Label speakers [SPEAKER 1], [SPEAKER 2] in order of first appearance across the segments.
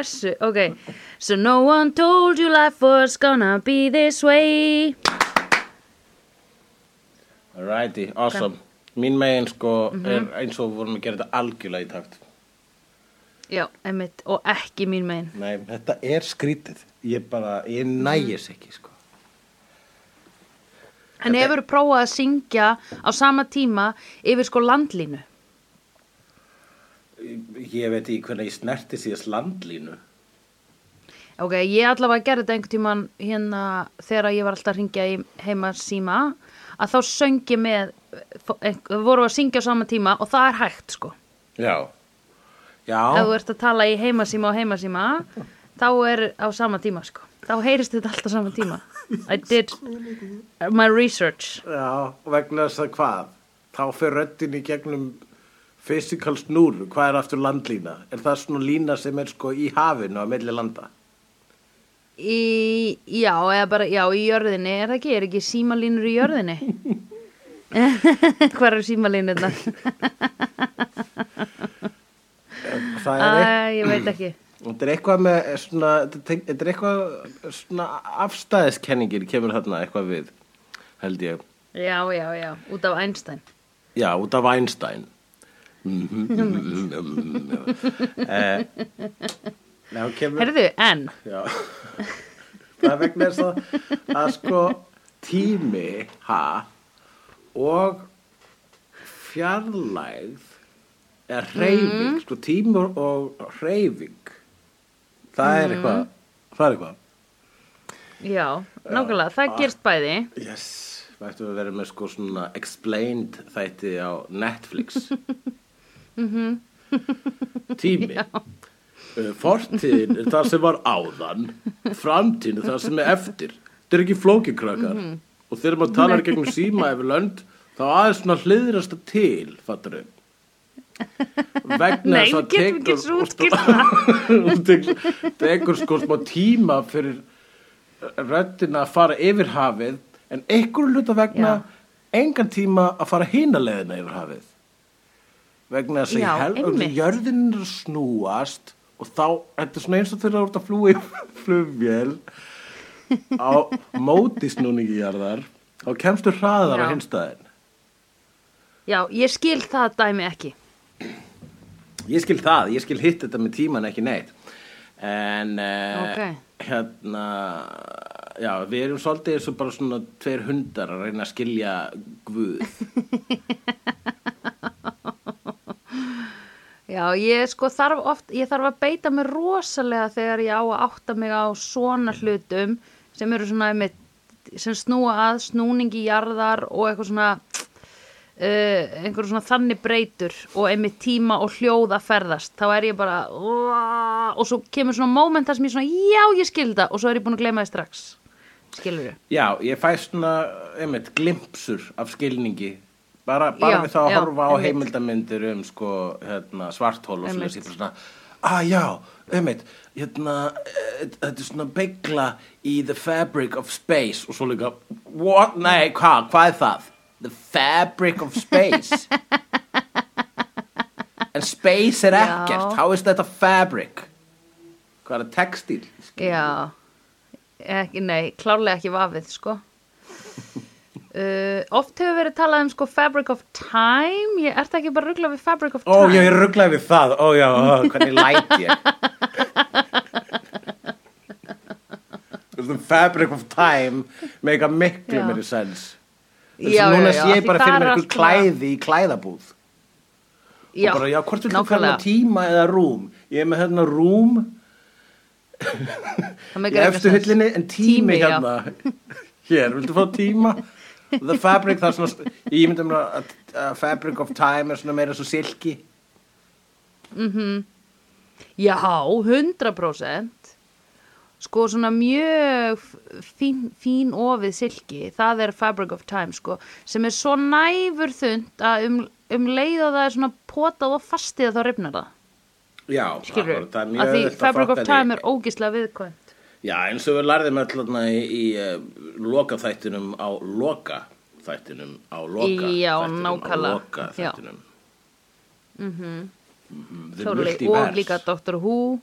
[SPEAKER 1] pressu. Ok, so no one told you life was gonna be this way.
[SPEAKER 2] Alrighty, awesome. Mín megin sko
[SPEAKER 1] Mhm.
[SPEAKER 2] er eins og vorum að gera þetta algjörlega í takt.
[SPEAKER 1] Já, einmitt, og ekki mín megin.
[SPEAKER 2] Nei, þetta er skrítið. Ég bara, ég nægis ekki sko.
[SPEAKER 1] En hefur prófað að syngja á sama tíma yfir sko landlínu
[SPEAKER 2] Ég veit ekki hvernig ég snerti síðast landlínu.
[SPEAKER 1] Ok, ég allavega gerði þetta einhvern tíman hérna þegar ég var alltaf að ringja í heima síma að þá söng ég með við vorum að syngja á sama tíma og það er hægt sko.
[SPEAKER 2] Já.
[SPEAKER 1] Ef þú
[SPEAKER 2] Já,
[SPEAKER 1] ert að tala í heimasíma og heimasíma þá er á sama tíma sko. Þá heyrist þetta alltaf á sama tíma. I did my research.
[SPEAKER 2] Já, vegna þess að hvað? Þá fer röddin í gegnum physical snúr, hvað er aftur landlína? Er það svona lína sem er sko í hafinu á milli landa?
[SPEAKER 1] í, já, eða bara, já, í jörðinni er það ekki, er ekki símalínur í jörðinni hvað eru símalínurnar
[SPEAKER 2] Það
[SPEAKER 1] Æ,
[SPEAKER 2] er, eitthvað,
[SPEAKER 1] ég veit ekki
[SPEAKER 2] þetta er eitthvað með svona, þetta er eitthvað svona afstæðiskenningir kemur þarna eitthvað við, held ég.
[SPEAKER 1] já, já, já, út af Einstein
[SPEAKER 2] Já, út af Einstein. Eh, Já, kemur...
[SPEAKER 1] herðu, en.
[SPEAKER 2] Það er vegna þess að, að sko tími, ha, og fjarlægð er hreyfing, sko tími og- hreyfing, það er eitthvað, það er eitthvað.
[SPEAKER 1] já, nákvæmlega, það gerst bæði.
[SPEAKER 2] Yes, við ættum að vera með sko svona explained þætti á Netflix. Tími. Uh, Fortíðin er það sem var áðan, framtíðin er það sem er eftir. Þetta er ekki flókikrakkar. Og þegar maður talar gegnum síma yfir lönd, þá aðeins svona hliðrast það til, fattar þau? Vegna þess að tekur- tekur- sko smá tíma fyrir röddina að fara yfir hafið en einhverju hluta vegna engan tíma að fara hína leiðina yfir hafið vegna þess að jörðin er að snúast og þá, þetta er svona eins og þegar þú ert að flúi flugvél á móti snúningi jarðar þá kemstu hraðar á
[SPEAKER 1] Já.
[SPEAKER 2] hinstæðin
[SPEAKER 1] já, ég skil það dæmi ekki.
[SPEAKER 2] Ég skil það, ég skil hitt þetta með tíman ekki neitt. En uh,
[SPEAKER 1] Ok.
[SPEAKER 2] hérna Já, við erum svolítið eins og bara svona tveir hundar að reyna að skilja guð
[SPEAKER 1] Já, ég sko þarf oft, ég þarf að beita mig rosalega þegar ég á að átta mig á svona hlutum sem eru svona einmitt, sem snúa að snúningi jarðar og eitthvað svona uh, einhver svona þannig breytur og einmitt tíma og hljóð að ferðast. Þá er ég bara "Uah", og svo kemur svona moment þar sem ég svona já ég skil það og svo er ég búin að gleyma þið strax. Skilur þið?
[SPEAKER 2] Já, ég fæ svona, einmitt, glimpsur af skilningi bara, bara
[SPEAKER 1] Já,
[SPEAKER 2] við þá að horfa á heimildamindir um sko, hérna, svarthól og bara svona, ah já, einmitt. Hérna, eh, þetta er svona begla í the fabric of space. Og svo líka, what, nei, hvað, hvað er það? The fabric of space. En space er ekkert, how is that a fabric? Hvað er textil?
[SPEAKER 1] Já, ekki, nei, klárlega ekki vafið, sko. Uh, oft hefur verið talað um sko Fabric of Time, ég ert ekki bara ruggla við Fabric of
[SPEAKER 2] Ó,
[SPEAKER 1] Time.
[SPEAKER 2] ég er rugglaði við það, ó já, ó, hvernig læt ég. Veist, Fabric of Time make a miklu
[SPEAKER 1] Já.
[SPEAKER 2] meiri sens Þess að núna sé ég bara fyrir mér eitthvað klæði í klæðabúð.
[SPEAKER 1] Já,
[SPEAKER 2] og bara, já, hvort vil þú kalla tíma eða rúm? Ég er með hérna rúm í hyllinni en Tími,
[SPEAKER 1] já.
[SPEAKER 2] hérna. Hér, viltu fá tíma the fabric, það er svona ég myndi mér að að fabric of time er svona meira svo silki
[SPEAKER 1] Já, 100% sko svona mjög fín, fín ofið silki, það er Fabric of Time sko, sem er svo næfur þund að um, um leið og það er svona potað og fastið að þá rifnar það.
[SPEAKER 2] Já,
[SPEAKER 1] skilur,
[SPEAKER 2] það er
[SPEAKER 1] að
[SPEAKER 2] mjög
[SPEAKER 1] því
[SPEAKER 2] auðvelt að
[SPEAKER 1] Fabric of
[SPEAKER 2] fatta
[SPEAKER 1] Time
[SPEAKER 2] því.
[SPEAKER 1] er ógislega viðkvæmt
[SPEAKER 2] Já, eins og við lærðum þarna í, í uh, loka þættinum á loka þættinum á loka
[SPEAKER 1] Já, nákvæmlega.
[SPEAKER 2] á loka
[SPEAKER 1] Já.
[SPEAKER 2] þættinum The
[SPEAKER 1] Totally.
[SPEAKER 2] multiverse.
[SPEAKER 1] og líka Doctor Who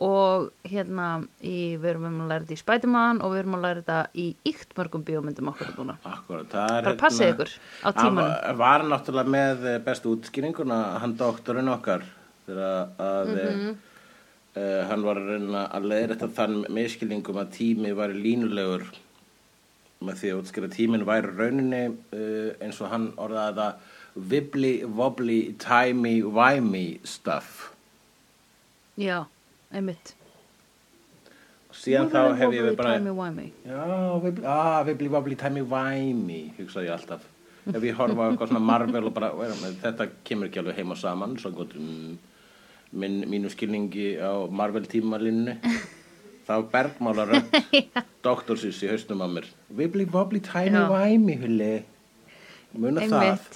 [SPEAKER 1] og hérna í, við erum að læra þetta í Spiderman og við erum að læra þetta í ykt mörgum bíómyndum okkur núna
[SPEAKER 2] Akkurat, það er
[SPEAKER 1] bara passið ykkur á tímanum
[SPEAKER 2] var, var náttúrulega með eh, bestu útskýringuna hann doktorinn okkar þegar að
[SPEAKER 1] Mhm.
[SPEAKER 2] Uh, hann var að reyna að leiða þetta þann miskilningum að tími væri línulegur. Með því að útskýra tíminn væri rauninni uh, eins og hann orðaði það wibbly wobbly timey wimey stuff.
[SPEAKER 1] Já, einmitt.
[SPEAKER 2] Síðan þá hef ég bara wibbly, ah, wibbly wobbly timey wimey hugsa ég alltaf. Ef ég horfa á eitthvað svona Marvel og bara þetta kemur ekki alveg heim og saman svo gott um, minn, mínu skilningi á Marvel tímalínu þá bergmála rödd doktorsins í hausnum á mér wibbly wobbly
[SPEAKER 1] Já.
[SPEAKER 2] wimey hulli muna það
[SPEAKER 1] Einmitt.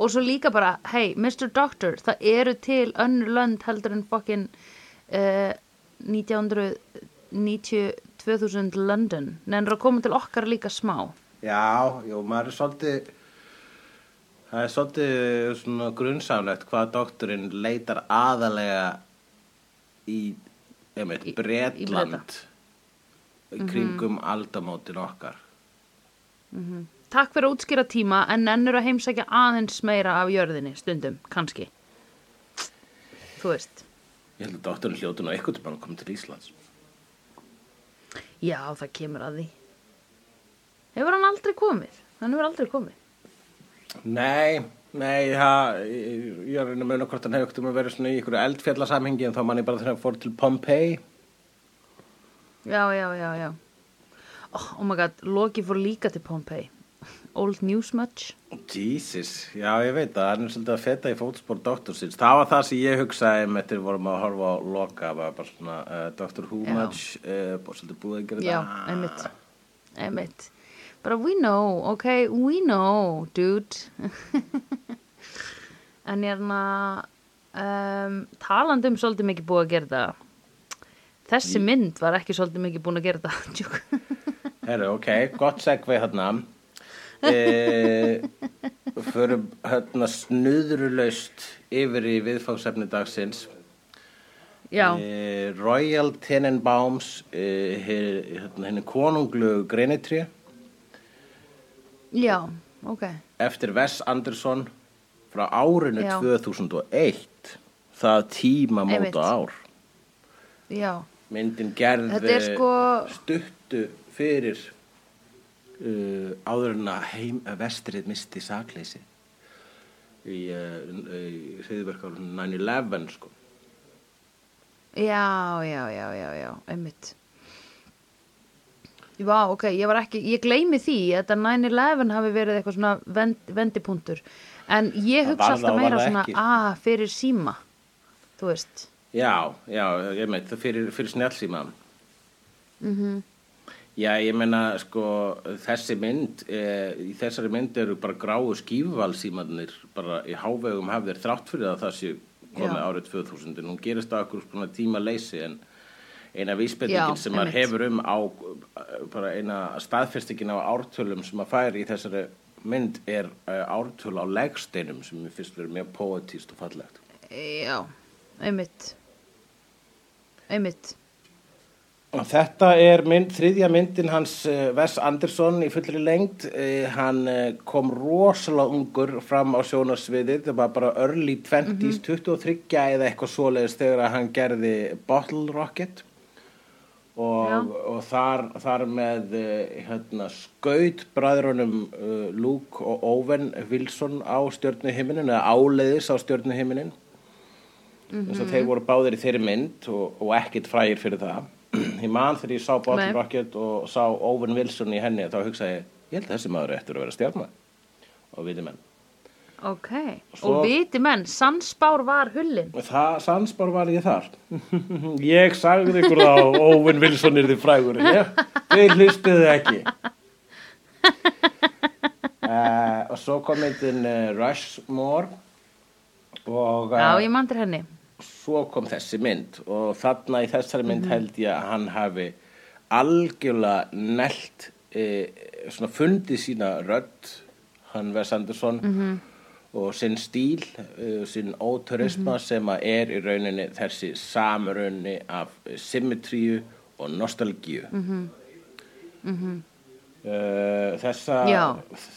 [SPEAKER 1] og svo líka bara hey, Mr. Doctor, það eru til önnur lönd heldur en fokkin uh, 1990 2000 London nefnir að koma til okkar líka smá
[SPEAKER 2] Já, jú, maður er svolítið það er svolítið svona grunnsálega hvað doktorinn leitar aðalega í, einmitt,
[SPEAKER 1] Í-
[SPEAKER 2] Bretland. Í kringum aldamótin okkar.
[SPEAKER 1] Takk fyrir að útskýra tíma en nennur að heimsækja aðeins meira af jörðinni stundum, kannski. Þú veist.
[SPEAKER 2] Ég held að doktorinn hljóti nú eitthvað til að koma til Íslands.
[SPEAKER 1] Já, það kemur að því. Hefur hann aldrei komið? Hann hefur aldrei komið
[SPEAKER 2] Nei, nei, það, ég, er að muna hvort hann hefur ekkert um að vera svona í ykkur eldfjallasamhengi en þá mann ég bara þegar hann fór til Pompeii
[SPEAKER 1] Já, já, já, já Oh, oh my god, Loki fór líka til Pompeii Old News much?
[SPEAKER 2] Jesus, já ég veit það, hann er svolítið að feta í fótspor doktorsins. Það var það sem ég hugsaði með þegar við vorum að horfa á loka, var bara svona uh, Dr. Who
[SPEAKER 1] Já.
[SPEAKER 2] much, uh, svolítið búið að gera
[SPEAKER 1] Já,
[SPEAKER 2] það.
[SPEAKER 1] einmitt Einmitt Bara we know, ok, we know, dude En hérna um, talandi um svolítið mikið búið að gera það Þessi mynd var ekki svolítið mikið búin að gera það.
[SPEAKER 2] Herru, ok, gott segvei hérna. E, förum hérna snuðrulaust yfir í viðfangsefni dagsins. E, Royal Tenenbaums, e, hérna henni konunglu greinitri
[SPEAKER 1] já, ok.
[SPEAKER 2] Eftir Wes Anderson frá árinu
[SPEAKER 1] Já.
[SPEAKER 2] 2001 það tíma móta ár.
[SPEAKER 1] Já,
[SPEAKER 2] myndin gerð
[SPEAKER 1] Þetta er sko-
[SPEAKER 2] stuttu fyrir uh, áður en að vestrið misti sakleysi í, uh, í hriðverkar 9-11 sko.
[SPEAKER 1] Já, já, já, já, já, einmitt Vá, ok, ég var ekki, ég gleymi því að þetta 9-11 hafi verið eitthvað svona vend, vendipunktur. En ég hugsa alltaf meira svona
[SPEAKER 2] ekki.
[SPEAKER 1] að fyrir síma þú veist.
[SPEAKER 2] Já, já, ég meit það fyrir, fyrir snjálsíma
[SPEAKER 1] mm
[SPEAKER 2] Já, ég meina, sko, þessi mynd, e, í þessari mynd eru bara gráu skífvalsímanir bara í hávegum hafðir þrátt fyrir að það sé komið árið 2000 en hún gerist á okkur svona tíma leysi en eina vísbendingin sem maður hefur um á bara eina staðfestingin á ártölum sem maður fær í þessari mynd er uh, ártöl á legsteinum sem mér finnst verið mjög poetíst og fallegt.
[SPEAKER 1] Já, einmitt einmitt
[SPEAKER 2] Og Þetta er mynd, þriðja myndin hans uh, Wes Anderson í fullri lengd. Uh, hann uh, kom rosalega ungur fram á sjónarsviðið. Það var bara early 20s, 23 eða eitthvað svoleiðis þegar hann gerði Bottle Rocket. Og, og þar, þar með uh, hérna, skaut bræðrunum uh, Luke og Owen Wilson á stjörnuhiminin eða áleiðis á stjörnuhiminin. þess að þeir voru báðir í þeirri mynd og, og ekkit frægir fyrir það. Ég man þegar ég sá Bottle. Rocket og sá Owen Wilson í henni þá hugsaði ég, ég held að þessi maður eftir að vera stjarnar og viti menn
[SPEAKER 1] Ok,
[SPEAKER 2] Svo-
[SPEAKER 1] og viti menn, Sansbár var hullin.
[SPEAKER 2] Það sannspár var ég þar. Ég sagði ykkur þá Owen Wilson er þið frægur þið hlustuðu ekki. Uh, og svo kom myndin uh, Rushmore. Og
[SPEAKER 1] Já,
[SPEAKER 2] uh,
[SPEAKER 1] ég mandir henni.
[SPEAKER 2] svo kom þessi mynd. Og þarna í þessari mynd held ég að hann hafi algjörlega nelt svona fundið sína rödd hann Wes Anderson og sinn stíl, uh, sinn óturisma sem að er í rauninni þessi samrunni af symmetríu og nostalgíu. Mm Uh, þessa
[SPEAKER 1] Já.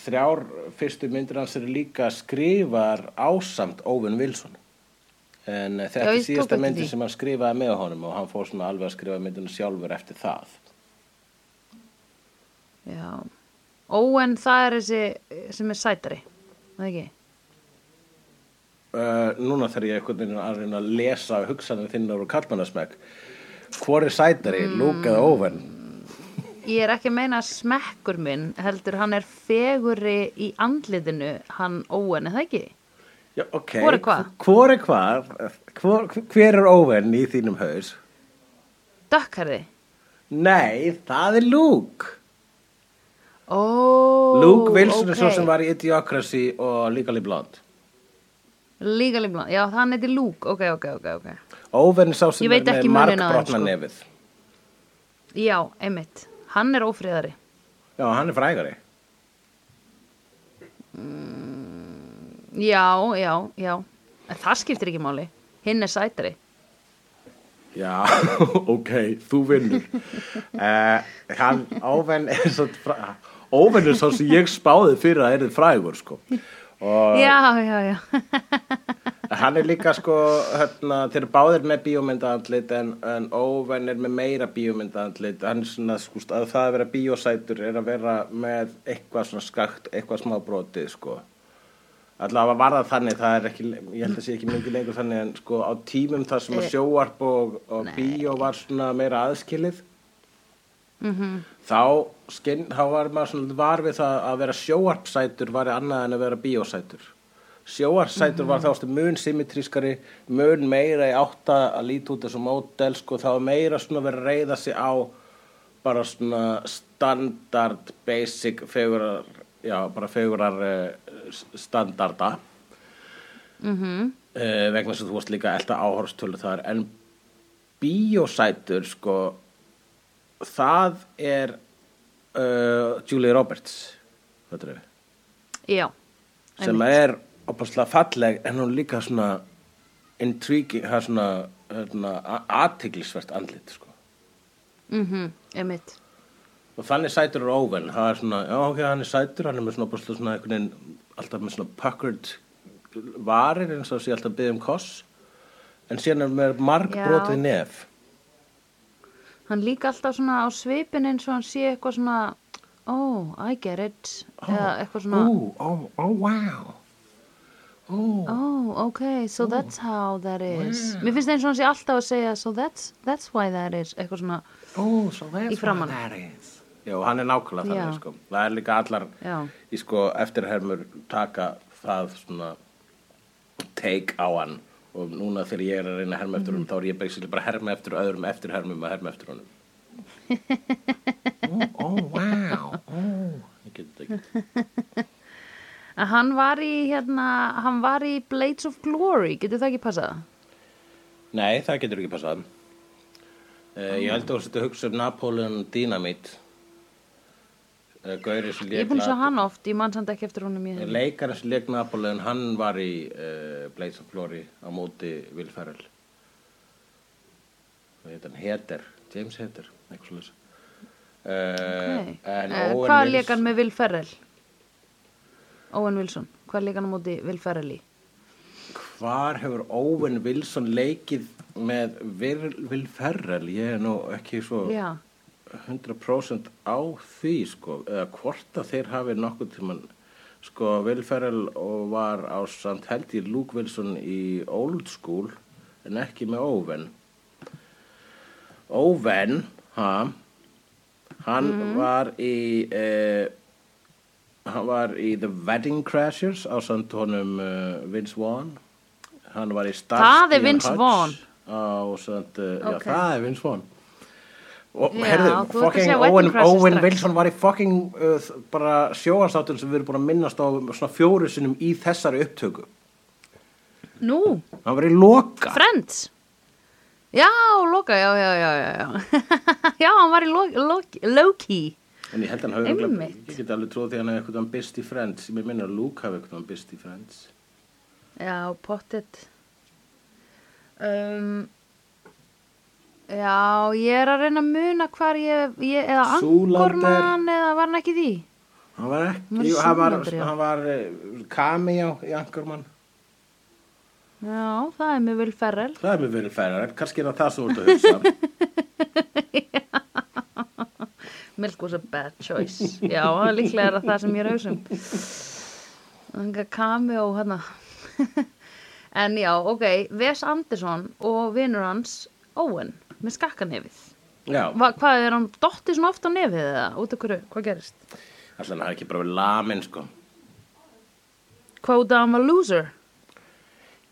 [SPEAKER 2] þrjár fyrstu myndir hans eru líka skrifar ásamt Óvin Wilson en
[SPEAKER 1] Já,
[SPEAKER 2] þetta er síðasta
[SPEAKER 1] því.
[SPEAKER 2] sem hann skrifaði með honum og hann fór svona alveg að skrifa myndina sjálfur eftir það
[SPEAKER 1] Já. Óen það er þessi sem er sætari, það ekki?
[SPEAKER 2] Uh, núna þarf ég einhvern veginn að reyna að lesa hugsanum þinnar og kallmannasmekk hvor er sætari, mm. Luke eða Óvin
[SPEAKER 1] Ég er ekki að meina smekkur minn heldur hann er feguri í andlitinu hann Óen, er það ekki?
[SPEAKER 2] Já, ok,
[SPEAKER 1] Hvor er hvað?
[SPEAKER 2] hvor er hvað hvor, hver er Óvin í þínum haus
[SPEAKER 1] Dökkarði?
[SPEAKER 2] nei, það er Luke
[SPEAKER 1] Ó,
[SPEAKER 2] Luke Wilson er
[SPEAKER 1] ok.
[SPEAKER 2] svo sem var í Idiocracy og Legally Blonde
[SPEAKER 1] Legally Blonde, já það hann heiti Luke, ok, ok, ok, ok
[SPEAKER 2] Óven er sá sem er með margbrotna
[SPEAKER 1] sko.
[SPEAKER 2] nefið.
[SPEAKER 1] Já, einmitt, hann er ófriðari
[SPEAKER 2] Já, hann er frægari.
[SPEAKER 1] Já, já, já En það skiptir ekki máli Hinn er sætari
[SPEAKER 2] Já, ok, þú vinnur. uh, hann, Óven er svo, fra- Óven er sá sem ég spáði fyrir að er þið frægur, sko.
[SPEAKER 1] Já, já, já
[SPEAKER 2] hann er líka, sko, hérna, þeir eru báðir með bíómyndaandlit en, en Óven er með meira bíómyndaandlit. Hann er svona, sko, að það að vera bíósætur er að vera með eitthvað svona skakt, eitthvað smá brotið, sko. Allavega var það þannig, það er ekki, ég held að sé ekki mikið lengur þannig en sko á tímum þar sem að
[SPEAKER 1] Eh,
[SPEAKER 2] sjóarp og, og bíó var svona meira aðskilið
[SPEAKER 1] Mhm.
[SPEAKER 2] Þá, skinn, þá var maður svona var við það að vera sjóarpsætur var annað en að vera bíósætur. Sjóarpsætur var þá stu mun symmetrískari, mun meira í átta að líta út þessu mótel, sko þá meira svona verið að reyða sig á bara svona standard, basic, fegurar, já, bara fegurar uh, standarda.
[SPEAKER 1] Mm
[SPEAKER 2] uh, vegna sem þú varst líka elda áhorstölu þar en bíósætur sko það er uh, Julie Roberts þetta er,
[SPEAKER 1] Já,
[SPEAKER 2] sem er opaslega falleg en hún líka svona intriguing, það er svona, svona aðtiglisvert andlit sko.
[SPEAKER 1] Mhm, einmitt.
[SPEAKER 2] Og þannig sætur er óven það er svona, já ok, hann er sætur hann er með svona, bara svona einhvern alltaf með svona puckered varir eins og sé alltaf byggð um koss. En síðan er með margbrotið
[SPEAKER 1] Já.
[SPEAKER 2] nef
[SPEAKER 1] Hann líka alltaf svona á svipin eins og hann sé eitthvað svona Oh, I get it. Eða eitthvað svona
[SPEAKER 2] oh, oh, oh, wow. Oh,
[SPEAKER 1] Oh, okay, so that's how that is. Mér finnst eins og hann sé alltaf að segja So that's, that's why that is. Eitthvað svona,
[SPEAKER 2] oh, so that's
[SPEAKER 1] Í framan.
[SPEAKER 2] what that is. Já, hann er nákvæmlega þannig sko. það er líka allar
[SPEAKER 1] já.
[SPEAKER 2] í sko eftirhermur taka það svona take á hann og núna þegar ég er að reyna að herma eftir honum þá er ég basically bara að herma eftir öðrum eftirhermum að herma eftir honum. Oh, oh wow. Oh. ég get þetta ekki.
[SPEAKER 1] Hann var í hérna Hann var í Blades of Glory. Getur það ekki passað?
[SPEAKER 2] nei, það getur ekki passað. Uh, ég held að að hugsa um Napoleon Dynamite Gauri sem
[SPEAKER 1] Ég er búin að sjá hann oft Ég mann samt ekki eftir honum ég
[SPEAKER 2] leikarinn sem leik Napoleon hann var í uh, Blades of Glory á móti Will Ferrell. Og heit hann? Heter James Heter eitthvað svo leys
[SPEAKER 1] okay.
[SPEAKER 2] uh,
[SPEAKER 1] uh, Hvað
[SPEAKER 2] Wilson-
[SPEAKER 1] leik hann með Will Ferrell? Owen Wilson. Hvað leik hann á móti Will Ferrell í?
[SPEAKER 2] hvar hefur Owen Wilson leikið með Will Ferrell? Ég er nú ekki svo
[SPEAKER 1] Já
[SPEAKER 2] 100% á því sko, eða hvort að þeir hafi nokkuð tíman sko, Will Ferrell og var á samt held í Luke Wilson í Old School en ekki með Owen Owen ha, hann var í eh, hann var í The Wedding Crashers á samt honum uh, Vince Vaughn hann var í Starsky and
[SPEAKER 1] Vince
[SPEAKER 2] Hutch
[SPEAKER 1] Vaughn.
[SPEAKER 2] á samt, uh, já
[SPEAKER 1] Ok.
[SPEAKER 2] það er Vince Vaughn og herðu, fucking Owen, Owen. Wilson var í fucking uh, bara sjóastáttur sem við erum búin að minnast á svona fjóru sinnum í þessari upptöku
[SPEAKER 1] Nú,
[SPEAKER 2] hann var í loka
[SPEAKER 1] Friends Já, Loka, já, já, já, já, já. hann var í Lo- Loki, Loki.
[SPEAKER 2] en ég held að hann hafi
[SPEAKER 1] Einmitt.
[SPEAKER 2] ég get alveg tróð því að hann hefði eitthvað best í Friends ég mér minna að Luke hafi eitthvað best í Friends
[SPEAKER 1] Já, pottit um, Já, ég er að reyna að muna hvar ég, ég eða. Angorman eða var hann ekki því?
[SPEAKER 2] Hann var ekki, jú, hann var, hann var uh, cameo í Anchorman.
[SPEAKER 1] Já, það er mjög vel ferrel
[SPEAKER 2] Það er verið færar, en kannski er það það þú ert að hugsa.
[SPEAKER 1] Milk was a bad choice. Já, það líklega er það sem ég er að hugsa um. Og hana En já, ok Wes Anderson og vinur hans Owen, með skakkanefið
[SPEAKER 2] Já,
[SPEAKER 1] Va, Hvað er hann dottið svona oft á nefið eða út af hverju, hvað gerist?
[SPEAKER 2] alltaf hann er ekki bara verið lamin, sko.
[SPEAKER 1] Hvað út af hann var loser?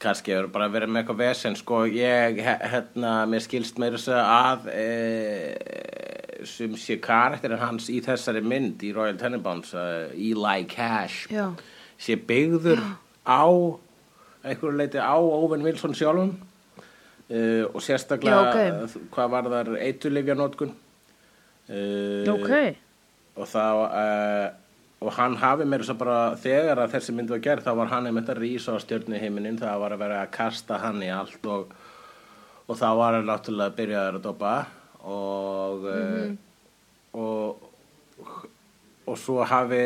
[SPEAKER 2] Kannski hefur bara verið með eitthvað vesen, sko. Ég, hérna, mér skilst meira þess að e, sem sé karakterinn hans í þessari mynd í Royal Tenenbaums, uh, Eli Cash,
[SPEAKER 1] Já,
[SPEAKER 2] sé byggður á einhverju leiti á Owen Wilson sjálfum uh, og sérstaklega
[SPEAKER 1] Já,
[SPEAKER 2] uh, hvað var þar eitulifja nótkun uh,
[SPEAKER 1] ok.
[SPEAKER 2] og þá uh, og hann hafi meira svo bara þegar að þessi mynd var gerð þá var hann einmitt að rísa á stjörnu heiminin það var að vera að kasta hann í allt og, og þá var hann náttúrulega byrjaður að dopa. Og, mm og og svo hafi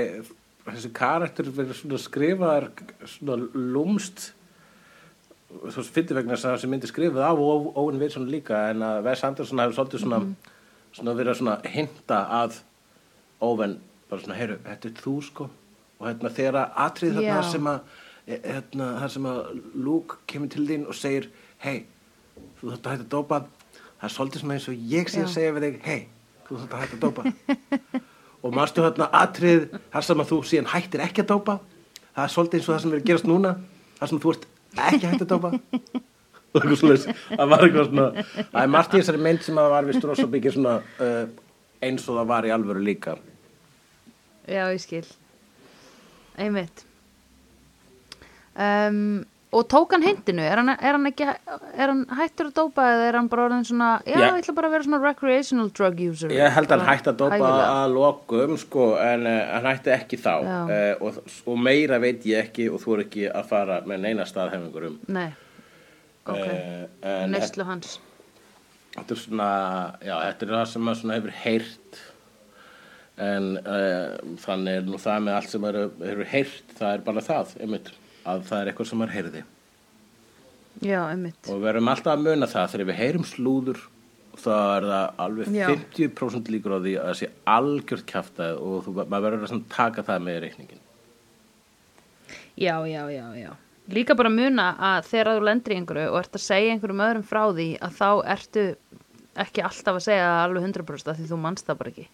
[SPEAKER 2] þessi karakter verið svona skrifaðar svona lúmst svo fyrir vegna þess að þessi myndi skrifuð af Ó- Owen Wilson líka en að Wes Anderson hefur svolítið svona, svona verið að svona hinta að Owen bara svona, heyru, þetta er þú sko og hérna þegar að atrið þarna
[SPEAKER 1] Já.
[SPEAKER 2] sem að e- hérna, þar sem að Luke kemur til þín og segir hei, þú þátt að hætta að dópa það er svolítið svona eins og ég sé að
[SPEAKER 1] Já.
[SPEAKER 2] segja við þig hei, þú þátt að hætta að dópa og manstu þarna atrið þar sem að þú síðan hættir ekki að dópa það er svolítið eins og það sem er að gerast núna þar sem þú ert ekki hætt að dópa og eitthvað svoleiðis. Það var eitthvað svona það er margt í þessari mynd sem að var við stróðs og byggja svona uh, eins og það var í alvöru líka.
[SPEAKER 1] Já, ég skil. Einmitt. Um, Og tók hann hindinu? Er hann, er hann ekki er hann hættur að dópa eða er hann bara orðin svona Já, ég ætla bara að vera svona recreational drug user.
[SPEAKER 2] Ég held að hann hætti að dópa
[SPEAKER 1] hæfilega.
[SPEAKER 2] að lokum sko en uh, hann hætti ekki þá. Uh, og, og meira veit ég ekki og þú er ekki að fara með neina staðhefingur um.
[SPEAKER 1] Nei, ok.
[SPEAKER 2] Uh,
[SPEAKER 1] Neyslu hans.
[SPEAKER 2] þetta er svona já, þetta er það sem maður svona hefur heyrt. En þannig er nú það með allt sem maður hefur heyrt það er bara það, einmitt að það er eitthvað sem maður heyrði.
[SPEAKER 1] Já, einmitt.
[SPEAKER 2] Og við verum alltaf að muna það þegar við heyrum slúður þá er það alveg
[SPEAKER 1] Já.
[SPEAKER 2] 50% líkur á því að það sé algjört kjaftað og þú, maður verður að taka það með reikningin
[SPEAKER 1] Já, já, já, já. Líka bara muna að þegar þú lendir í einhverju og ert að segja einhverjum öðrum frá því að þá ertu ekki alltaf að segja alveg 100% af því þú manst það bara ekki.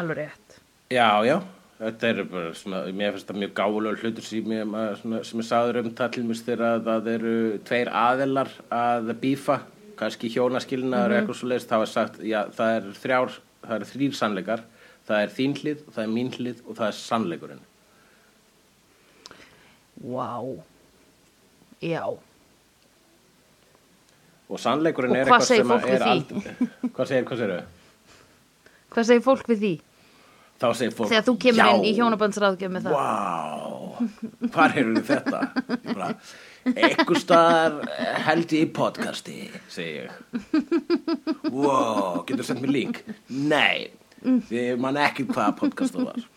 [SPEAKER 1] Alveg rétt.
[SPEAKER 2] Já, já, þetta er bara svona, mér finnst það mjög gáfulega hlutur sem ég, svona, sem ég sagður um það mér þegar að það eru tveir aðilar að bífa, kannski hjónaskilnaður mm eitthvað svo leist, þá er sagt, já, það er þrjár, það er þrýr sannleikar, það er þín hlið, það er mín hlið og það er sannleikurinn.
[SPEAKER 1] Vá. Já,
[SPEAKER 2] Og sannleikurinn
[SPEAKER 1] Og
[SPEAKER 2] er
[SPEAKER 1] hvað
[SPEAKER 2] eitthvað sem er aldrei, hvað segir, hvað segir
[SPEAKER 1] hvað segir fólk við því?
[SPEAKER 2] Þá segir fólk,
[SPEAKER 1] Þegar þú kemur
[SPEAKER 2] já,
[SPEAKER 1] inn í hjónabandsráðgjöf með það
[SPEAKER 2] Vá, hvar hefur þetta? Ég Ekkur staðar held ég í podcasti, segi ég. Vá, getur sendt mér link? Nei, því man ekki hvaða podcast það var.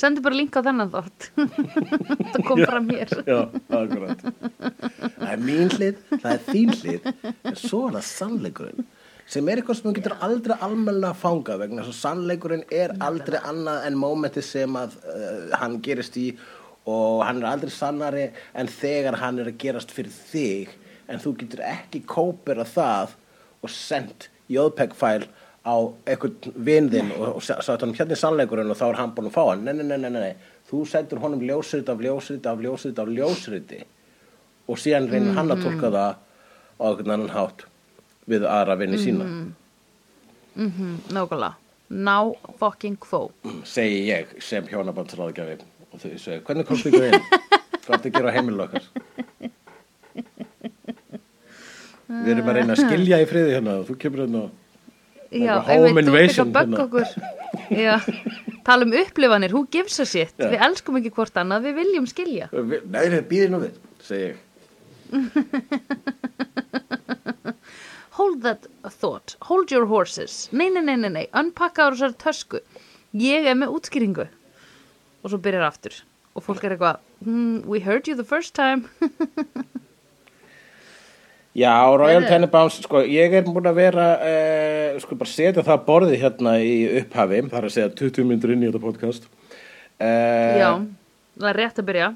[SPEAKER 1] Sendu bara link á þennan þátt Það kom fram hér
[SPEAKER 2] Já, akkurat. Það er mín hlið, það er þín hlið, en svo er það sannleikurinn. Sem er eitthvað sem þú getur aldrei almennilega fangað vegna þess að sannleikurinn er aldrei annað en mómenti sem að uh, hann gerist í og hann er aldrei sannari en þegar hann er að gerast fyrir þig. En þú getur ekki kópera það og sendt jóðpegfæl á einhvern vinðinn og, og sagt hann hérna er sannleikurinn og þá er hann búin að fá hann. Nei, nei, nei, nei, þú sendur honum ljósrit af ljósrit af ljósrit af ljósriti. Og síðan reynir hann að tólka það á einhvern annan hátt við aðra vinni sína.
[SPEAKER 1] Mm Nákvæmlega. Now fucking quo.
[SPEAKER 2] Segi ég sem hjónabandsráðgjafi. Og þau segja, hvernig komstu ykkur inn? hvað að gera heimilu okkar? við erum að reyna að skilja í friði hérna. Og þú kemur hérna og home invasion hérna.
[SPEAKER 1] okkur. Já, Tala um upplifanir, who gives a shit?
[SPEAKER 2] Já.
[SPEAKER 1] Við elskum ekki hvort annað, við viljum skilja.
[SPEAKER 2] Nei, nei, býði nú við, segi ég.
[SPEAKER 1] Hold that thought, hold your horses. Nei, nei, nei, nei, nei, unpakka á þessari tösku. Ég er með útskýringu. Og svo byrjar aftur. Og fólk er eitthvað hmm, We heard you the first time.
[SPEAKER 2] Já, Royal. Tenenbaums, sko, ég er búin að vera, uh, sko, bara setja það borðið hérna í upphafi, það er að segja 20 myndur inn í þetta podcast, uh,
[SPEAKER 1] Já, það er rétt að byrja.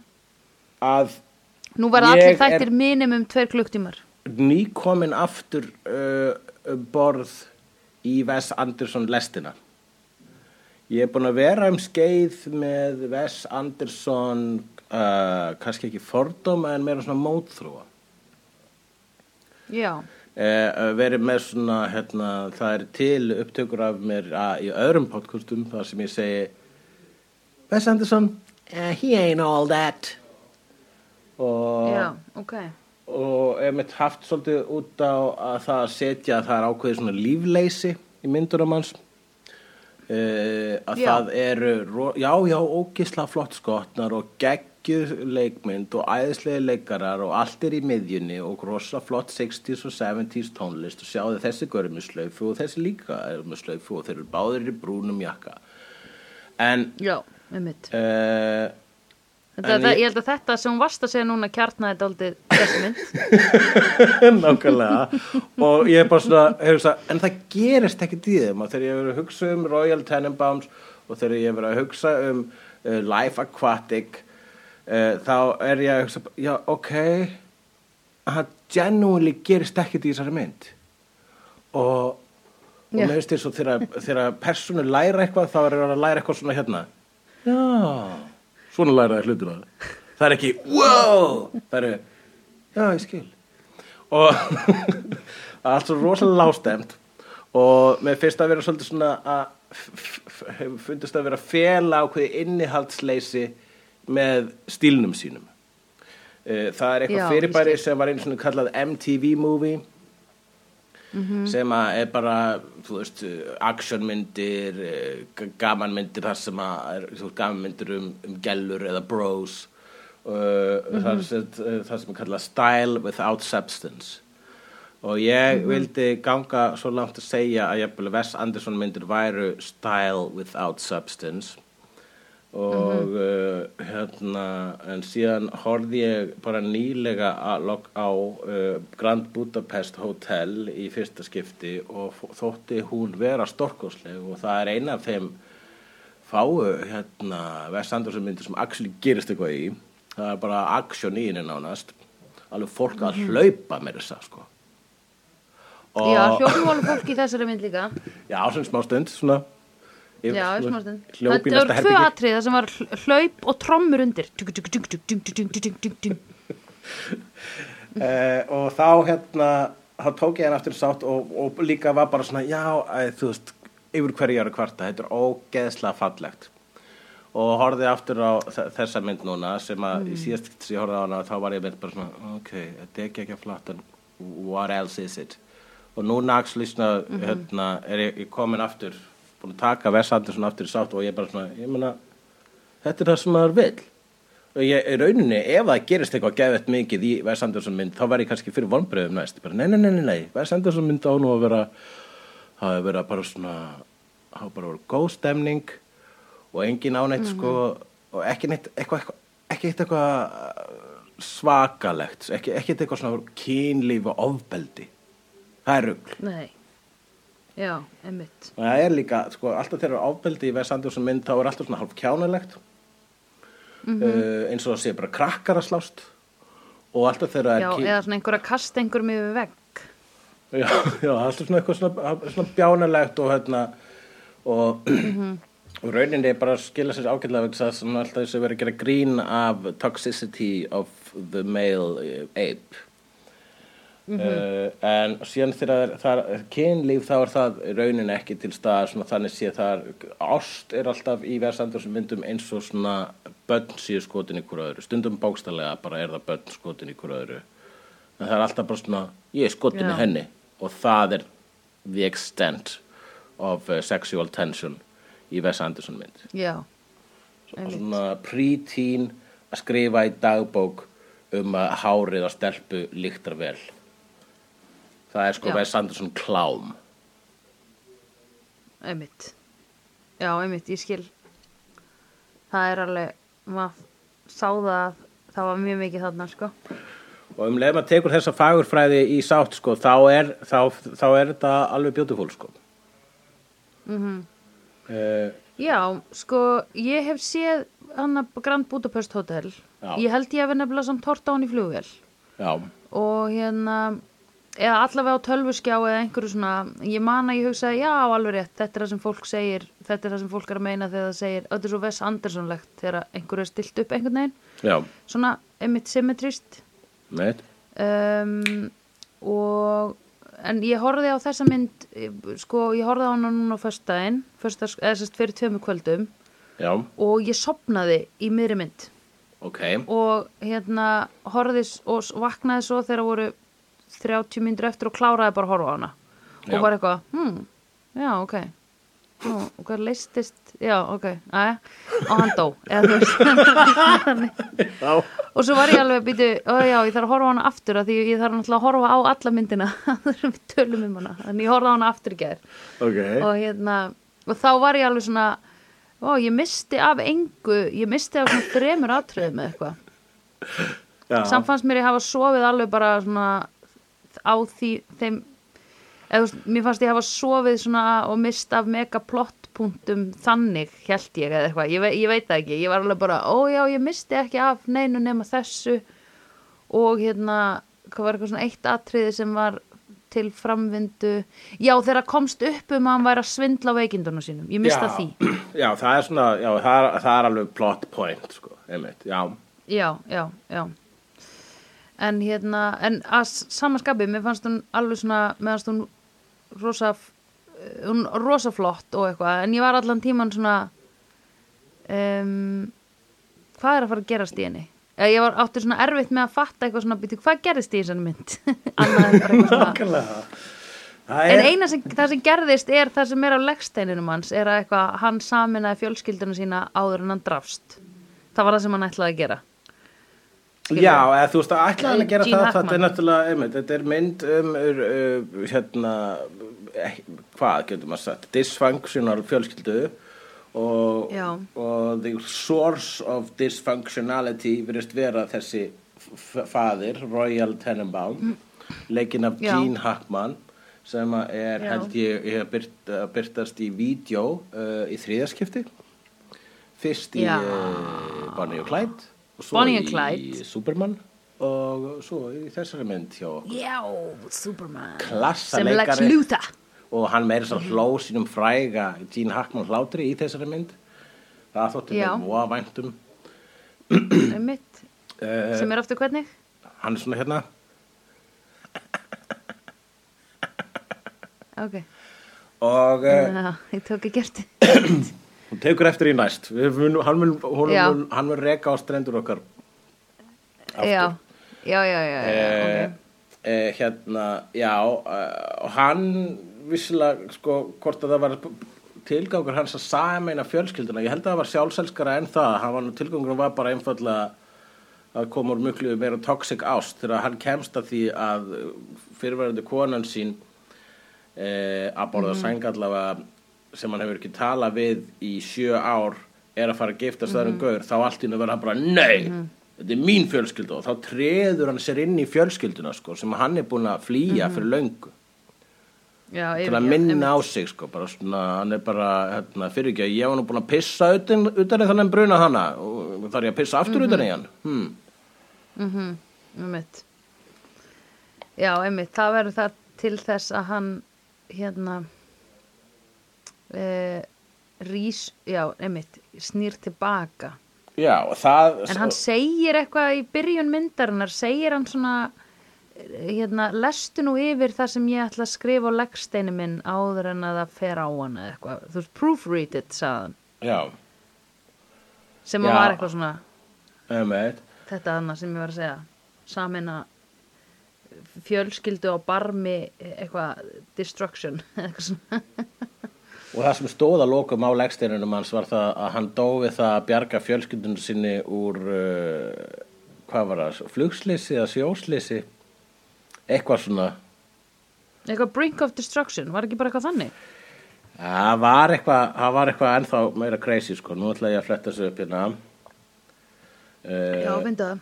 [SPEAKER 2] að
[SPEAKER 1] Nú
[SPEAKER 2] Ég
[SPEAKER 1] allir
[SPEAKER 2] er-
[SPEAKER 1] þættir minimum tveir klukktímar
[SPEAKER 2] nýkomin aftur uh, um borð í Wes Anderson lestina. Ég er búin að vera um skeið með Wes Anderson, uh, kannski ekki fordóma en meira svona mótþróa.
[SPEAKER 1] Já,
[SPEAKER 2] uh, verið með svona hérna, það er til upptökur af mér að, í öðrum podcastum þar sem ég segi Wes Anderson uh, he ain't all that og,
[SPEAKER 1] já, ok
[SPEAKER 2] og ef mitt haft svolítið út á að það að setja að það er ákveðið svona lífleysi í myndurum hans uh, að
[SPEAKER 1] Já.
[SPEAKER 2] það eru já, já, ógisla flott skotnar og geggjuð leikmynd og æðislega leikarar og allt er í miðjunni og rosa flott 60s og 70s tónlist. Og sjáðu þessi görur með slaufu og þessi líka er með slaufu og þeir eru báðir í brúnum jakka. En
[SPEAKER 1] Já, með mitt
[SPEAKER 2] uh,
[SPEAKER 1] Þetta, það,
[SPEAKER 2] ég-
[SPEAKER 1] ég held að þetta sem hún varst að segja núna kjarnaði daldið þessi mynd.
[SPEAKER 2] Nákvæmlega. Og ég er bara svona hef hugsa, en það gerist ekkert í þeim. Og þegar ég hef verið að hugsa um Royal Tenenbaums og þegar ég hef verið að hugsa um uh, Life Aquatic uh, þá er ég að hugsa já ok það genuinely gerist ekkert í þessari mynd. Og og finnst þess að þegar, persónu læra eitthvað þá er það að læra eitthvað svona hérna. Já, svona læra það hlutina það er ekki, wow! Það er, já ég skil. Og það er allt svo rosalega lástemt og mér finnst að vera svolítið svona að hefur fundist að vera að fela ákveði innihaldsleysi með stílnum sínum. Eh, það er eitthvað
[SPEAKER 1] Já,
[SPEAKER 2] fyrirbæri sem var einu svona kallað MTV movie sem að er bara veist, actionmyndir eh, gamanmyndir þar sem að er, veist, gamanmyndir um, um gellur eða bros. Uh, sem, uh, það sem er kallað style without substance. Og ég vildi ganga svo langt að segja að Wes Anderson myndir væru style without substance og uh, hérna en síðan horfði ég bara nýlega að lok- á uh, Grand Budapest Hotel í fyrsta skipti og þótti hún vera storkosleg og það er eina af þeim fáu hérna Wes Anderson myndir sem actually gerist eitthvað í. Það er bara action í henni nánast. Alveg fólk að hlaupa með þessa sko. Og
[SPEAKER 1] Já, hljófum alveg fólk í þessari mynd líka.
[SPEAKER 2] Já, sem smá stund svona
[SPEAKER 1] það voru tvö atrið það sem var hlaup og trommur undir.
[SPEAKER 2] Og þá hérna þá tók ég hann aftur sátt og, og líka var bara svona já, að, þú veist yfir hverju ára kvarta, þetta er ógeðslega fallegt. Og horfið aftur á þessa mynd núna sem að
[SPEAKER 1] mm.
[SPEAKER 2] síðast sem ég horfið á hana þá var ég mynd bara svona ok, þetta er ekki ekki að flatta what else is it? Og núna mm
[SPEAKER 1] -hmm.
[SPEAKER 2] hérna, er ég, ég komin aftur búin að taka Wes Anderson aftur í sátt og ég bara svona, ég meina þetta er það sem maður vill. Og ég, rauninni, ef það gerist eitthvað geðvett mikið í Wes Anderson mynd, þá verð ég kannski fyrir vonbröðum næst, bara, nei, nei, nei, nei, Anderson mynd á nú að vera það hefur verið bara svona það hefur bara verið góð stemning og engin áneitt sko og ekki neitt eitthvað, eitthvað ekki eitt eitthvað uh, svakalegt ekki, ekki eitt eitthvað svona kynlíf og ofbeldi. Það er
[SPEAKER 1] Nei Já, einmitt.
[SPEAKER 2] Og það er líka, sko, alltaf þegar ofbeldi í Wes Anderson mynd, þá er alltaf svona hálf kjánalegt. Uh, eins og það sé bara krakkar að slást. Og alltaf þegar það
[SPEAKER 1] Já, eða svona einhver að kasta einhverjum yfir vegg.
[SPEAKER 2] Já, já, alltaf svona eitthvað svona, svona bjánalegt og hérna og, og rauninni bara skila sér ágætlega vegna þess að svona alltaf þess að vera að gera grín af toxicity of the male eh, ape Uh, en síðan þegar það er kynlíf þá er það í rauninni ekki til stað svona þannig sé það ást er alltaf í verðsandur sem myndum eins og svona börn síðu skotin í hverju öðru. Stundum bókstallega bara er það börn skotin í hverju öðru. En það er alltaf bara svona ég er skotin í
[SPEAKER 1] Já.
[SPEAKER 2] henni. Og það er the extent of uh, sexual tension í Wes Anderson mynd.
[SPEAKER 1] Já, einmitt.
[SPEAKER 2] svona pre-teen að skrifa í dagbók um að hárið á stelpu líktar vel það er sko. Wes Anderson klám.
[SPEAKER 1] Einmitt. Já, einmitt, ég skil. Það er alveg maður sá það að það var mjög mikið þarna sko.
[SPEAKER 2] Og um leið maður tekur þessa fagurfræði í sátt sko, þá er, þá, þá er þetta alveg beautiful sko. Mm
[SPEAKER 1] já, sko, ég hef séð hann að Grand Budapest Hotel.
[SPEAKER 2] Já.
[SPEAKER 1] ég held ég hef nefnilega samt hort á hann í flugvél.
[SPEAKER 2] Já,
[SPEAKER 1] og hérna eða allavega á tölvuskjá eða einhverju svona ég man að ég hugsaði, já, alveg rétt þetta er það sem fólk segir, þetta er það sem fólk er að meina þegar það segir, þetta er svo Wes Andersonlegt þegar einhverju er stilt upp einhvern veginn.
[SPEAKER 2] Já,
[SPEAKER 1] svona einmitt symmetrist. Um, og en ég horfði á þessa mynd sko, ég horfði á hana núna á föstudags, eða sérst fyrir tveimur kvöldum.
[SPEAKER 2] Já,
[SPEAKER 1] og ég sopnaði í miðri mynd.
[SPEAKER 2] Ok.
[SPEAKER 1] Og hérna horfði s- og vaknaði svo þegar voru 30 myndir eftir og kláraði bara að horfa á hana.
[SPEAKER 2] Já.
[SPEAKER 1] og var eitthvað, hmm, já, ok. Nú, og hvað leistist já, ok, aðja og hann dó
[SPEAKER 2] já,
[SPEAKER 1] og svo var ég alveg býtu, ó já, ég þarf að horfa á hana aftur af því ég þarf náttúrulega að horfa á alla myndina. Að við tölum um hana. Þannig ég horfði á hana aftur í gær.
[SPEAKER 2] Ok.
[SPEAKER 1] Og hérna, og þá var ég alveg svona ó, ég misti af engu ég misti af svona þremur atriðum eða eitthvað.
[SPEAKER 2] Já,
[SPEAKER 1] samt fannst mér ég hafa sofið alveg bara svona á því þeim eða mér fannst ég hafa sofið svona og mist af mega plottpunktum þannig held ég eða eitthvað, ég, ve ég veit það ekki. Ég var alveg bara, ó já, ég misti ekki af neinu nema þessu. Og hérna, hvað var eitthvað svona eitt atriði sem var til framvindu? Já, þegar komst upp um að hann væri að svindla veikindunum sínum, ég mista
[SPEAKER 2] já,
[SPEAKER 1] því.
[SPEAKER 2] Já, það er svona já, það er, það er alveg plot point sko, einmitt, já,
[SPEAKER 1] Já, já, já. En hérna, en að samanskapi, mér fannst hún alveg svona, mér fannst hún rosa, hún rosa flott og eitthvað, en ég var allan tíman svona, um, hvað er að fara að gerast í henni? Ég var áttur svona erfitt með að fatta eitthvað svona, býtu, hvað gerist í þessari mynd? Annað en bara eitthvað svona. En
[SPEAKER 2] er,
[SPEAKER 1] eina sem, það sem gerðist er það sem er á leggsteininum hans, er að eitthvað, hann saminaði fjölskylduna sína áður en hann drafst. Það var það sem hann ætlaði að gera. Skilurðu?
[SPEAKER 2] Já, eða þú veist að ætla hann að gera
[SPEAKER 1] Gene
[SPEAKER 2] það,
[SPEAKER 1] Hackman.
[SPEAKER 2] þetta er náttúrulega, einmitt, þetta er mynd um, uh, uh, hérna, eh, hvað getur maður sagt, dysfunctional fjölskyldu og, og the source of dysfunctionality virðist vera þessi f- faðir, Royal Tenenbaum, leikinn af
[SPEAKER 1] Já.
[SPEAKER 2] Gene Hackman, sem er,
[SPEAKER 1] Já.
[SPEAKER 2] held ég, ég að byrt, að byrtast í vídeo uh, í þriðaskipti, fyrst í uh, Bonnie og Clyde
[SPEAKER 1] Bonnie and Clyde.
[SPEAKER 2] Superman og svo í þessari mynd hjá okkur.
[SPEAKER 1] Já, Superman.
[SPEAKER 2] Klassa
[SPEAKER 1] Sem Lex
[SPEAKER 2] leikari.
[SPEAKER 1] Luthor.
[SPEAKER 2] Og hann meiri svo hló sínum fræga Gene Hackman hlátri í þessari mynd. Það þótti mér voða væntum
[SPEAKER 1] Einmitt,
[SPEAKER 2] uh,
[SPEAKER 1] sem er aftur hvernig?
[SPEAKER 2] Hann er svona hérna.
[SPEAKER 1] Ok,
[SPEAKER 2] og uh,
[SPEAKER 1] Já, ég tók ekki gert
[SPEAKER 2] hún tekur eftir í næst. Mun, hann mun reka á strendur okkar
[SPEAKER 1] Já, já, já, já, já
[SPEAKER 2] Eh,
[SPEAKER 1] ok.
[SPEAKER 2] eh, hérna, já uh, og hann vissilega sko hvort að það var tilgangur hans að sameina fjölskylduna. Ég held að það var sjálfselskara en það. Hann var, nú- tilgangurinn var bara einfallega að koma úr mjög meira toxic ást þegar hann kemst að því að fyrirverandi konan sín eh, að borða mm sæng allavega sem hann hefur ekki talað við í sjö ár er að fara að giftast mm -hmm. gaur þá allt í hennu verða hann bara nei þetta er mín fjölskylda. Og þá treður hann sér inn í fjölskylduna sko, sem hann er búin að flýja fyrir löngu.
[SPEAKER 1] Já,
[SPEAKER 2] til að minna á sig sko, bara svona, hann er bara hérna, fyrir ekki að ég var nú búin að pissa utan, utan þannig bruna hana og þarf ég að pissa aftur utan í hann? Hmm.
[SPEAKER 1] einmitt. Já, einmitt, það verður það til þess að hann hérna e, rís, já, einmitt snýr tilbaka
[SPEAKER 2] já, það
[SPEAKER 1] En hann segir eitthvað í byrjun myndarinnar, segir hann svona, eh, hérna, lestu nú yfir það sem ég ætla að skrifa á leggsteinu minn áður en að það fer á hann eða eitthvað. Þú veist, proofread it, sagðan.
[SPEAKER 2] já,
[SPEAKER 1] Sem
[SPEAKER 2] Já.
[SPEAKER 1] að var eitthvað svona,
[SPEAKER 2] einmitt
[SPEAKER 1] þetta þarna sem ég var að segja, samina fjölskyldu á barmi eitthvað destruction, eitthvað svona.
[SPEAKER 2] Og það sem stóð að lokum á leggsteinunum hans var það að hann dói það að bjarga fjölskyldunum sinni úr, uh, hvað var það, flugslýsi eða sjóslýsi, eitthvað svona,
[SPEAKER 1] Eitthvað brink of destruction, var ekki bara eitthvað þannig?
[SPEAKER 2] það var eitthvað, það var eitthvað ennþá meira crazy sko, nú ætla ég að fletta þessu upp hérna.
[SPEAKER 1] Já,
[SPEAKER 2] Uh,
[SPEAKER 1] finndu það.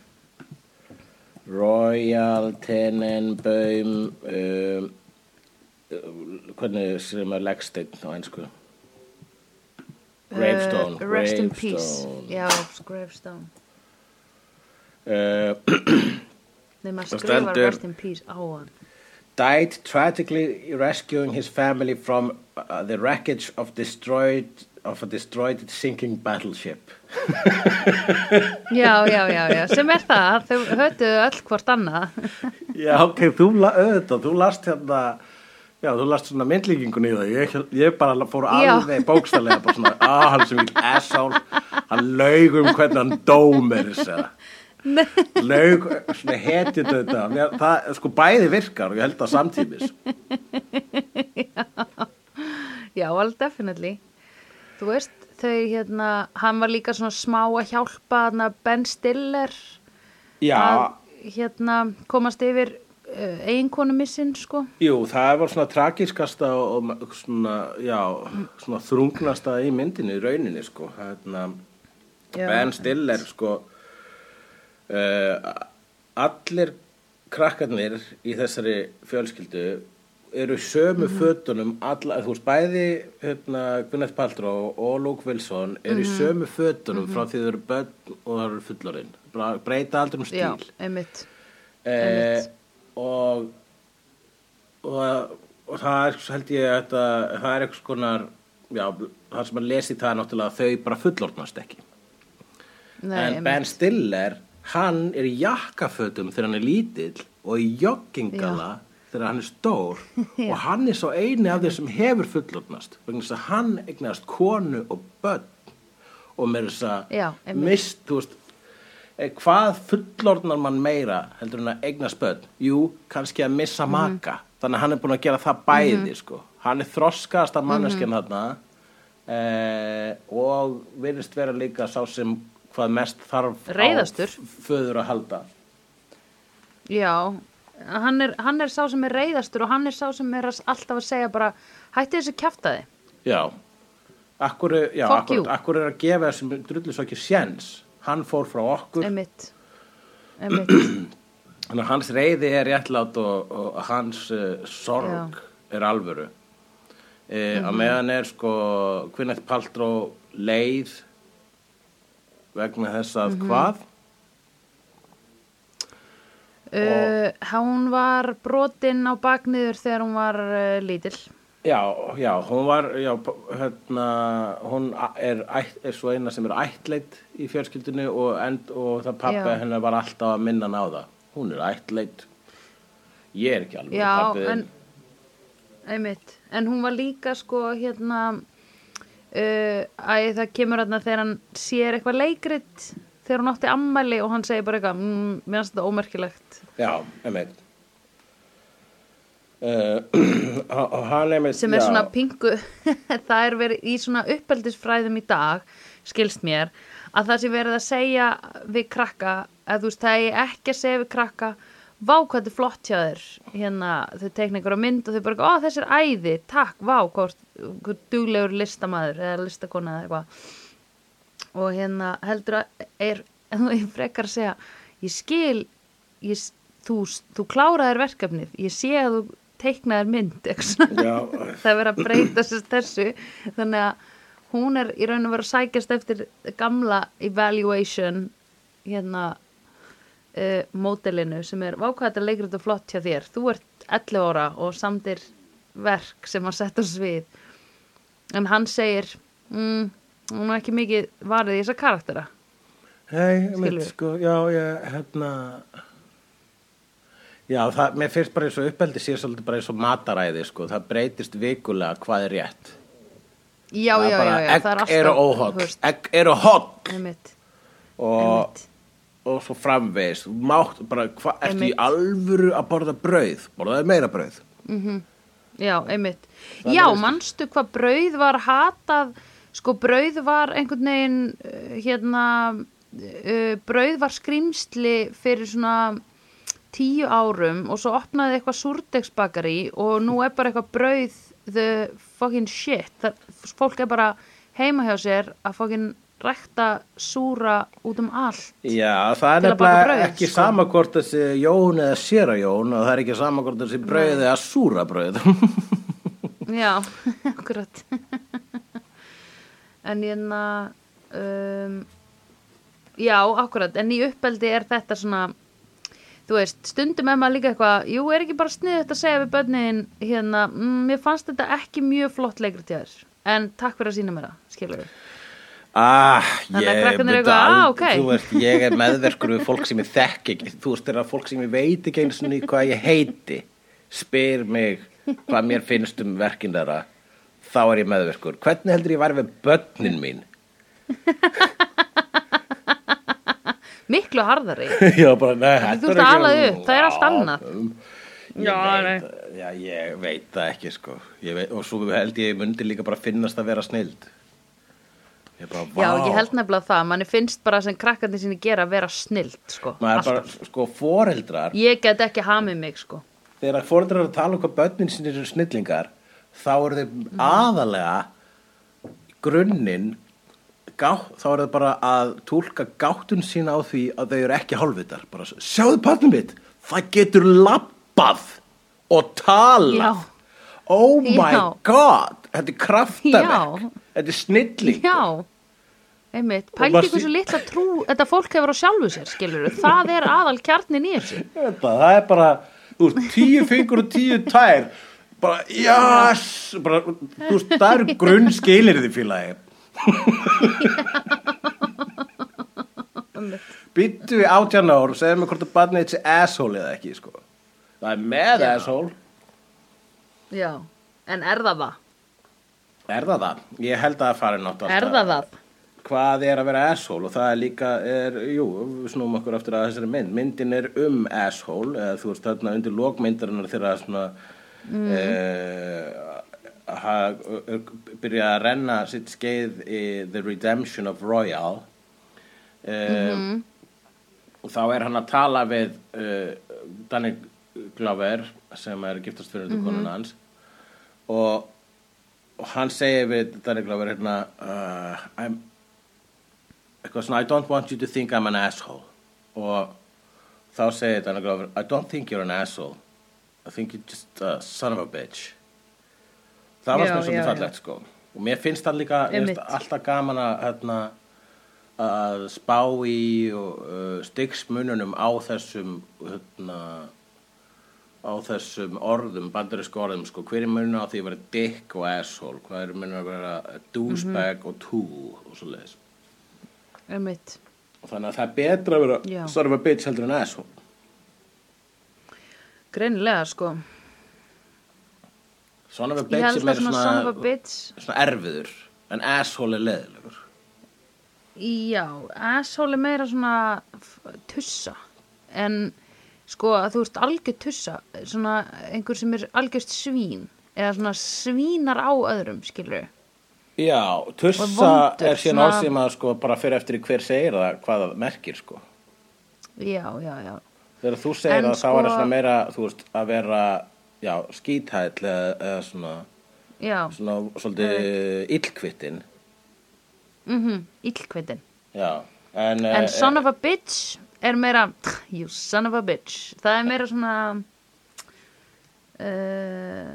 [SPEAKER 2] Royal Tenenbaum, um, hvernig sem er leggsteinn á einsku? Gravestone.
[SPEAKER 1] Uh, rest in peace. Já, gravestone.
[SPEAKER 2] Uh,
[SPEAKER 1] Nei, maður skrifar rest in peace á hann.
[SPEAKER 2] died tragically rescuing his family from uh, the wreckage of destroyed of a destroyed sinking battleship.
[SPEAKER 1] Já, já, já, já, sem er það, þau hötuðu öll hvort annað.
[SPEAKER 2] Já, ok, þú, la- auðvitað, þú last hérna, já, þú last svona myndlíkingun í það, ég, ég bara fór
[SPEAKER 1] Já.
[SPEAKER 2] alveg bókstallega, bara svona, að hann sem vil asshole, hann laug um hvernig hann dómir þess að, laug, svona hetið þetta, Mér- það, sko, bæði virkar og ég held að samtímis.
[SPEAKER 1] Já, alveg definitely. Þú veist, þau hérna, hann var líka svona smá að hjálpa hana Ben Stiller
[SPEAKER 2] Já,
[SPEAKER 1] að hérna komast yfir uh, eiginkonu missin, sko.
[SPEAKER 2] jú, það var svona tragiskasta og, svona, já, svona þrungnasta í myndinni, í rauninni, sko, hérna,
[SPEAKER 1] Já.
[SPEAKER 2] Ben Stiller sko uh, allir krakkarnir í þessari fjölskyldu eru sömu fötunum alla, þú veist, bæði hérna, Gwyneth Paltrow og Luke Wilson eru í sömu fötunum frá því þau eru börn og það eru fullorinn breyta aldrei um
[SPEAKER 1] Já,
[SPEAKER 2] stíl
[SPEAKER 1] einmitt.
[SPEAKER 2] eh,
[SPEAKER 1] einmitt.
[SPEAKER 2] Og, og og það er held ég að þetta, það er eitthvað skonar já, það sem að lesi það er náttúrulega að þau bara fullorðnast ekki.
[SPEAKER 1] Nei,
[SPEAKER 2] en Ben
[SPEAKER 1] einmitt.
[SPEAKER 2] Stiller hann er í jakkafötum þegar hann er lítill og í joggingala þegar hann er stór og hann er svo eini af þeir sem hefur fullorðnast vegna þess að hann eignast konu og börn og með þess að mist, þú veist hvað fullorðnar mann meira heldur en að eignast börn jú, kannski að missa
[SPEAKER 1] Mhm.
[SPEAKER 2] maka þannig að hann er búin að gera það bæði sko. hann er þroskast af
[SPEAKER 1] Mhm.
[SPEAKER 2] þarna eh, og virðist vera líka sá sem hvað mest þarf
[SPEAKER 1] Reiðastur.
[SPEAKER 2] á föður að halda
[SPEAKER 1] Já, hann er, hann er sá sem er reyðastur og hann er sá sem er alltaf að segja bara, hætti þessu kjaftaði.
[SPEAKER 2] já, akkur, já, akkur, akkur er að gefa þessum ekki séns hann fór frá okkur.
[SPEAKER 1] Einmitt.
[SPEAKER 2] þannig að hans reyði er réttlátt og, og hans uh, sorg er alvöru e,
[SPEAKER 1] Mhm.
[SPEAKER 2] að meðan er sko Gwyneth Paltrow leið vegna þess að
[SPEAKER 1] Mhm.
[SPEAKER 2] hvað
[SPEAKER 1] Uh, hún var brotin á bakniður þegar hún var uh, lítill.
[SPEAKER 2] Já, já, hún var, já, hérna, hún er, er svo eina sem er ættleit í fjölskyldinu og, end, og það pappi
[SPEAKER 1] Já.
[SPEAKER 2] hennar var alltaf að minna hann á það. Hún er ættleit. Ég er ekki alveg
[SPEAKER 1] Já,
[SPEAKER 2] pappi
[SPEAKER 1] en, einmitt. En hún var líka sko hérna, uh, að það kemur hérna þegar hann sér eitthvað leikrit þegar hún átti ammæli og hann segir bara eitthvað, mm, mér finnst þetta ómerkilegt.
[SPEAKER 2] Já, einmitt. Uh,
[SPEAKER 1] sem er svona pingu það er verið í svona uppeldisfræðum í dag skilst mér að það sé verið að segja við krakka að þú veist það er ekki að segja við krakka vá hvað þetta er flott hjá þér. Hérna þau teikna ykkur á mynd og þau bara ó þessi er æði, takk, vá hvort hvort duglegur listamæður eða listakona eða eitthvað. Og hérna heldur að er, ég frekar að segja ég skil ég, þú, þú kláraðir verkefnið ég sé að þú teiknaðir mynd það er verið að breyta þessu. Þannig að hún er í raun og veru að sækjast eftir gamla evaluation hérna uh, módelinu sem er vákvæða leikrið og flott hjá þér. Þú ert 11 ára og samtir verk sem að setja svið. En hann segir mm, hún er ekki mikið varðið í þessa karaktera.
[SPEAKER 2] Hei, sko, já, ég, hérna Já, það, mér finnst bara eins og uppeldi sé svolítið bara eins og mataræði, sko, það breytist vikulega hvað er rétt.
[SPEAKER 1] já,
[SPEAKER 2] er
[SPEAKER 1] já, já, já, það er
[SPEAKER 2] egg
[SPEAKER 1] alltaf
[SPEAKER 2] eru
[SPEAKER 1] þú
[SPEAKER 2] óholl,
[SPEAKER 1] veist,
[SPEAKER 2] egg eru
[SPEAKER 1] einmitt,
[SPEAKER 2] og, og svo framvegis, þú mátt bara, hva, ertu í alvöru að borða brauð, borðaði meira brauð.
[SPEAKER 1] Já, einmitt.
[SPEAKER 2] Það
[SPEAKER 1] Já, manstu hvað brauð var hatað, sko brauð var einhvern veginn, uh, hérna, uh, brauð var skrýmsli fyrir svona tíu árum og svo opnaði eitthvað súrdegsbakari og nú er bara eitthvað brauð the fucking shit. Það, fólk er bara heima hjá sér að fucking rækta súra út um allt.
[SPEAKER 2] Já, það er nefnilega ekki
[SPEAKER 1] sko.
[SPEAKER 2] sama hvort þessi Jón eða séra Jón og það er ekki sama hvort þessi brauð eða súra brauð.
[SPEAKER 1] Já, akkurat En hérna um, Já, akkurat En í uppeldi er þetta svona Þú veist, stundum er maður líka eitthvað Jú, er ekki bara sniðið að segja við börnin Hérna, mm, mér fannst þetta ekki mjög flott leikrit hjá þér En takk fyrir að sína mér það, skilur við
[SPEAKER 2] Ah,
[SPEAKER 1] Þannig að krakkarnir
[SPEAKER 2] myndi
[SPEAKER 1] eitthvað, ah, ok.
[SPEAKER 2] Veist, ég er meðverkur við fólk sem ég þekk ekki Þú veist, þegar fólk sem ég veit ekki eins og hvað ég heiti spyr mig hvað mér finnst um verkin þeirra þá er ég meðverkur Hvernig heldur ég væri við börnin mín?
[SPEAKER 1] Miklu harðari.
[SPEAKER 2] Já, bara, nei,
[SPEAKER 1] Þú ert
[SPEAKER 2] er ekki-
[SPEAKER 1] ala upp, það er allt annað.
[SPEAKER 2] um,
[SPEAKER 1] Já,
[SPEAKER 2] veit, já, ég veit það ekki, sko. Ég veit, Og svo held ég myndi líka bara finnast að vera snild. Ég bara,
[SPEAKER 1] Já, ég held nefnilega það, manni finnst bara sem krakkandi sinni gera að vera snild, sko
[SPEAKER 2] bara, sko, foreldrar
[SPEAKER 1] Ég get ekki hamið mig, sko.
[SPEAKER 2] Þegar foreldrar eru að tala um hvað börnin sinni eru snillingar þá eru þeir aðalega grunninn gá, þá eru þeir bara að túlka gáttun sína á því að þau eru ekki hálfvitar. Bara sjáðu partnum mitt það getur lappað og talað.
[SPEAKER 1] Já.
[SPEAKER 2] oh my
[SPEAKER 1] Já.
[SPEAKER 2] god þetta er kraftaverk. Þetta er snilling
[SPEAKER 1] Já, einmitt, pældi
[SPEAKER 2] sí-
[SPEAKER 1] hversu litla trú þetta fólk hefur á sjálfu sér, skilur það er aðal kjarnin í þessu.
[SPEAKER 2] Það er bara þú veist, tíu fingur og tíu tær. Bara, jás veist, það eru grunn skilir því félagi byttu við átján ár og segðu mig hvort að barnið þetta sé asshole eða ekki sko. það er með
[SPEAKER 1] Já.
[SPEAKER 2] asshole
[SPEAKER 1] Já, en er það það?
[SPEAKER 2] er það það? ég held að það fari nátt alltaf
[SPEAKER 1] Er það það?
[SPEAKER 2] hvað er að vera asshole og það er líka, er, jú, við snúum okkur aftur að þessari mynd, myndin er um asshole, eða þú veist þarna undir lokmyndarinnar þegar svona mm. ha, byrja að renna sitt skeið í The Redemption of Royal. Mm og þá er hann að tala við uh, Danny Glover sem er giftast fyrir mm konun hans. Og, og hann segir við Danny Glover hérna uh, I don't want you to think I'm an asshole. Og þá segir Danny Glover I don't think you're an asshole. I think you're just a son of a bitch það var svona svolítið fallegt sko. Og mér finnst það líka finnst alltaf gaman að hérna, að spá í og uh, stygsmununum á þessum hérna, á þessum orðum, bandarísku orðum sko, hver er munun á því að vera dick og asshole, hvað er munun að vera douchebag og tool og svo leiðis
[SPEAKER 1] Einmitt.
[SPEAKER 2] og þannig að það er betra að vera son of a bitch heldur en asshole.
[SPEAKER 1] Greinilega, sko
[SPEAKER 2] son of a bitch er
[SPEAKER 1] að
[SPEAKER 2] meira
[SPEAKER 1] svona son of a bitch.
[SPEAKER 2] svona erfiður en asshole er leðilegur
[SPEAKER 1] Já, asshole er meira svona tussa. En sko að þú veist algjör tussa svona einhver sem er algjörst svín eða svona svínar á öðrum skilur
[SPEAKER 2] Já, tussa
[SPEAKER 1] vondur,
[SPEAKER 2] er síðan
[SPEAKER 1] svona-
[SPEAKER 2] orð sem að sko bara fyrir eftir hver segir það hvað það merkir sko.
[SPEAKER 1] Já, já, já.
[SPEAKER 2] Þegar þú segir
[SPEAKER 1] En
[SPEAKER 2] það þá er það
[SPEAKER 1] sko-
[SPEAKER 2] svona meira þú veist að vera já, skíthæll eða, eða svona,
[SPEAKER 1] Já,
[SPEAKER 2] svona svolítið illkvittin
[SPEAKER 1] mhm, illkveitin
[SPEAKER 2] Já, en,
[SPEAKER 1] En
[SPEAKER 2] eh,
[SPEAKER 1] son of a bitch er meira You son of a bitch. Það er meira svona uh,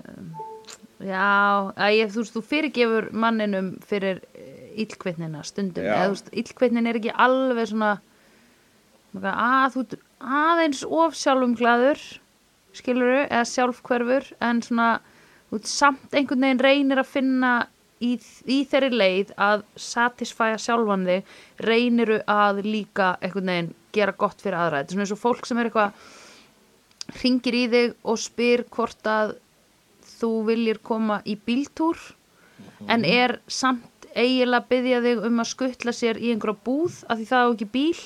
[SPEAKER 1] Já að ég, Þú veist, þú fyrirgefur manninum fyrir illkveitnina stundum.
[SPEAKER 2] Já.
[SPEAKER 1] eða þú veist, illkveitnin er ekki alveg svona að þú aðeins of sjálfum glaður skiluru, eða sjálfhverfur en svona, veist, samt einhvern veginn reynir að finna í, í þeirri leið að satisfæja sjálfan þig, reyniru að líka einhvern veginn gera gott fyrir aðra, þetta er svona eins og fólk sem er eitthvað ringir í þig og spyr hvort að þú viljir koma í bíltúr en er samt eiginlega byggja þig um að skuttla sér í einhverja búð af því það á ekki bíl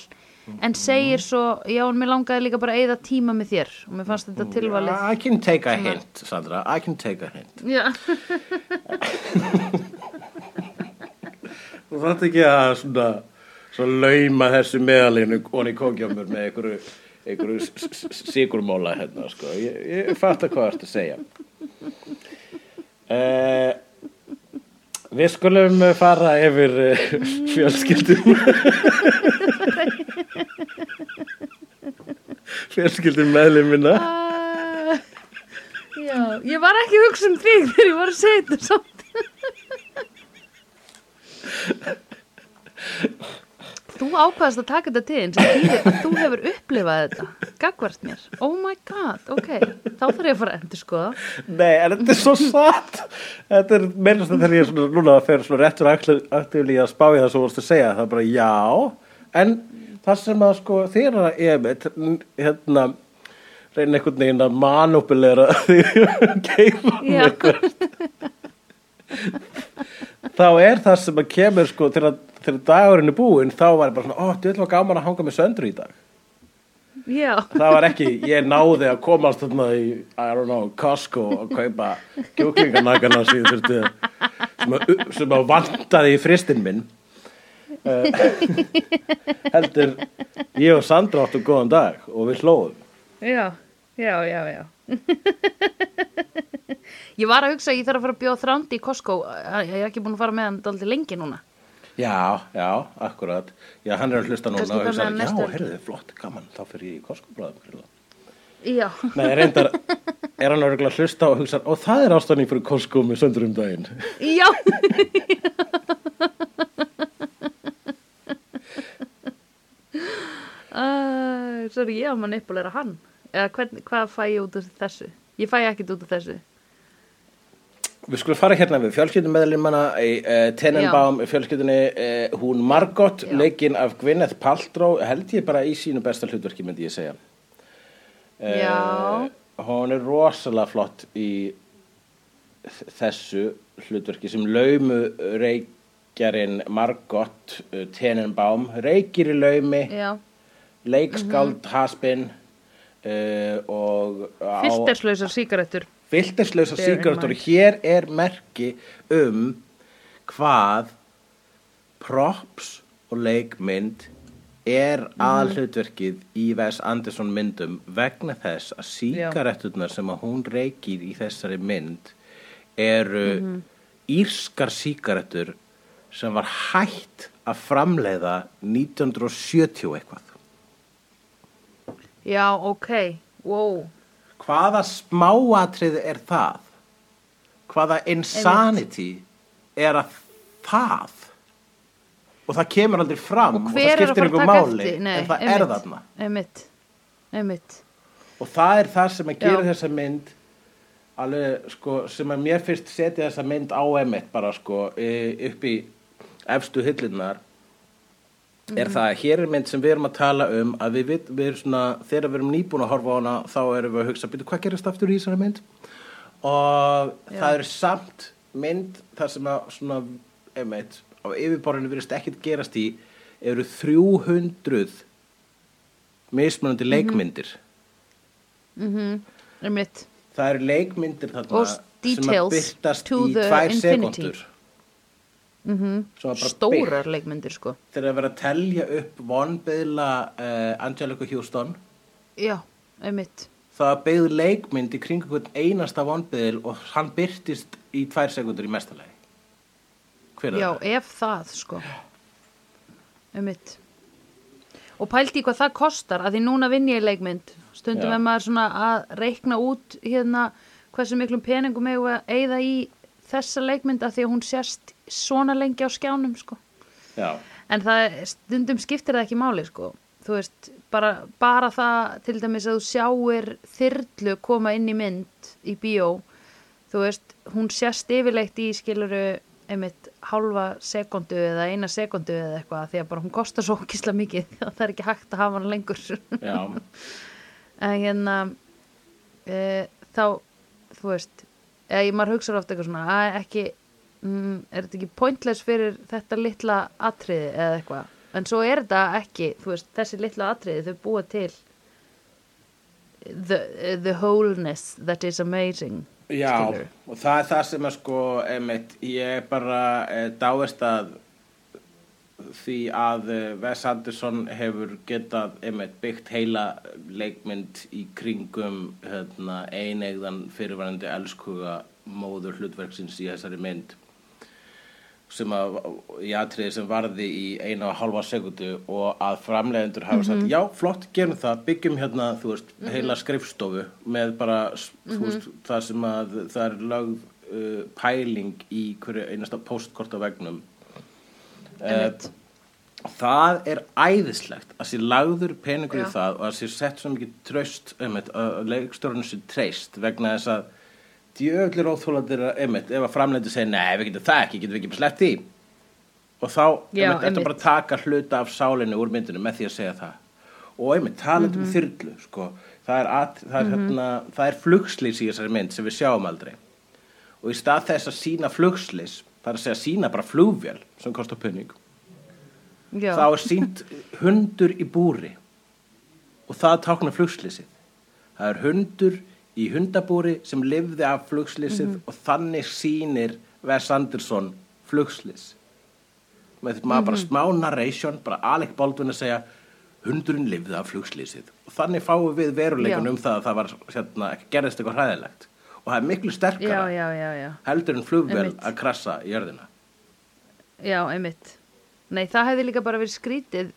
[SPEAKER 1] en segir svo, já, en mér langaði líka bara að eyða tíma með þér og mér fannst þetta tilvalið
[SPEAKER 2] I can take a hint, Sandra, I can take a hint.
[SPEAKER 1] Já,
[SPEAKER 2] Þú þarft ekki að svona, svona lauma þessu meðalinu onni kókjámur með einhverju, einhverju sigurmóla hérna, sko. Ég, ég fatt að hvað ertu að segja. Uh, við skulum fara yfir uh, fjölskyldum. Fjölskyldum meðlimina.
[SPEAKER 1] Ah, já, ég var ekki hugsa um þig þegar ég var að segja þetta samt. Þú ákvaðast að taka þetta til eins og þýðir að þú hefur upplifað þetta gagvart mér, oh my god ok, þá þarf ég að fara að endur skoða
[SPEAKER 2] Nei, en þetta er svo satt. Þetta er meðlust þegar ég er svona núna að fer svona réttur aktífli að spá í það svo vorstu að segja, það er bara já. En það sem að sko ég með hérna reyna einhvern veginn að manupulera því
[SPEAKER 1] Já.
[SPEAKER 2] þá er það sem að kemur sko þegar, þegar dagurinn er búinn þá var ég bara svona, ó, þú ætlum að gaman að hanga með söndru í dag.
[SPEAKER 1] Já,
[SPEAKER 2] það var ekki, ég náði að komast þarna í, I don't know, Costco og kaupa kjúklinganagana sem sem að, vantaði í fristinn minn heldur ég og Sandra áttu góðan dag og við hlóðum
[SPEAKER 1] já, já, já, já. Ég var að hugsa að ég þarf að fara að bjóða þrándi í Costco. Ég er ekki búin að fara með hann dálítið lengi núna.
[SPEAKER 2] Já, já, akkurat. Já, hann er að hlusta núna
[SPEAKER 1] Kannski
[SPEAKER 2] og hugsa,
[SPEAKER 1] með
[SPEAKER 2] já,
[SPEAKER 1] næstu helgi."
[SPEAKER 2] heyrðu, flott, gaman þá fyrir ég í Costco bráðum
[SPEAKER 1] Já,
[SPEAKER 2] Nei, reyndar, er hann að hlusta og hugsa, og það er ástæðning fyrir Costco með söndur um daginn.
[SPEAKER 1] Já uh, Sorry, ég á manipulera hann. Eða hvern, hvað fæ ég út úr þessu? Ég fæ ekkert út úr þessu.
[SPEAKER 2] Við skulum fara hérna við fjölskyldummeðlimana í uh, Tenenbaum fjölskyldunni, uh, hún Margot
[SPEAKER 1] Já.
[SPEAKER 2] leikinn af Gwyneth Paltrow held ég bara í sínu besta hlutverki myndi ég segja. Eh,
[SPEAKER 1] Já.
[SPEAKER 2] Hún er rosalega flott í þessu hlutverki sem laumu reykjarinn Margot Tenenbaum reykir í laumi.
[SPEAKER 1] Já,
[SPEAKER 2] leikskáld
[SPEAKER 1] Mhm.
[SPEAKER 2] haspin uh, og á-
[SPEAKER 1] filterslausar Bear in
[SPEAKER 2] síkartur
[SPEAKER 1] mind.
[SPEAKER 2] hér er merki um hvað props og leikmynd er
[SPEAKER 1] Mhm.
[SPEAKER 2] aðhlutverkið í Wes Anderson myndum vegna þess að síkaretturnar sem að hún reykir í þessari mynd eru
[SPEAKER 1] Mhm.
[SPEAKER 2] írskar síkarettur sem var hætt að framleiða 1970 eitthvað
[SPEAKER 1] Já, ok, wow
[SPEAKER 2] hvaða smáatrið er það? Hvaða insanity er að það? Og það kemur aldrei fram
[SPEAKER 1] Og
[SPEAKER 2] og, það
[SPEAKER 1] að
[SPEAKER 2] skiptir
[SPEAKER 1] taka
[SPEAKER 2] máli
[SPEAKER 1] Nei,
[SPEAKER 2] en það
[SPEAKER 1] einmitt,
[SPEAKER 2] er þarna.
[SPEAKER 1] Einmitt, einmitt
[SPEAKER 2] Og það er það sem að gera
[SPEAKER 1] Já.
[SPEAKER 2] þessa mynd alveg sko sem að mér fyrst setja þessa mynd á emitt bara sko í- upp í efstu hillinnar
[SPEAKER 1] Mhm.
[SPEAKER 2] er það að hér er mynd sem við erum að tala um að við, við, við erum svona þegar við erum nýbúin að horfa á hana þá erum við að hugsa byrju hvað gerist aftur í þessari mynd og
[SPEAKER 1] Já.
[SPEAKER 2] það er samt mynd þar sem að svona emitt á yfirborðinu virðist ekkert gerast í eru 300 mismunandi
[SPEAKER 1] Mhm.
[SPEAKER 2] leikmyndir
[SPEAKER 1] mm Einmitt
[SPEAKER 2] Það eru leikmyndir þarna sem að byrtast í tvær sekundur mm -hmm.
[SPEAKER 1] Stórar leikmyndir sko.
[SPEAKER 2] Þegar að vera að telja upp vonbeðla uh, Angelica Houston.
[SPEAKER 1] Já, einmitt.
[SPEAKER 2] Það beigð leikmynd í hvern einasta vonbeðil og hann byrtist í tvær sekundur í mestalegi Hver er
[SPEAKER 1] Já, ef það sko. Einmitt. Og pældi í hvað það kostar að því núna vinn ég leikmynd. Stundum
[SPEAKER 2] Já.
[SPEAKER 1] er maður svona að reikna út hérna hversu miklum peningum eigum við að eyða í þessa leikmynd að því að hún sést svona lengi á skjánum sko En það stundum skiptir það ekki máli sko. Þú veist, bara, bara það til dæmis að þú sjáir þyrlu koma inn í mynd í bíó. Þú veist, hún sést yfirleitt í skiluru einmitt hálfa sekundu eða eina sekundu eða eitthvað því að bara hún kostar svo kísla mikið það er ekki hægt að hafa hann lengur. en hérna e, þá, þú veist, eða ég maður hugsa ofta eitthvað svona að ekki, mm, er þetta ekki pointless fyrir þetta litla atriði eða eitthvað en svo er þetta ekki þú veist, þessi litlu atriði þau búa til the, the wholeness that is amazing
[SPEAKER 2] Já,
[SPEAKER 1] skilurðu.
[SPEAKER 2] og það er það sem að sko, einmitt, ég bara eh, dáist að því að eh, Wes Anderson hefur getað einmitt byggt heila leikmynd í kringum hérna, einegðan fyrirvarandi elskuga móður hlutverksins í þessari mynd sem að í atriði sem varði í eina og halva sekundu og að framleiðendur hafa sagt, já, flott, gerum það byggjum hérna, þú veist, heila skrifstofu með bara, s- þú veist, það sem að það er lögð uh, pæling í hverju einasta postkort á vegnum
[SPEAKER 1] Einmitt.
[SPEAKER 2] það er æðislegt að sé lagður peningur
[SPEAKER 1] Já.
[SPEAKER 2] í það og að sé sett svo mikið tröst einmitt, að leikstjórinu sé treyst vegna þess að djöflir óþólandir einmitt, ef að framleitur segir nei, við getum það ekki, getum við ekki bara sleppt því og þá einmitt, þetta bara að taka hluta af sálinni úr myndinu með því að segja það og einmitt, talandi
[SPEAKER 1] Mhm.
[SPEAKER 2] um þyrlu sko, það er, at, það, er hérna, það er flugslýs í þessari mynd sem við sjáum aldrei og í stað þess að sína flugslýs það er að segja sína bara flugvél sem kostar punning
[SPEAKER 1] Já,
[SPEAKER 2] þá er sínt hundur í búri og það táknar flugslýsið það er hundur í hundabúri sem lifði af flugslýsið og þannig sýnir Wes Anderson flugslýs með þetta maður bara smá narration bara Alec Baldwin að segja hundurinn lifði af flugslýsið og þannig fáum við veruleikun
[SPEAKER 1] Já.
[SPEAKER 2] um það að það var hérna, gerðist eitthvað hræðilegt og það er miklu sterkara
[SPEAKER 1] já, já, já
[SPEAKER 2] heldur en
[SPEAKER 1] Einmitt.
[SPEAKER 2] að krassa í jörðina
[SPEAKER 1] Já, einmitt. Nei, það hefði líka bara verið skrítið,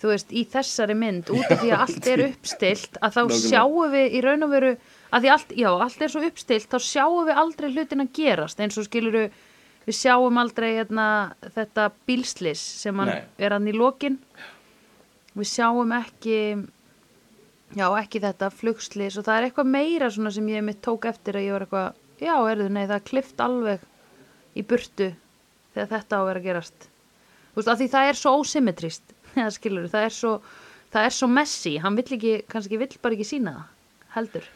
[SPEAKER 1] þú veist, í þessari mynd, út af því að allt er uppstilt, að þá
[SPEAKER 2] Nákvæmlega.
[SPEAKER 1] sjáum við í raun og veru, að því allt, já, allt er svo uppstilt, þá sjáum við aldrei hlutin að gerast, eins og skiluru, við sjáum aldrei hérna, þetta bílslis sem er hann í lokin, við sjáum ekki, já, ekki þetta flugslis og það er eitthvað meira svona sem ég mitt tók eftir að ég var eitthvað, já, erðu, nei, það klift alveg í burtu þegar þetta á að vera að gerast. Þú veist, af því það er svo ósymmetrist það skilur, það er svo það er svo messy, hann vill ekki kannski vill bara ekki sína það, heldur.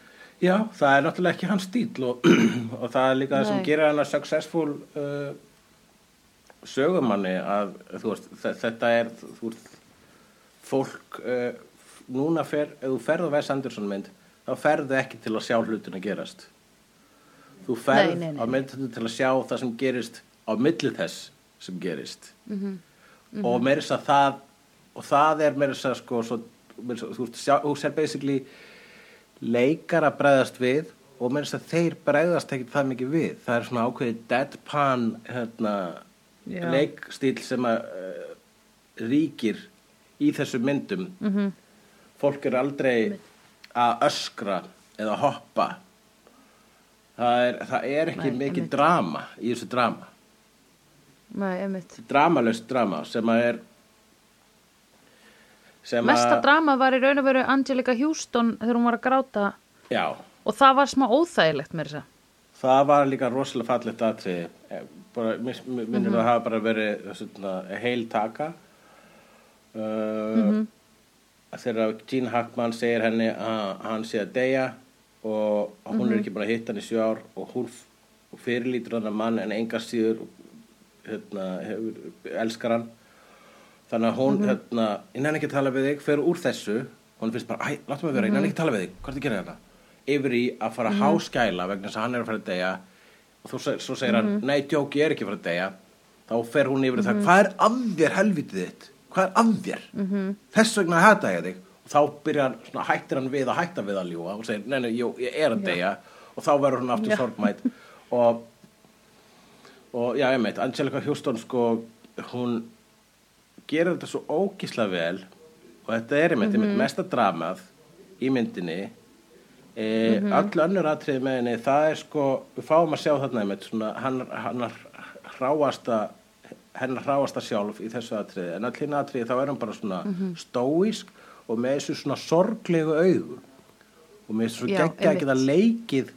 [SPEAKER 2] Já, það er náttúrulega ekki hans stíl og, og það er líka það sem gerir hann að successful uh, sögumanni að þú veist, þe- þetta er þú veist, fólk uh, núna fer, ef þú ferð á Wes Anderson mynd þá ferðu ekki til að sjá hlutin að gerast þú ferð
[SPEAKER 1] Nei, nei, nei.
[SPEAKER 2] á myndinu til að sjá það sem gerist á milli þess sem gerist
[SPEAKER 1] Mhm.
[SPEAKER 2] og meira þess að það og það er meira þess að sko svo, að, þú sjá, þú sér basically leikar að bregðast við og meira þess að þeir bregðast ekkert það mikið við það er svona ákveðið deadpan hérna, leikstíl sem að uh, ríkir í þessum myndum -hmm. Fólk er aldrei að öskra eða hoppa. Það er, það er ekki
[SPEAKER 1] Nei,
[SPEAKER 2] mikið
[SPEAKER 1] einmitt.
[SPEAKER 2] drama í þessu drama.
[SPEAKER 1] Nei, einmitt.
[SPEAKER 2] Dramalöst drama sem að er sem
[SPEAKER 1] Mesta
[SPEAKER 2] að
[SPEAKER 1] drama var í raun og veru Angelica Houston þegar hún var að gráta.
[SPEAKER 2] Já,
[SPEAKER 1] og það var smá óþægilegt með þess að
[SPEAKER 2] það var líka rosalega fallegt atriði. Eh, bara, mér mér minnir
[SPEAKER 1] Mhm.
[SPEAKER 2] það hafa bara verið svona, heil taka uh,
[SPEAKER 1] Mhm.
[SPEAKER 2] Þegar Gene Hackman segir henni að hann sé að deyja og hún
[SPEAKER 1] Mhm.
[SPEAKER 2] er ekki búin að hitta hann í sjö ár og hún og fyrirlítur hann að mann en enga síður hérna, hefur, elskar hann. Þannig að hún hérna, ég nenni ekki að tala við þig fer úr þessu, hún finnst bara æ, láttu mig vera, nenni ekki tala við þig, hvað er það að gera þetta yfir í að fara að háskæla vegna þess að hann er að fara að deyja. Og þú, svo segir hann, nei, djók, ég er ekki að fara að deyja. Þá fer hún yfir það, hvað er af þér helvitið þitt, hvað er af þér? -hmm. þess vegna hata ég þig. Og þá byrjar hann, svona, hættir hann við að hætta við að ljúga og segir, nei, nei, jú, ég er að deyja. Og þá verður hún aftur sorgmætt og og já, ég meit, Angelica Houston sko, hún gerir þetta svo ógísla vel. Og þetta er einmitt, einmitt mesta dramað í myndinni. E, öll önnur atriði með henni það er sko, við fáum að sjá þarna einmitt svona, hann, hann hráasta hennar hráasta sjálf í þessu atriði, en öll hinn atriði þá er hann bara svona stóísk og með þessu svona sorglegu augu. Og með þessu
[SPEAKER 1] Já,
[SPEAKER 2] geggja að geta leikið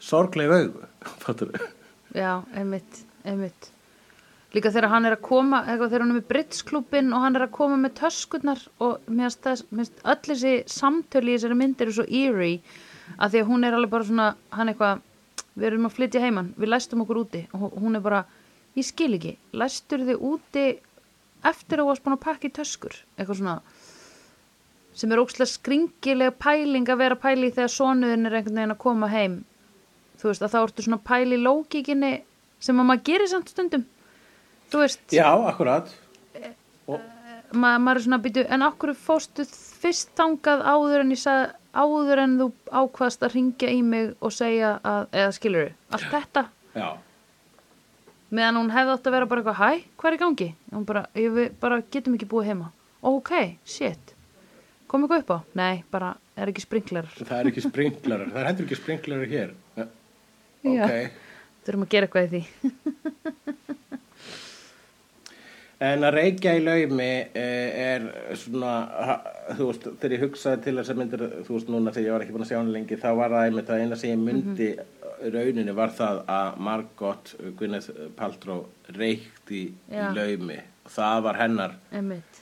[SPEAKER 2] sorglegu augu fattarðu?
[SPEAKER 1] Já, einmitt, einmitt. Líka þegar hann er að koma þegar hann er með Britsklubin og hann er að koma með töskurnar og mér finnst öll þessi samtölu í þessari mynd eru svo eerie að því að hún er alveg bara svona hann eitthvað, við erum að flytja heiman við læstum okkur úti og hún er bara, ég skil ekki læstur þið úti eftir að þú varst búin að pakka í töskur? Eitthvað svona sem er ókslega skringilega pæling að vera pæli þegar sonuðin er einhvern veginn að koma heim. Þú veist að þá ertu svona pæli lókikinni sem að maður gerir samt stundum. Þú veist,
[SPEAKER 2] Já, akkurat.
[SPEAKER 1] ma maður er svona býtu en okkur fóstu fyrst þangað áður en ég sagði áður en þú ákvaðst að ringja í mig og segja að, eða skilur allt þetta?
[SPEAKER 2] Já.
[SPEAKER 1] Meðan hún hefði átt að vera bara eitthvað hæ, hvað er í gangi? Hún bara, ég, við bara getum ekki búið heima ok, shit kom eitthvað upp á? Nei, bara er ekki sprinklerar
[SPEAKER 2] Það er ekki sprinklarar. Það er hendur ekki sprinklarar hér. Ok.
[SPEAKER 1] þurfum að gera eitthvað í því
[SPEAKER 2] En að reykja í laumi eh, er svona, þú veist, þegar ég hugsaði til þess að myndir, þú veist, núna þegar ég var ekki búin að sjá hann lengi, þá var það einmitt að eina sem ég myndi
[SPEAKER 1] Mhm.
[SPEAKER 2] rauninni var það að Margot Gwyneth Paltrow reykti í
[SPEAKER 1] Já.
[SPEAKER 2] laumi. Það var hennar
[SPEAKER 1] Einmitt.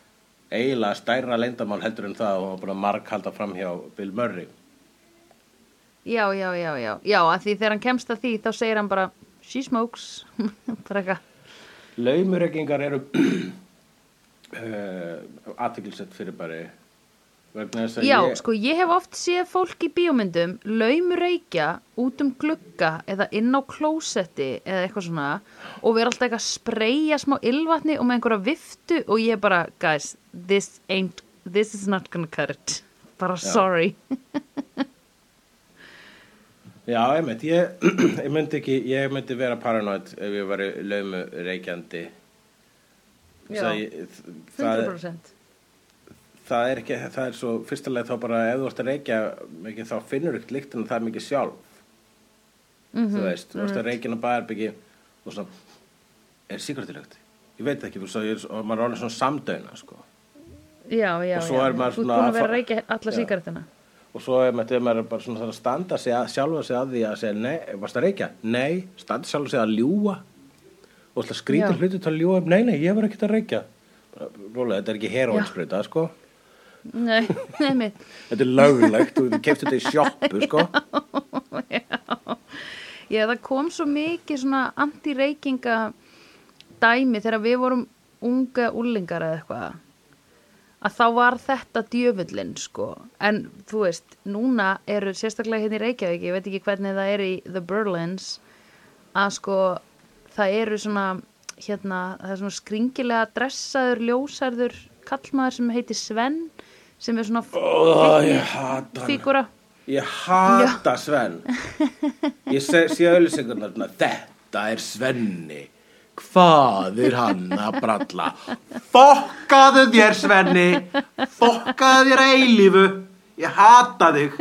[SPEAKER 2] eiginlega stærra leyndamál heldur en það og var búin að marg halda fram hjá Bill Murray.
[SPEAKER 1] já, já, já, já, já, að því þegar hann kemst að því þá segir hann bara, she smokes bara eitthvað
[SPEAKER 2] Laumurreikingar eru uh, aðtiklisett fyrir bara vegna þess að
[SPEAKER 1] Já,
[SPEAKER 2] ég...
[SPEAKER 1] sko, ég hef oft séð fólk í bíómyndum laumur reykja út um glugga eða inn á klósetti eða eitthvað svona og vera alltaf eitthvað að spreyja smá ylvatni og með einhverja viftu og ég bara, guys, this ain't this is not gonna cut it. Bara sorry
[SPEAKER 2] Já, einmitt, ég, ég myndi ekki, ég myndi vera paranoid ef ég var laumu reykjandi.
[SPEAKER 1] Já,
[SPEAKER 2] það, það,
[SPEAKER 1] 100%
[SPEAKER 2] það er ekki, það er svo, fyrstulega þá bara ef þú ert að reykja mikið þá finnur ekkert líkt en það er mikið sjálf.
[SPEAKER 1] Mhm,
[SPEAKER 2] Þú veist, þú ert að reykja á bæarbyggi og svona, er sigartilögt? Ég veit ekki, svo, ég, og maður er alveg svona samdöina, sko.
[SPEAKER 1] Já, já,
[SPEAKER 2] Og
[SPEAKER 1] já,
[SPEAKER 2] er
[SPEAKER 1] þú
[SPEAKER 2] svona
[SPEAKER 1] búin
[SPEAKER 2] að
[SPEAKER 1] að vera að reykja alla
[SPEAKER 2] Já. Og svo ef maður, er bara svona að standa sig að, sjálfa sig að því að segja, nei, varst að reykja? Nei, standa sjálfa sig að ljúa og skrítir
[SPEAKER 1] Já.
[SPEAKER 2] hluti til að ljúa, nei, nei, ég var ekkert að reykja. Rólega, þetta er ekki heroinsprita, sko.
[SPEAKER 1] Nei, nei, mitt
[SPEAKER 2] Þetta er lögulegt þú kefst þetta í sjoppu, sko.
[SPEAKER 1] Já, það kom svo mikið svona anti-reykinga dæmi þegar við vorum unga úlingar eða eitthvað að þá var þetta djöfullin sko, en þú veist núna eru sérstaklega hérna í Reykjavík ég veit ekki hvernig það er í The Berlins að sko það eru svona hérna, það er svona skringilega dressaður, ljósærður kallmaður sem heitir Sven sem er svona
[SPEAKER 2] ég hata hann.
[SPEAKER 1] fígúra
[SPEAKER 2] Ég hata Sven. Ég sé, sé svona, þetta er Svenni. Hvað er hann að bralla? Fokkaðu þér, Svenni. Fokkaðu þér eilífu. Ég hata þig.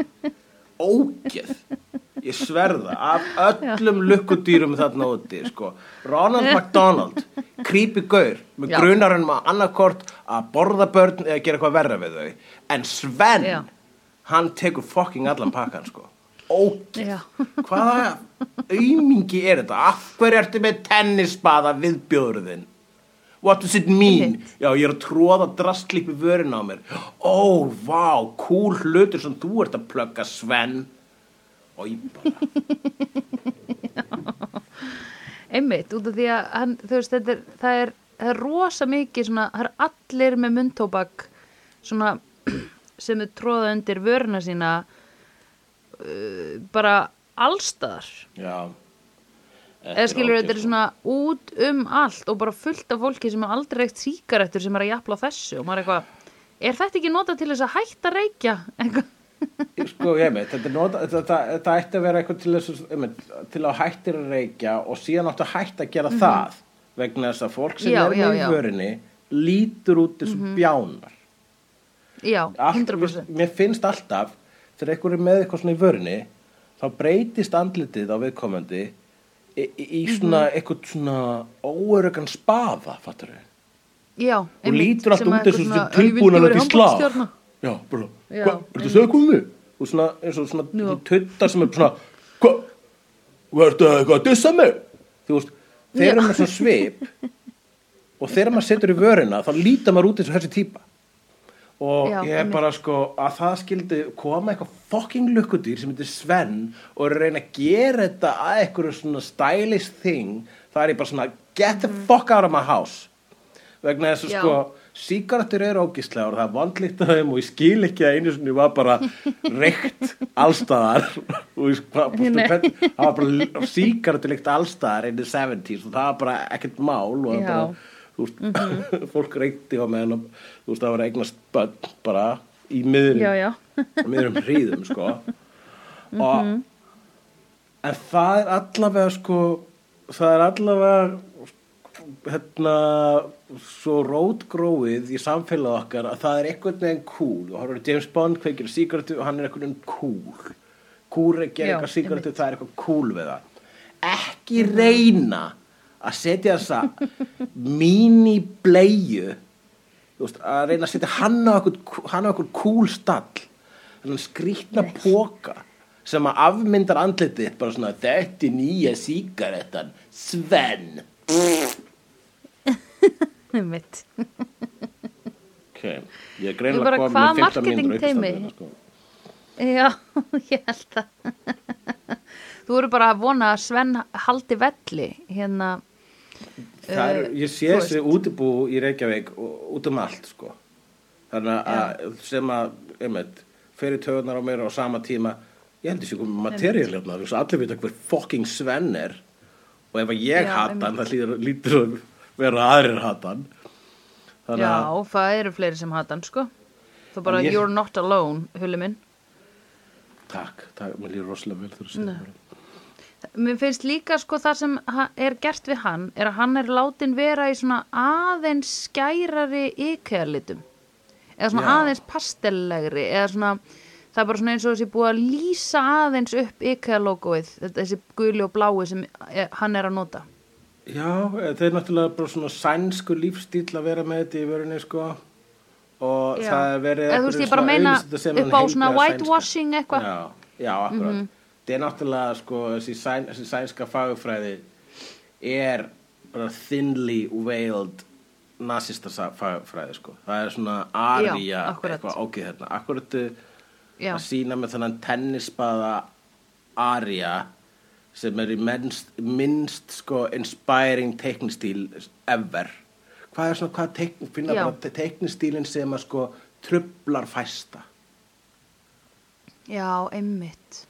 [SPEAKER 2] Ógeð. Ég sverða af öllum lukkudýrum þarna úti, sko. Ronald McDonald, creepy gaur, með grunarinn maður annarkort að borða börn eða gera eitthvað verra við þau. En Sven,
[SPEAKER 1] Já.
[SPEAKER 2] hann tekur fucking allan pakkan, sko.
[SPEAKER 1] Já.
[SPEAKER 2] Hvaða aumingi er þetta? Af hverju ertu með tennisbaða við bjóðurðin? What does it mean? Já, ég er að tróða drastlík við vörin á mér. Ó, vá, cool hlutur sem þú ert að plugga, Sven. Og ég bara,
[SPEAKER 1] einmitt, út af því að hann, veist, þetta er, það er, er rosa mikið svona, það er allir með mundtóbak svona sem er tróða undir vöruna sína uh, bara allstaðar
[SPEAKER 2] já.
[SPEAKER 1] eða skilur þetta er svona út um allt og bara fullt af fólki sem er aldrei reykt sígarettur sem er að jafla þessu og maður er eitthvað, er þetta ekki notað til þess að hætta reykja
[SPEAKER 2] Sko, ég veit, þetta, er nota, ætti að vera eitthvað til, þess, til að hættir að reykja og síðan áttu að hætta að gera það vegna þess að fólk sem
[SPEAKER 1] Mhm. Já,
[SPEAKER 2] er með í.
[SPEAKER 1] Mhm.
[SPEAKER 2] vörinni lítur út þessu bjánar.
[SPEAKER 1] já,
[SPEAKER 2] Allt,
[SPEAKER 1] 100%
[SPEAKER 2] mér finnst alltaf þegar einhver er með eitthvað svona í vörinni þá breytist andlitið á viðkomandi í, í, í svona eitthvað svona óörögan spaða fattar við
[SPEAKER 1] já,
[SPEAKER 2] og lítur allt út
[SPEAKER 1] að
[SPEAKER 2] þessu
[SPEAKER 1] eitthvað svona,
[SPEAKER 2] tilbúin
[SPEAKER 1] "Ég
[SPEAKER 2] að
[SPEAKER 1] vildi
[SPEAKER 2] leta í
[SPEAKER 1] vera
[SPEAKER 2] slag.
[SPEAKER 1] handboltastjarna."
[SPEAKER 2] já, bara, hvað, ertu að segja komið og svona, eins og svona
[SPEAKER 1] Já.
[SPEAKER 2] tuttar sem er svona hvað, hvað ertu að eitthvað að dissa mig? Þú veist, þegar maður svona svip og þegar maður setur í vörina þá lítar maður út eins og þessi típa og
[SPEAKER 1] Já,
[SPEAKER 2] ég er bara sko að það skildi koma eitthvað fucking lukkudýr sem heitir Sven og reyna að gera þetta að eitthvað svona stylish thing það er ég bara svona get the fuck out of my house. Vegna þess að sko sígarettur eru ógislega og það er vandlíkt að þeim og ég skil ekki að einu sinni var bara reykt allstaðar og ég, var bara sígarettur líkt allstaðar in the 70s og það var bara ekkert mál og það
[SPEAKER 1] Já.
[SPEAKER 2] bara, veist, fólk reykti á meðan þú veist það var eignast bara í miðurum miðurum hríðum sko. Og en það er allavega sko það er allavega hérna svo rótgróið í samfélag okkar að það er einhvern veginn cool. Og horfður James Bond kveikir á sígarettu og hann er einhvern veginn cool. Cool er að gera eitthvað sígarettu það er eitthvað cool við það. Ekki reyna að setja þessa mini bleiu þú veist, að reyna að setja hann á okkur, hann á okkur cool stall þannig skrýtna póka sem að afmyndar andlitið bara svona þetta er nýja sígarettan Sven
[SPEAKER 1] Einmitt.
[SPEAKER 2] ok, ég er
[SPEAKER 1] bara,
[SPEAKER 2] komið
[SPEAKER 1] hvað
[SPEAKER 2] með 15 mínútur
[SPEAKER 1] marketingteymi?
[SPEAKER 2] uppistandið, sko.
[SPEAKER 1] Já, ég held það. Þú eru bara að vona að Sven haldi velli hérna.
[SPEAKER 2] Það er,
[SPEAKER 1] Eh,
[SPEAKER 2] ég sé þessi útibú í Reykjavík út um allt sko. þannig að sem að einmitt, fyrir töðunar á mér á sama tíma. Ég held þessi komið að allir vita hver fucking Sven er. Og ef að ég
[SPEAKER 1] Já,
[SPEAKER 2] hata hann það lítur, að vera að aðrir hata hann.
[SPEAKER 1] Já,
[SPEAKER 2] að
[SPEAKER 1] það eru fleiri sem hata hann, sko. Þú bara,
[SPEAKER 2] ég-
[SPEAKER 1] you're not alone, hulli minn.
[SPEAKER 2] takk, takk, mér líður rosalega vel þú segir mér
[SPEAKER 1] Mér finnst líka sko það sem er gert við hann er að hann er látin vera í svona aðeins skærari IKEA-litum eða svona
[SPEAKER 2] Já.
[SPEAKER 1] aðeins pastellegri eða svona það er bara svona eins og þessi búið að lýsa aðeins upp IKEA-logoið þetta- þessi guli og blái sem er, hann er að nota
[SPEAKER 2] Já, eh, þeir eru náttúrulega bara svona sænsku lífstíl að vera með þetta í vörunni sko og
[SPEAKER 1] Já.
[SPEAKER 2] það er verið
[SPEAKER 1] Eða þú veist, ég bara meina upp á svona whitewashing eitthvað.
[SPEAKER 2] Já, já, akkurat Það er náttúrulega sko þessi, sæn, þessi sænska fagufræði er bara thinly veiled nasista sa- fagufræði sko. Það er svona arja eitthvað ókið hérna. Akkurat
[SPEAKER 1] Já,
[SPEAKER 2] að sína með þennan tennisbaða arja sem er í minnst, minnst sko inspiring teiknistíl ever. Hvað er svona, hvað teikn, finna bara te- teiknistílinn sem að sko trublar fæsta?
[SPEAKER 1] Já, einmitt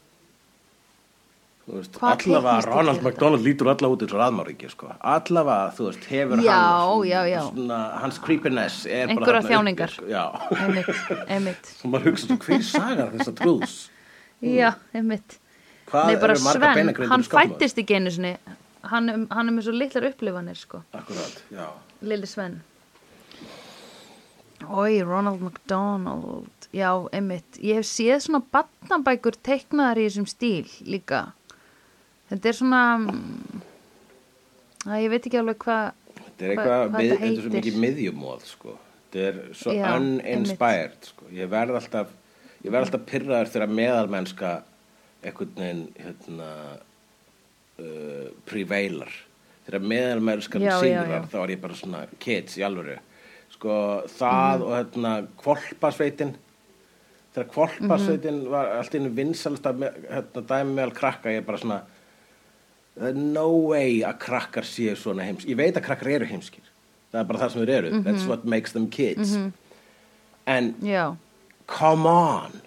[SPEAKER 2] veist, allavega Ronald? McDonald lítur allavega út eins og raðmáringi sko. allavega, þú veist, hefur
[SPEAKER 1] Já,
[SPEAKER 2] hann
[SPEAKER 1] já, já.
[SPEAKER 2] Svona, hans creepiness er þarna
[SPEAKER 1] þjáningar.
[SPEAKER 2] og maður hugsa svo, hver sagar þessa trúðs
[SPEAKER 1] Já, einmitt.
[SPEAKER 2] Hvað
[SPEAKER 1] Nei, bara Sven,
[SPEAKER 2] beinagrindur
[SPEAKER 1] hann fættist ekki einu sinni. Hann, er- hann er með svo litlar upplifanir sko. Lili Sven. Ói, Ronald McDonald. Já, einmitt. Ég hef séð svona batnabækur teiknaðar í þessum stíl líka Þetta er svona mm, að ég veit ekki alveg hvað
[SPEAKER 2] Þetta er mið,
[SPEAKER 1] þetta
[SPEAKER 2] er svo
[SPEAKER 1] heitir.
[SPEAKER 2] mikið miðjumóð, sko. Þetta er svo
[SPEAKER 1] Já,
[SPEAKER 2] uninspired, sko. Ég verð alltaf, alltaf pyrraður þegar meðalmennska einhvern veginn, hérna, uh, prevailar. Þegar
[SPEAKER 1] já,
[SPEAKER 2] sigrar, þá er ég bara svona kids í alvöru. Sko, það
[SPEAKER 1] Mhm.
[SPEAKER 2] og hérna, kvolpasveitin, þegar kvolpasveitin
[SPEAKER 1] Mhm.
[SPEAKER 2] var allt einu vinsalasta hérna, dæmi meðal krakka, ég er bara svona, no way að krakkar séu svona heims ég veit að krakkar eru heimskir. Það er bara það sem þeir eru, that's what makes them kids. En
[SPEAKER 1] Já,
[SPEAKER 2] come on.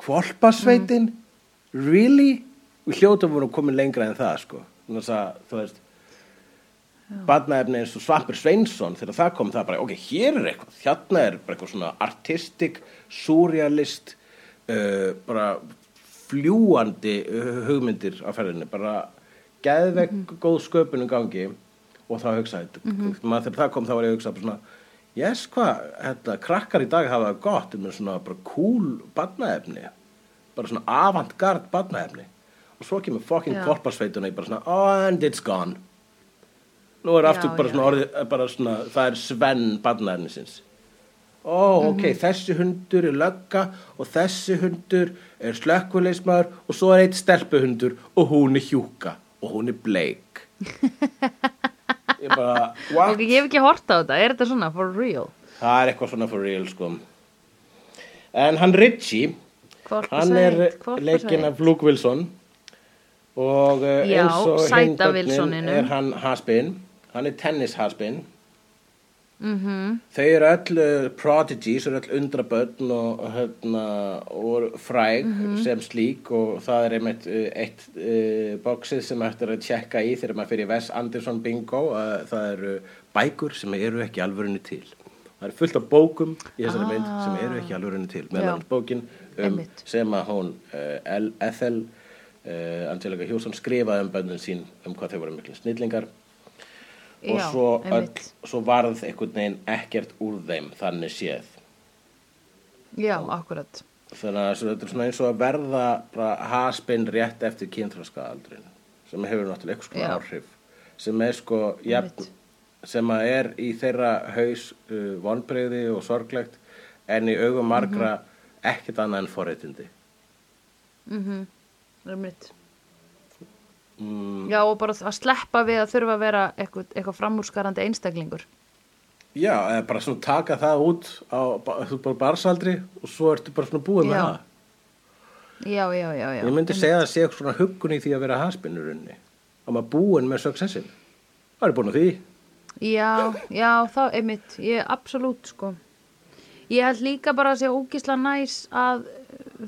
[SPEAKER 2] Kvolpasveitin really? Við hljótum vorum komin lengra en það sko. Að þú veist barnaefni eins og Svampur Sveinsson þegar það kom það bara, ok, hér er eitthvað. Hérna er bara eitthvað svona artistic surrealist uh, bara fljúandi uh, hugmyndir á ferðinni, bara geðvegg góð sköpunum gangi og þá hugsaði, maður þegar það kom þá var ég að hugsa svona, yes, hvað þetta, krakkar í dag hafa gott með svona bara cool barnaefni bara svona avantgard barnaefni. Og svo kemur fucking
[SPEAKER 1] Já.
[SPEAKER 2] korparsveituna í bara svona, oh, and it's gone. Nú er aftur
[SPEAKER 1] Já,
[SPEAKER 2] bara
[SPEAKER 1] já,
[SPEAKER 2] svona orðið, bara svona, það er Sven barnaefnisins. Ó, ok,
[SPEAKER 1] Mhm.
[SPEAKER 2] þessi hundur er lögga og þessi hundur er slökkuleismar og svo er eitt stelpuhundur og hún er hjúka og hún er bleik ég bara, what?
[SPEAKER 1] ég hef ekki hort á þetta. Er þetta svona for real?
[SPEAKER 2] það er eitthvað svona for real sko. En hann Richie hann er
[SPEAKER 1] Hvolpasveit,
[SPEAKER 2] leikinn af Luke Wilson. Og uh,
[SPEAKER 1] Já,
[SPEAKER 2] eins og hinn er hann haspin. Hann er tennis haspin
[SPEAKER 1] Mhm.
[SPEAKER 2] þau eru öll uh, prodigies, eru öll undrabönn og, hérna, og fræg
[SPEAKER 1] Mhm.
[SPEAKER 2] sem slík og það er einmitt uh, eitt uh, bóksið sem eftir að tjekka í þegar maður fyrir Wes Anderson bingo uh, það eru bækur sem eru ekki alvörunni til það er fullt af bókum í þessari
[SPEAKER 1] Ah.
[SPEAKER 2] mynd sem eru ekki alvörunni til meðan bókin um, sem að hún El- Ethel uh, Angelica Hewson skrifaði um bönnum sín um hvað þau voru miklu snillingar og
[SPEAKER 1] Já,
[SPEAKER 2] svo, öll, svo varð einhvern veginn ekkert úr þeim þannig séð
[SPEAKER 1] Já, akkurat.
[SPEAKER 2] þannig að þetta er svona eins og að verða bara haspinn rétt eftir kynþróskaaldrin sem hefur náttúrulega eitthvað
[SPEAKER 1] Já.
[SPEAKER 2] áhrif sem er sko jafn, sem að er í þeirra haus uh, vonbreyði og sorglegt en í augum margra ekkert annað en forréttindi
[SPEAKER 1] Mhm. Það er mitt.
[SPEAKER 2] Mm,
[SPEAKER 1] Já, og bara að sleppa við að þurfa að vera eitthvað, eitthvað framúrskarandi einstaklingur.
[SPEAKER 2] já, eða bara svona taka það út á þú ert bara barsaldri og svo ertu bara svona búið með
[SPEAKER 1] Já.
[SPEAKER 2] það
[SPEAKER 1] Já, já, já, já.
[SPEAKER 2] Ég myndi segja að það sé eitthvað svona huggun í því að vera haspinnurunni. Að maður búin með successin. Það er búin að því.
[SPEAKER 1] Já, já, þá er mitt. Ég, absolutt, sko. Ég held líka bara að sé ógísla næs að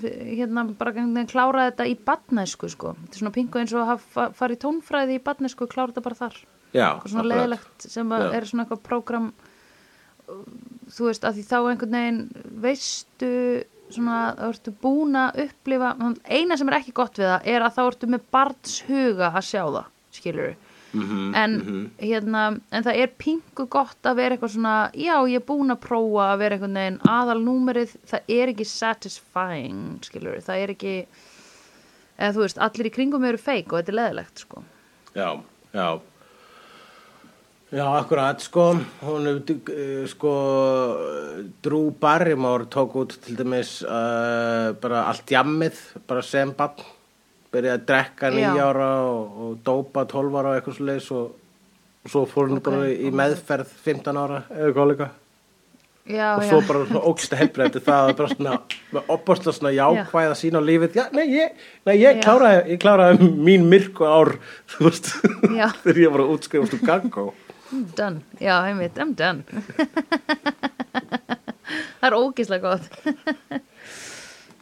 [SPEAKER 1] hérna bara klára þetta í badnæsku, sko. Þetta er svona pingu eins og að hafa farið tónfræði í badnæsku og klára þetta bara þar.
[SPEAKER 2] Já,
[SPEAKER 1] svona leðilegt sem að er svona eitthvað prógram þú veist, að því þá einhvern veginn veistu svona, þá ertu búin að upplifa eina sem er ekki gott við það er að þá ertu með barns huga að sjá það skilur
[SPEAKER 2] Mhm,
[SPEAKER 1] en,
[SPEAKER 2] mhm.
[SPEAKER 1] hérna, en það er pingu gott að vera eitthvað svona já, ég er búin að prófa að vera einhvern veginn aðal númerið, það er ekki satisfying, skilur það er ekki eða þú veist, allir í kringum eru feik og þetta er leðilegt sko.
[SPEAKER 2] Já, já. Já, akkurat, sko, hún, uh, sko, Drew Barrymore tók út til dæmis uh, bara allt jammið, bara sem bann, byrjaði að drekka
[SPEAKER 1] Já.
[SPEAKER 2] nýjára og, og dópa 12 ára og eitthvað leis og, og svo fór hún
[SPEAKER 1] Ok,
[SPEAKER 2] bara í meðferð 15 ára eða
[SPEAKER 1] já,
[SPEAKER 2] og
[SPEAKER 1] já,
[SPEAKER 2] svo bara svona ógst að helbrið eftir það að bara svona með opbásla svona jákvæða sín á lífið. Já, nei, ég, nei, ég
[SPEAKER 1] Já.
[SPEAKER 2] kláraði ég kláraði mín myrku ár þú veist,
[SPEAKER 1] Já.
[SPEAKER 2] þegar ég var að útskrifast úr gangó
[SPEAKER 1] I'm done, já, einmitt, I'm done. Það er ógislega gott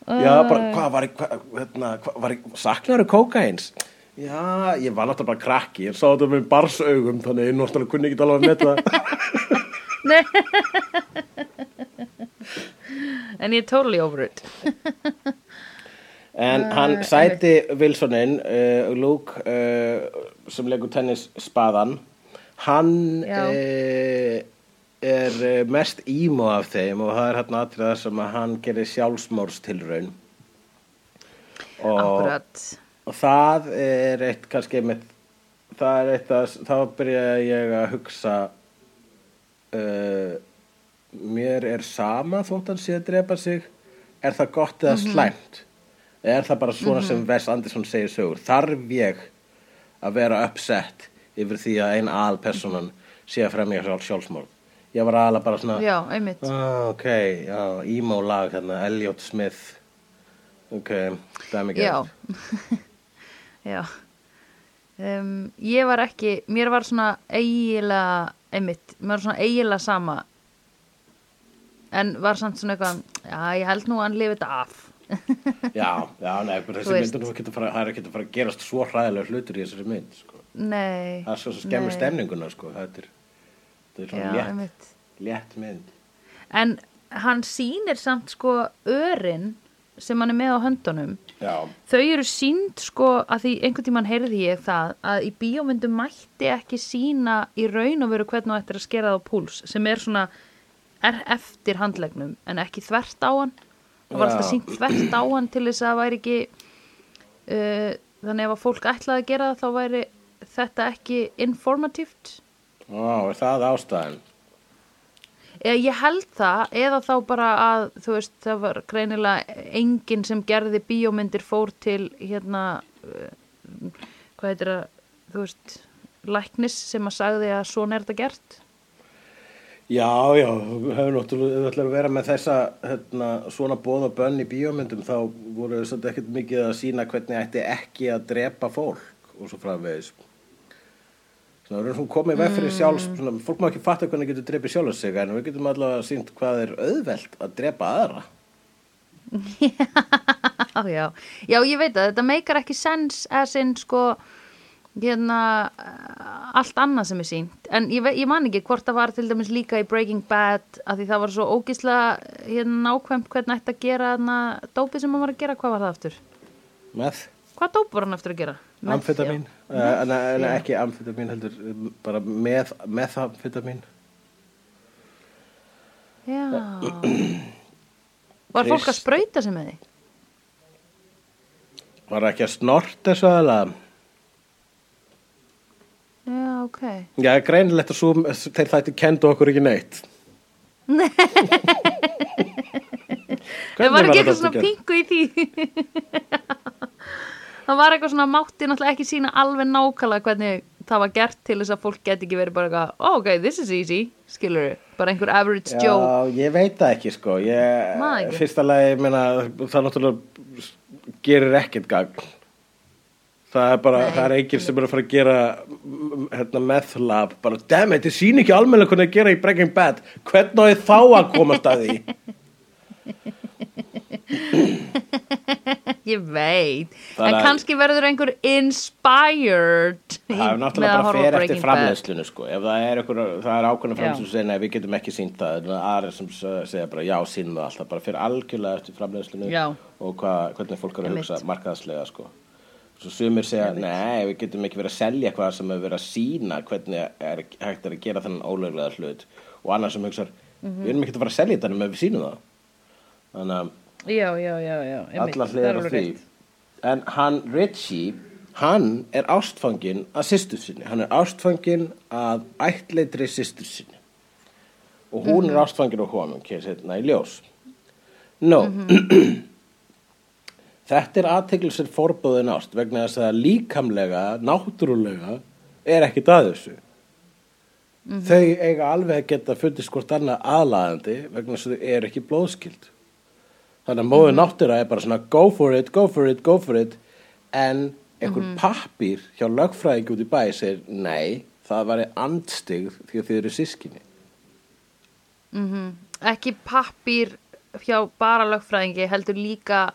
[SPEAKER 2] já, bara, hvað var ég hvað, hérna, hvað var ég, saknaru kókains já, ég var náttúrulega bara krakki ég sá þetta með barsaugum þannig ég náttúrulega kunni ekki að meta það
[SPEAKER 1] Nei. en ég er totally over it.
[SPEAKER 2] En hann sæti Wilsonin, uh, Luke, uh, sem leikur tennis spaðan, hann
[SPEAKER 1] Já.
[SPEAKER 2] uh, er uh, mest ímó af þeim og það er hann atriða sem að hann gerir sjálfsmórstilraun. Og, og það er eitt kannski með, það er eitt að, þá byrja ég að hugsa, uh, mér er sama þótt hann sé að drepa sig, er það gott eða slæmt? Eða er það bara svona sem Wes Anderson segir sögur? Þarf ég að vera uppsett yfir því að ein aðalpersonan sé að fremja sjálf sjálfsmorð? Ég var aðalega bara svona,
[SPEAKER 1] já,
[SPEAKER 2] ah, ok, já, emo lag þarna, Elliot Smith, ok, það er mikið.
[SPEAKER 1] já. Já. Um, ég var ekki mér var svona eiginlega einmitt, mér var svona eiginlega sama. En var samt svona eitthvað já, ég held nú að hann lifi þetta af.
[SPEAKER 2] Já, já, nei, þessi myndur það er ekki að fara að gerast svo hræðilega hlutur í þessari mynd, sko.
[SPEAKER 1] nei
[SPEAKER 2] Það er svo sem skemmur stemninguna, sko, þetta er, þetta er
[SPEAKER 1] já,
[SPEAKER 2] svona létt,
[SPEAKER 1] einmitt
[SPEAKER 2] létt mynd.
[SPEAKER 1] En hann sýnir samt sko örin sem hann er með á höndunum.
[SPEAKER 2] Já,
[SPEAKER 1] Þau eru sínd sko að því einhvern tímann heyrði ég það að í bíómyndum mætti ekki sína í raun og veru hvernig þú ættir að skera það á púls sem er svona er eftir handlegnum en ekki þvert á hann. Það var
[SPEAKER 2] Já.
[SPEAKER 1] alltaf sínt þvert á hann til þess að það væri ekki uh, þannig ef að fólk ætlaði að gera það þá væri þetta ekki informativt.
[SPEAKER 2] Ó, er það ástæðan?
[SPEAKER 1] Ég held það, eða þá bara að, þú veist, það var greinilega enginn sem gerði bíómyndir fór til, hérna, uh, hvað heitir það, þú veist, læknis sem að sagði að svona er þetta gert.
[SPEAKER 2] Já, já, hefur náttúrulega, að vera með þessa hérna, svona bóð og bönn í bíómyndum þá voru þess ekkert mikið að sína hvernig ætti ekki að drepa fólk og svo framvegis. Svona, komið veg fyrir sjálfs, svona, fólk má ekki fatta hvernig getur drepið sjálf sig, en við getum allavega sínt hvað er auðvelt að drepa aðra.
[SPEAKER 1] Já, já. Já, ég veit að þetta meikar ekki sens eða sinn sko hérna eh, allt annað sem er sínt en ég, ég man ekki hvort það var til dæmis líka í Breaking Bad að því það var svo ógislega hérna nákvæmt hvernig ætti að gera þarna dópið sem hann var að gera, hvað var það aftur?
[SPEAKER 2] Með
[SPEAKER 1] Hvað dóp var hann aftur að gera?
[SPEAKER 2] Amfetamin, uh, en, en ekki amfetamin heldur, um, bara með, með amfetamin.
[SPEAKER 1] Já. Var fólk að sprauta sig með því?
[SPEAKER 2] Var ekki að snort þessu aðalega?
[SPEAKER 1] Já, ok.
[SPEAKER 2] Já, greinilegt að svo, þeir þætti kendu okkur ekki neitt. Nei.
[SPEAKER 1] Það var ekki eitthvað svona pingu í því Það var eitthvað svona mátti náttúrulega ekki sína alveg nákvæmlega hvernig það var gert til þess að fólk geti ekki verið bara eitthvað, oh, ok, this is easy skilur bara einhver average Joe
[SPEAKER 2] Já, ég veit það ekki sko. Ég,
[SPEAKER 1] Maður ekki.
[SPEAKER 2] Fyrsta lagi, meina, það náttúrulega gerir ekkert gagn. Það er bara,
[SPEAKER 1] Nei.
[SPEAKER 2] það er enginn sem er að fara að gera hérna, meth lab, bara, damn it, þið sín ekki almennilega hvernig að gera í Breaking Bad. Hvernig á ég þá að komast að því
[SPEAKER 1] ég veit,
[SPEAKER 2] Það
[SPEAKER 1] en kannski verður einhver inspired
[SPEAKER 2] Það er náttúrulega bara fer eftir framleiðslunu sko. ef það er, er ákveðna
[SPEAKER 1] Já.
[SPEAKER 2] framleiðslu sem nei, við getum ekki sínt það en aðra sem segja bara, já, sín það alltaf bara fyrir algjörlega eftir framleiðslunu
[SPEAKER 1] Já.
[SPEAKER 2] og hva, hvernig fólk er að hugsa markaðslega sko. svo sumir segja, nei, við getum ekki verið að selja eitthvað sem er verið að sína hvernig er hægt er að gera þennan ólöglega hlut og annar sem hugsa,
[SPEAKER 1] Mhm.
[SPEAKER 2] við erum ekki að fara að selja þetta nema við sínum það þannig að
[SPEAKER 1] já, já, já, já
[SPEAKER 2] allar hliðar á því
[SPEAKER 1] rétt.
[SPEAKER 2] en hann Richie hann er ástfangin að systur sinni hann er ástfangin að ættleitri systur sinni og hún
[SPEAKER 1] Mhm.
[SPEAKER 2] er ástfangin á honum kemur hérna í ljós no
[SPEAKER 1] Mhm.
[SPEAKER 2] þetta er aðtekli sem forbúðin ást vegna þess að líkamlega náttúrulega er ekkit að þessu
[SPEAKER 1] Mhm.
[SPEAKER 2] þau eiga alveg að geta fundist hvort annað aðlaðandi vegna þess að þau eru ekki blóðskild þannig að móður náttúra er bara svona go for it, go for it, go for it. En einhver pappír hjá lögfræðingi út í bæ segir nei, það væri andstig því að þið eru sískinni
[SPEAKER 1] Mhm. ekki pappír hjá bara lögfræðingi heldur líka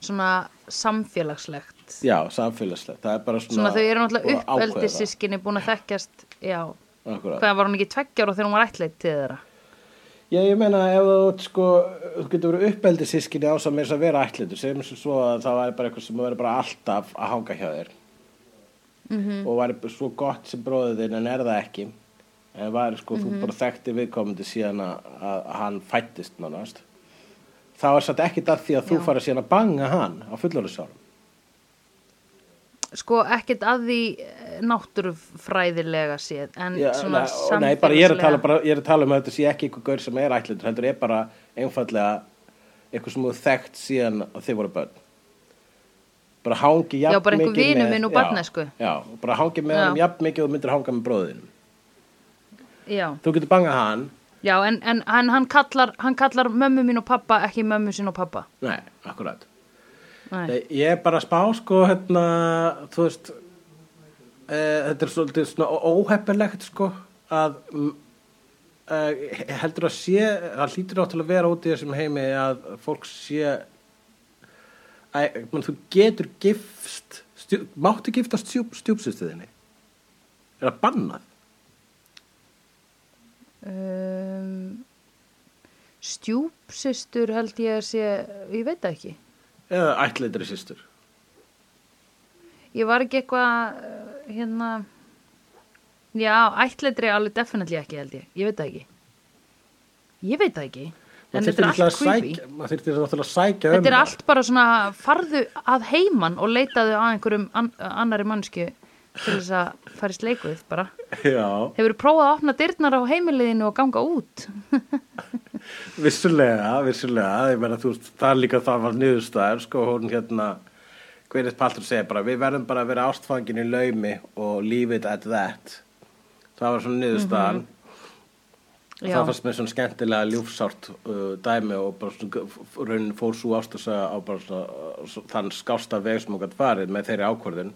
[SPEAKER 1] svona samfélagslegt.
[SPEAKER 2] Já, samfélagslegt, það er bara svona
[SPEAKER 1] svona þau eru náttúrulega
[SPEAKER 2] búið að ákveða
[SPEAKER 1] uppveldi
[SPEAKER 2] það.
[SPEAKER 1] sískinni búin að þekkjast já,
[SPEAKER 2] Akkúrat.
[SPEAKER 1] hvað var hún ekki tveggjar og þegar hún var ættleit til þeirra
[SPEAKER 2] Já, ég meina ef þú, sko, þú getur verið uppeldi sískinni á sem er að vera ætlindu, sem svo að það væri bara eitthvað sem væri bara alltaf að hanga hjá þér. -hmm. og væri svo gott sem bróðið þinn en er það ekki? En væri sko, þú bara þekkti viðkomandi síðan að, að hann fættist nánast. Þá er satt ekkit að því að þú
[SPEAKER 1] Já.
[SPEAKER 2] fara síðan að banga hann á fullorðisárum
[SPEAKER 1] sko ekkert að því eh, náttúrufræðilega séð en
[SPEAKER 2] Já,
[SPEAKER 1] svona
[SPEAKER 2] nei, nei, bara ég er að tala,
[SPEAKER 1] samfélagslega.
[SPEAKER 2] bara, ég er að tala um að þetta sé ekki einhver gaur sem er ætlindur, heldur er bara einfallega eitthvað sem þú þekkt síðan að þið voru börn. Bara hangi jafn
[SPEAKER 1] Já, bara einhver
[SPEAKER 2] mikið með-
[SPEAKER 1] minn úr
[SPEAKER 2] já,
[SPEAKER 1] barnæsku.
[SPEAKER 2] já, og bara hangi með
[SPEAKER 1] Já.
[SPEAKER 2] hann jafn mikið og myndir hanga með bróðin
[SPEAKER 1] já,
[SPEAKER 2] þú getur bangað hann.
[SPEAKER 1] Já en, en hann, hann, kallar, hann kallar mömmu mín og pappa ekki mömmu sín og pappa
[SPEAKER 2] nei, akkurat
[SPEAKER 1] Nei.
[SPEAKER 2] Nei, ég er bara að spá sko hérna, þú veist e, þetta er svolítið svona óheppilegt sko að e, heldur að sé það hlýtur náttúrulega að vera út í þessum heimi að fólk sé að man, þú getur gifst stjú, máttu giftast stjúp, stjúpsistuðinni er það bannað?
[SPEAKER 1] Um, stjúpsystur held ég að sé ég veit ekki
[SPEAKER 2] eða ætleitri systur.
[SPEAKER 1] Ég var ekki eitthvað uh, hérna já, ættleitri alveg definitely ekki held ég, ég veit það ekki. Ég veit það ekki. En
[SPEAKER 2] Maður
[SPEAKER 1] þetta er allt creepy.
[SPEAKER 2] um
[SPEAKER 1] þetta er
[SPEAKER 2] það.
[SPEAKER 1] allt bara svona farðu að heiman og leitaðu að einhverjum an annari mannsku til þess að fara í sleikuð bara.
[SPEAKER 2] Já.
[SPEAKER 1] Hefur prófað að opna dyrnar á heimiliðinu og ganga út
[SPEAKER 2] Vissulega, vissulega, þú veist, það er líka það var niðurstaðar, sko, hún hérna, Gwyneth Paltrow segir bara, við verðum bara að vera ástfangin í laumi og leave it at that. Það var svona niðurstaðan. og
[SPEAKER 1] Já.
[SPEAKER 2] það fannst mér svona skemmtilega ljúfsárt uh, dæmi og bara svona, raunin fór svo ást að segja á bara svona, uh, þann skásta veg sem hún gætt farið með þeirri ákvörðun.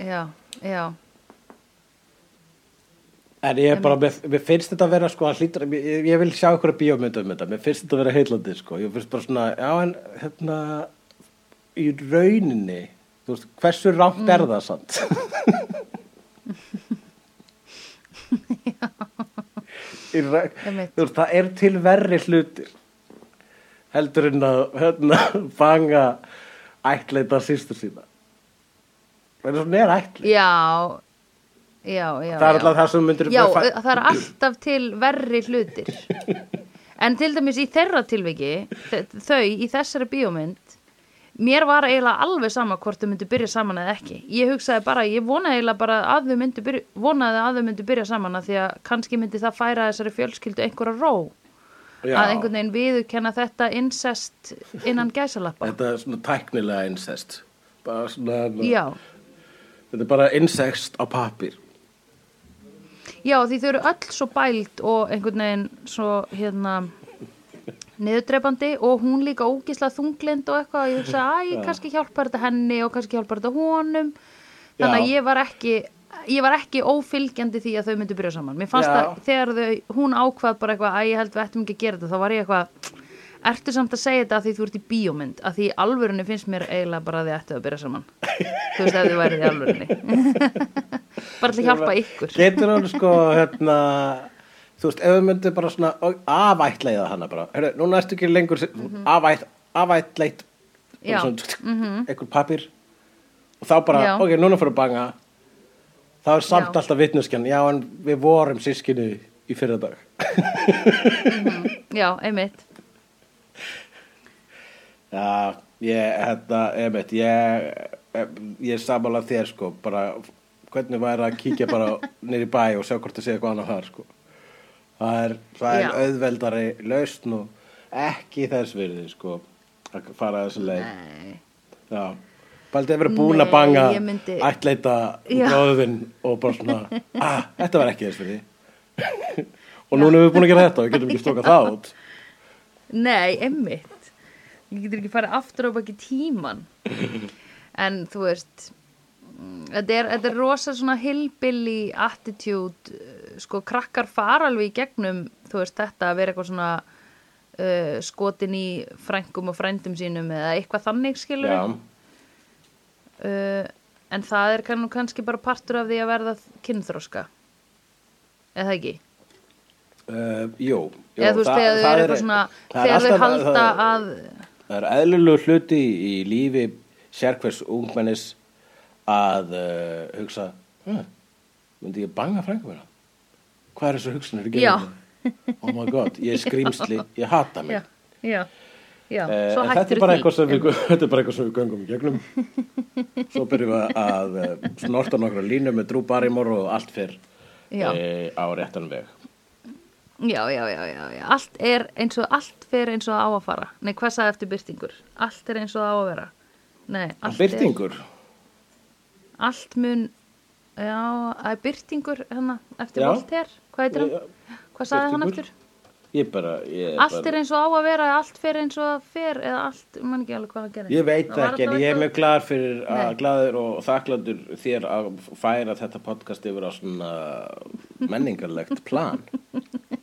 [SPEAKER 1] já, já
[SPEAKER 2] En ég er bara, mér, mér finnst þetta að vera sko, að hlýtur, ég, ég vil sjá ykkur að bíómynda um þetta, mér finnst þetta að vera heillandi sko, ég finnst bara svona, já en hérna, í rauninni, þú veist, hversu rámt er það
[SPEAKER 1] Einmitt.
[SPEAKER 2] þú veist, það er til verri hlutir heldur en að hérna, fanga ættleita sýstur sína. Það er svona er ættleita.
[SPEAKER 1] Já, já, já.
[SPEAKER 2] Það er alltaf það sem myndir
[SPEAKER 1] Já, það er alltaf til verri hlutir. En til dæmis í þeirra tilviki, þau í þessari bíómynd, mér var eiginlega alveg sama hvort þau myndu byrja saman eða ekki. Ég hugsaði bara, ég vonaði eiginlega bara að þau myndu byrja, vonaði að þau myndu byrja saman að því að kannski myndi það færa þessari fjölskyldu einhverja ró.
[SPEAKER 2] Já.
[SPEAKER 1] Að einhvern veginn viðurkenna þetta incest innan gæsalappa.
[SPEAKER 2] Þetta er svona tæknilega incest bara svona,
[SPEAKER 1] Já,
[SPEAKER 2] þetta er bara incest á pappir
[SPEAKER 1] já því þau eru öll svo bælt og einhvern veginn svo hérna niðurdreipandi og hún líka ógislega þunglind og eitthvað og ég hugsa að
[SPEAKER 2] Já.
[SPEAKER 1] kannski hjálpar þetta henni og kannski hjálpar þetta honum þannig að ég var ekki ég var ekki ófylgjandi því að þau myndu byrja saman mér fannst
[SPEAKER 2] Já.
[SPEAKER 1] það þegar þau, hún ákvað bara eitthvað að ég held við ættum ekki að gera þetta þá var ég eitthvað ertu samt að segja þetta að því þú ert í bíómynd að því alvörunni finnst mér eiginlega bara að þið ættu að byrja saman þú veist ef þið værið í alvörunni bara til að hjálpa ykkur
[SPEAKER 2] Getur hún sko hérna þú veist, ef við myndum bara svona afættleiða hana bara, Heru, núna ertu ekki lengur afætt, afættleit
[SPEAKER 1] Mhm. Já. Mhm.
[SPEAKER 2] svona, einhver pappir og þá bara,
[SPEAKER 1] Já.
[SPEAKER 2] ok, núna fyrir að banga þá er samt
[SPEAKER 1] Já.
[SPEAKER 2] alltaf vitneskjan, já en við vorum sískinu í fyrir dag
[SPEAKER 1] já, einmitt
[SPEAKER 2] Já, ég, hérna, einmitt, ég, ég er sammála þér, sko, bara, hvernig væri að kíkja bara nýri bæ og sjá hvort það sé eitthvað annað þar, sko. Það er, það er auðveldari lausn og ekki þess virði, sko, að fara þessu leið.
[SPEAKER 1] Nei.
[SPEAKER 2] Já, baldið að vera búin að banga,
[SPEAKER 1] myndi-
[SPEAKER 2] ættleita
[SPEAKER 1] Já.
[SPEAKER 2] gróðvinn og bara svona, ah, þetta var ekki þess virði. og núna erum við búin að gera þetta og við getum ekki stókað það út.
[SPEAKER 1] Nei, einmitt Ég getur ekki farið aftur á baki tíman En þú veist mm, Þetta er, þetta er rosa svona hillbilly attitude uh, sko krakkar fara alveg í gegnum þú veist þetta að vera eitthvað svona uh, skotin í frængum og frændum sínum eða eitthvað þannig skilur
[SPEAKER 2] Já,
[SPEAKER 1] uh, en það er kann, kannski bara partur af því að verða kynþróska eða ekki?
[SPEAKER 2] Uh, jú, jú.
[SPEAKER 1] eða veist
[SPEAKER 2] það- það
[SPEAKER 1] eru eitthvað svona
[SPEAKER 2] er
[SPEAKER 1] þegar þau halda að
[SPEAKER 2] Það er eðlulegu hluti í lífi sérkvers ungmennis að uh, hugsa myndi ég banga frængu mér hvað er þessu hugsanir
[SPEAKER 1] Já.
[SPEAKER 2] gerðinu oh my god, ég er skrýmsli ég hata mig.
[SPEAKER 1] Já, já, já,
[SPEAKER 2] en þetta er við, þetta er bara eitthvað sem við göngum í gegnum. Svo byrjum við að uh, snorta nokkra línu með Drew Barrymore og allt fyrr uh, á réttan veg
[SPEAKER 1] já, já, já, já, já, allt er eins og allt fer eins og á að fara nei, hvað sagði eftir byrtingur? allt er eins og á að vera nei, allt
[SPEAKER 2] Byrtingur,
[SPEAKER 1] er, allt mun já, það er byrtingur hérna, eftir
[SPEAKER 2] Já.
[SPEAKER 1] Voltaire, hvað heitir hann? Hvað sagði hann eftir?
[SPEAKER 2] ég bara ég
[SPEAKER 1] allt
[SPEAKER 2] bara,
[SPEAKER 1] er eins og á að vera, allt fer eins og það fer eða allt, mann ekki alveg hvað hann gerir
[SPEAKER 2] Ég veit
[SPEAKER 1] Það
[SPEAKER 2] ekki, en ég er mjög glaður fyrir að
[SPEAKER 1] Nei.
[SPEAKER 2] glaður og þakkláttur þér að færa þetta podcast yfir á svona menningarlegt plan.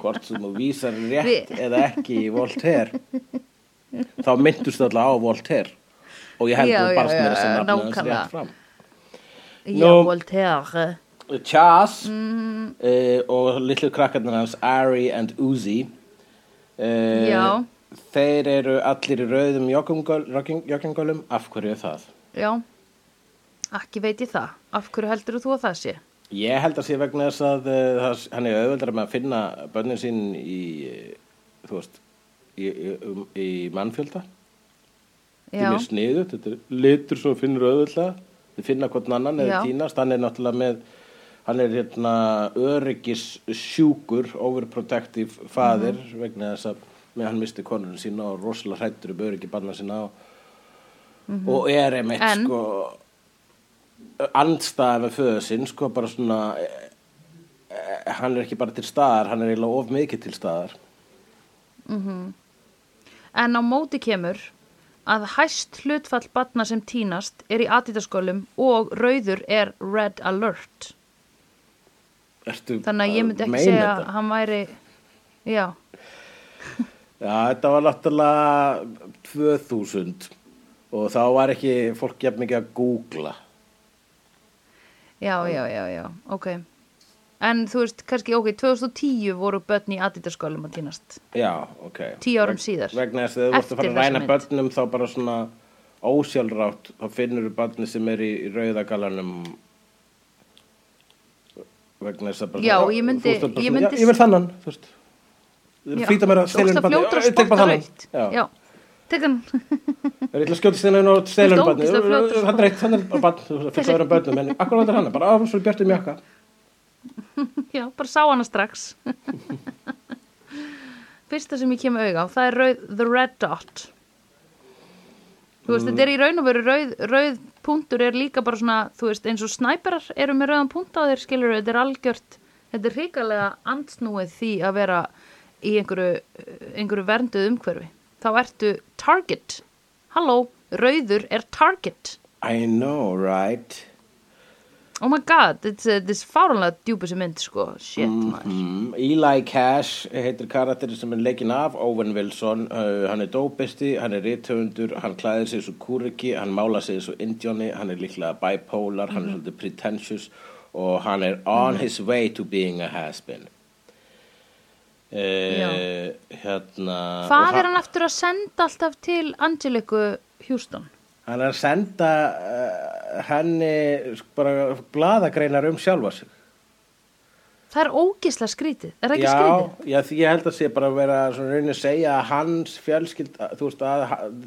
[SPEAKER 2] Hvort sem þú vísar rétt eða ekki í Voltaire, þá myndust alltaf á Voltaire og ég held
[SPEAKER 1] Já,
[SPEAKER 2] þú
[SPEAKER 1] já,
[SPEAKER 2] barst
[SPEAKER 1] já,
[SPEAKER 2] mér þess að nafna þess rétt fram.
[SPEAKER 1] já,
[SPEAKER 2] Nú-
[SPEAKER 1] Voltaire
[SPEAKER 2] Chas
[SPEAKER 1] Mhm.
[SPEAKER 2] uh, og litlu krakkarnir hans Ari and Uzi uh,
[SPEAKER 1] Já.
[SPEAKER 2] þeir eru allir í rauðum joggingöl- jogging- joggingölum af hverju er það?
[SPEAKER 1] já, ekki veit ég það af hverju heldur þú að það sé?
[SPEAKER 2] Ég held að sé vegna þess að uh, það, hann er auðveldar með að finna börnin sín í, eh, þú veist, í, í, um, í mannfjölda.
[SPEAKER 1] Já,
[SPEAKER 2] er mjög sniðut, þetta er litur sem finnur auðveldlega. Þið finna hvort annan eða
[SPEAKER 1] Já.
[SPEAKER 2] tínast. Hann er náttúrulega með, hann er hérna öryggis sjúkur, overprotective faðir
[SPEAKER 1] Mhm.
[SPEAKER 2] vegna þess að með hann misti konunum sína og rosalega hrættur um öryggi barna sína og,
[SPEAKER 1] Mhm.
[SPEAKER 2] og er einmitt
[SPEAKER 1] En?
[SPEAKER 2] sko andstæða með föðu sinn sko bara svona eh, eh, hann er ekki bara til staðar hann er eiginlega of mikið til staðar
[SPEAKER 1] En á móti kemur að hæst hlutfall batna sem tínast er í aditaskólum og rauður er red alert.
[SPEAKER 2] Ertu
[SPEAKER 1] þannig að ég myndi ekki segja
[SPEAKER 2] þetta?
[SPEAKER 1] að hann væri já,
[SPEAKER 2] Já, þetta var náttúrulega 2000 og þá var ekki fólk jafn mikið að googla.
[SPEAKER 1] Já, já, já, já ok, en þú veist kannski, ok, 2010 voru börn í Adidas-skólum að týnast.
[SPEAKER 2] Já, ok.
[SPEAKER 1] Tíu árum síðar.
[SPEAKER 2] Vegna þess að þú vorst
[SPEAKER 1] Eftir
[SPEAKER 2] að fara að ræna börnum þá bara svona ósjálfrátt, þá finnur þú börni sem er í, í rauðagalanum vegna þess að bara
[SPEAKER 1] Já, ég myndi-
[SPEAKER 2] þú veist,
[SPEAKER 1] ég myndi-
[SPEAKER 2] já, ég vil þannan, þú veist.
[SPEAKER 1] Já,
[SPEAKER 2] flýta mér að
[SPEAKER 1] svo
[SPEAKER 2] stela
[SPEAKER 1] ógeðslega
[SPEAKER 2] henni
[SPEAKER 1] fljótur að
[SPEAKER 2] ég tek bara
[SPEAKER 1] spotta rautt.
[SPEAKER 2] já.
[SPEAKER 1] hann
[SPEAKER 2] Það er eitthvað skjóta stela henni og barni
[SPEAKER 1] ógeðslega fljótur að
[SPEAKER 2] hann er fullt af öðrum börnum en akkur vantar hann bara á, svo bjartum jakka
[SPEAKER 1] já, bara sá hana strax. Fyrsta sem ég kem auga á það er rauð, the red dot. Þú veist, þetta er í raun og veru rauð, rauð punktur er líka bara svona, þú veist, eins og snæperar eru með rauðan punkt á þeir, skilur þetta er algjört, þetta er hrikalega andsnúið því að vera í einhverju, einhverju vernduð umhverfi þá ertu target. Halló, rauður er target.
[SPEAKER 2] I know, right?
[SPEAKER 1] Oh my god, þetta er fáránlega djúpa sem mynd, sko, shit maður.
[SPEAKER 2] Mm, Eli Cash heitir karakterinn sem er leikinn af Owen Wilson, uh, hann er dópisti hann er rithöfundur, hann klæðir sig svo kúriki, hann mála sig svo indjóni hann er líklega bipolar, hann er svolítið pretentious og hann er on his way to being a has-been uh, hérna
[SPEAKER 1] Hvað er hann aftur að senda alltaf til Angeliku Houston?
[SPEAKER 2] hann er að senda uh, henni bara bladagreinar um sjálfa sig
[SPEAKER 1] Það er ógislega skrítið, er það ekki
[SPEAKER 2] já,
[SPEAKER 1] skrítið?
[SPEAKER 2] já, ég held að sé bara að vera svona raunin að segja að hans fjölskylda, þú veist að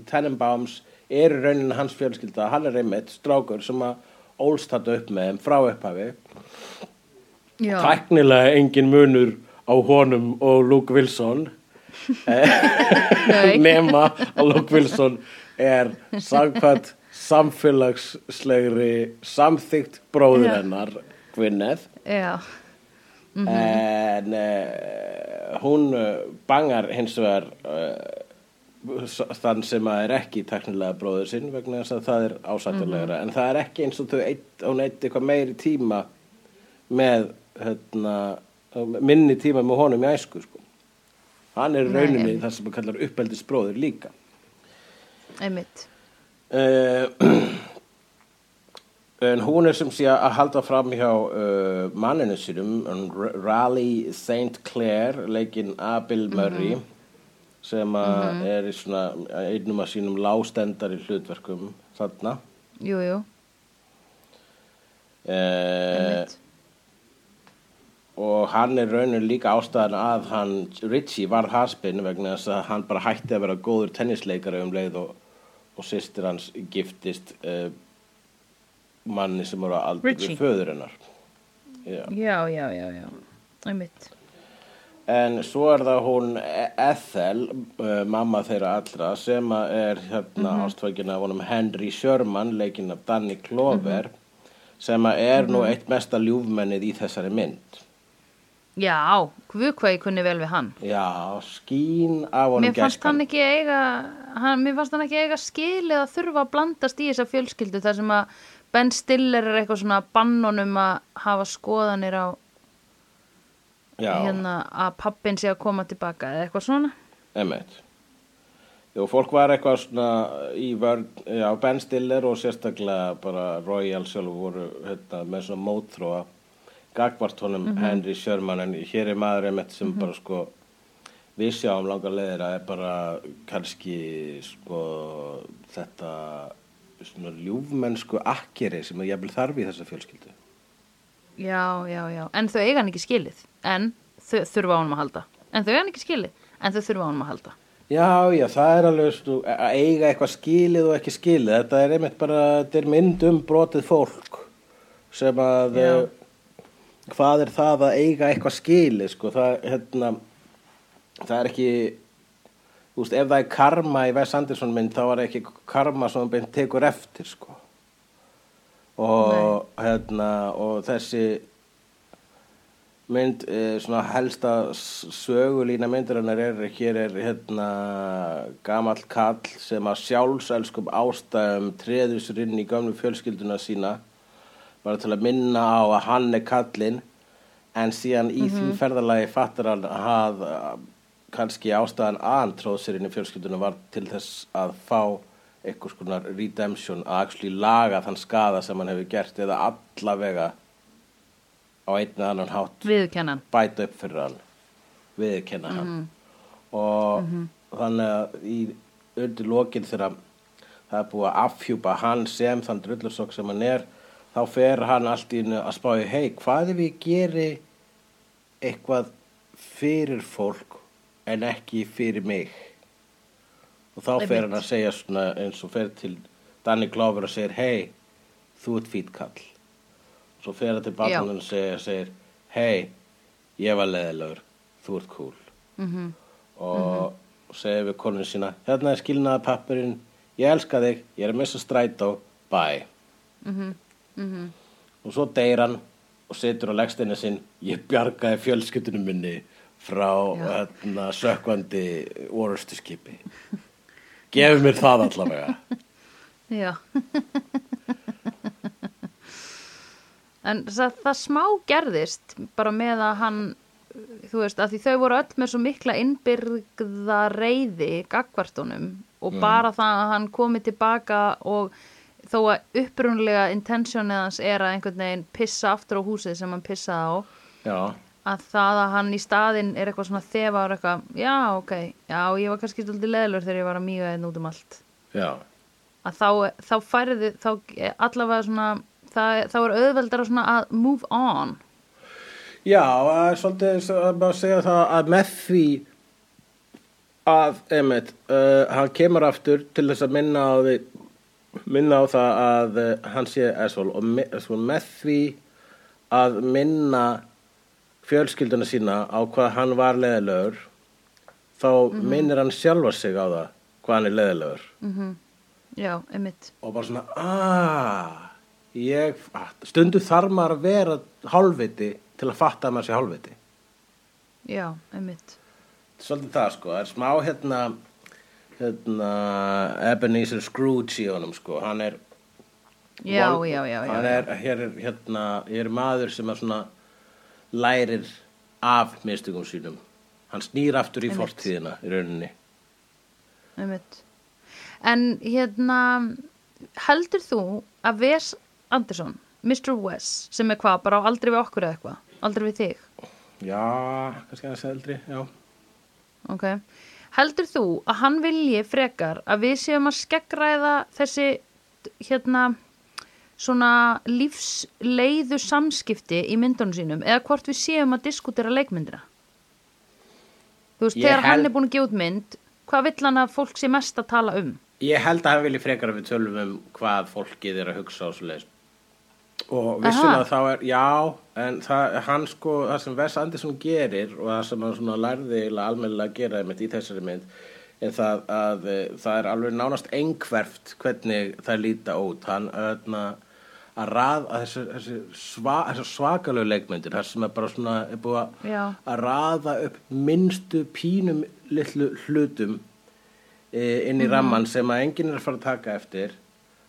[SPEAKER 2] Tenenbaums eru raunin hans fjölskylda, hann er einmitt strákur sem að ólst þetta upp með þeim frá upphafi.
[SPEAKER 1] Já,
[SPEAKER 2] Tæknilega engin munur á honum og Luke Wilson, nema að Luke Wilson er samkvæmt samfélagslegri samþygt bróður hennar, Gwyneth.
[SPEAKER 1] Já,
[SPEAKER 2] en uh, hún uh, bangar hins vegar uh, þann sem að er ekki teknilega bróður sinn vegna þess að það er ásættulegra en það er ekki eins og eitt, hún eitt eitthvað meiri tíma með hérna, minni tíma með honum í æsku sko. hann er
[SPEAKER 1] Nei,
[SPEAKER 2] rauninni
[SPEAKER 1] einmitt.
[SPEAKER 2] það sem að kallar uppeldis bróður líka
[SPEAKER 1] einmitt.
[SPEAKER 2] uh, en hún er sem sé að halda fram hjá uh, manninu sínum R- Raleigh St. Clair leikinn Abil Murray sem að er í svona einnum af sínum lástendar í hlutverkum þarna
[SPEAKER 1] Jú, jú,
[SPEAKER 2] uh,
[SPEAKER 1] einmitt.
[SPEAKER 2] Og hann er raunin líka ástæðan að hann Richie varð haspinn vegna þess að hann bara hætti að vera góður tennisleikari um leið og, og systir hans giftist uh, manni sem voru aldrei
[SPEAKER 1] Richie.
[SPEAKER 2] við föður hennar Já.
[SPEAKER 1] Já, já, já, já, einmitt.
[SPEAKER 2] En svo er það hún Ethel, uh, mamma þeirra allra, sem er hérna mm ástfækina af honum Henry Sherman, leikinn af Danny Clover, sem að er nú eitt mesta ljúfmennið í þessari mynd.
[SPEAKER 1] Já, hvað hvað ég kunni vel við hann.
[SPEAKER 2] Já, skín af honum
[SPEAKER 1] Mér fannst
[SPEAKER 2] gæskan.
[SPEAKER 1] hann ekki eiga, hann, mér fannst hann ekki eiga skilið að þurfa að blandast í þessa fjölskyldu þar sem að Ben Stiller er eitthvað svona bannonum að hafa skoðanir á
[SPEAKER 2] Já,
[SPEAKER 1] hérna að pappin sé að koma tilbaka eða eitthvað svona.
[SPEAKER 2] emmitt. Jú, fólk var eitthvað svona í vörn, já, Ben Stiller og sérstaklega bara Royal sjálf voru hérna, með svona mótþróa gagvart honum Henry Sherman en hér er maður einmitt sem bara sko við sjáum langar leiðir að er bara kannski sko þetta svona ljúfmennsku akkeri sem að jafnvel þarf í þessa fjölskyldu.
[SPEAKER 1] Já, já, já, en þau eiga hann ekki skilið, en þau þurfa á honum að halda. En þau eiga hann ekki skilið, en þau þurfa á honum að halda.
[SPEAKER 2] Já, já, það er alveg stu, að eiga eitthvað skilið og ekki skilið. Þetta er einmitt bara, þetta er mynd um brotið fólk sem að,
[SPEAKER 1] Já.
[SPEAKER 2] eh, hvað er það að eiga eitthvað skilið, sko, það, hérna, það er ekki, veist, ef það er karma í Wes Anderson mynd, þá er ekki karma sem hann beint tekur eftir, sko. Og, hérna, og þessi mynd, eh, svona helsta sögulína myndarinnar er, hér er hérna gamall kall sem að sjálfselskum ástæðum treður sér inn í gamlu fjölskylduna sína bara til að minna á að hann er kallinn en síðan í því ferðalagi fattar hann að kannski ástæðan að hann tróð sér inn í fjölskyldunum var til þess að fá eitthvað skonar redemption að actually laga þann skada sem hann hefur gert eða allavega á einn eða annan hátt
[SPEAKER 1] Viðurkennan.
[SPEAKER 2] bæta upp fyrir hann viðurkenna hann. Og þannig að í undir lokin þegar það er búið að afhjúpa hann sem þann drullursokk sem hann er þá fer hann allt í að spáði hei, hvað ef ég geri eitthvað fyrir fólk en ekki fyrir mig? Og þá fer hann að segja svona eins og fer til Danny Glover og segir hei, þú ert fýtkall svo fer hann til barnanum og segir, segir hei, ég var leðilegur þú ert cool.
[SPEAKER 1] Mhm.
[SPEAKER 2] og segir við konun sína hérna er skilnaða pappurinn ég elska þig, ég er að missa strætó bye.
[SPEAKER 1] Mhm. Mhm.
[SPEAKER 2] og svo deyr hann og situr á leggsteinu sinn. Ég bjargaði fjölskyldunum minni frá hérna, sökkvandi orustu skipi gefur mér það allavega.
[SPEAKER 1] Já. en það, það smá gerðist bara með að hann þú veist, að því þau voru öll með svo mikla innbyrgða reyði gagvartunum og bara það að hann komi tilbaka og þó að upprunlega intentionið hans er að einhvern veginn pissa aftur á húsið sem hann pissaði á
[SPEAKER 2] já,
[SPEAKER 1] að það að hann í staðinn er eitthvað svona þefa og eitthvað, já ok já, ég var kannski stoltið leðlur þegar ég var að míga einn út um allt.
[SPEAKER 2] Já,
[SPEAKER 1] að þá, þá færði þá allavega svona það, þá er auðveldara svona að move on.
[SPEAKER 2] Já er svolítið að bara segja það að með því að einmitt, uh, hann kemur aftur til þess að minna á því minna á það að uh, hann sé asshole. Og me, svo með því að minna fjölskylduna sína á hvað hann var leðilegur þá minnir hann sjálfa sig á það hvað hann er leðilegur
[SPEAKER 1] já, einmitt.
[SPEAKER 2] Og bara svona aaa ég, fatt- stundum þarf maður að vera hálfviti til að fatta að maður sé hálfviti.
[SPEAKER 1] Já, einmitt.
[SPEAKER 2] Svolítið það sko, það er smá hérna hérna Ebenezer Scrooge í honum sko. Hann er
[SPEAKER 1] já,
[SPEAKER 2] Vol-
[SPEAKER 1] já, já,
[SPEAKER 2] hann er, hér er hérna er maður sem er svona lærir af mistökum sínum. Hann snýr aftur í fortíðina í rauninni.
[SPEAKER 1] Einmitt. En hérna heldur þú að Wes Anderson Mr. Wes, sem er hvað, bara á aldrei við okkur eða eitthvað, aldrei við þig?
[SPEAKER 2] Já, kannski er eldri já,
[SPEAKER 1] ok, heldur þú að hann vilji frekar að við séum að skeggræða þessi hérna svona lífsleiðu samskipti í myndunum sínum eða hvort við séum að diskutera leikmyndina þú veist,
[SPEAKER 2] Ég
[SPEAKER 1] þegar hann
[SPEAKER 2] held-
[SPEAKER 1] er búin að gefa út mynd hvað vill hann að fólk sé mest að tala um
[SPEAKER 2] Ég held að hann vilji frekar að við tölum um hvað fólkið er að hugsa á svo leiðis. Og vissulega
[SPEAKER 1] Aha.
[SPEAKER 2] þá er, já, en það, hann sko, það sem Wes Anderson gerir og það sem hann svona lærði almennilega að gera einmitt í þessari mynd, er það að e, það er alveg nánast einhverft hvernig það líta út. Hann, öðna, að rað, að þessi, þessi, sva, þessi svakalegu leikmyndir, það sem er bara svona, er búið
[SPEAKER 1] Já.
[SPEAKER 2] að raða upp minnstu pínum litlu hlutum e, inn í ramman sem að enginn er að fara að taka eftir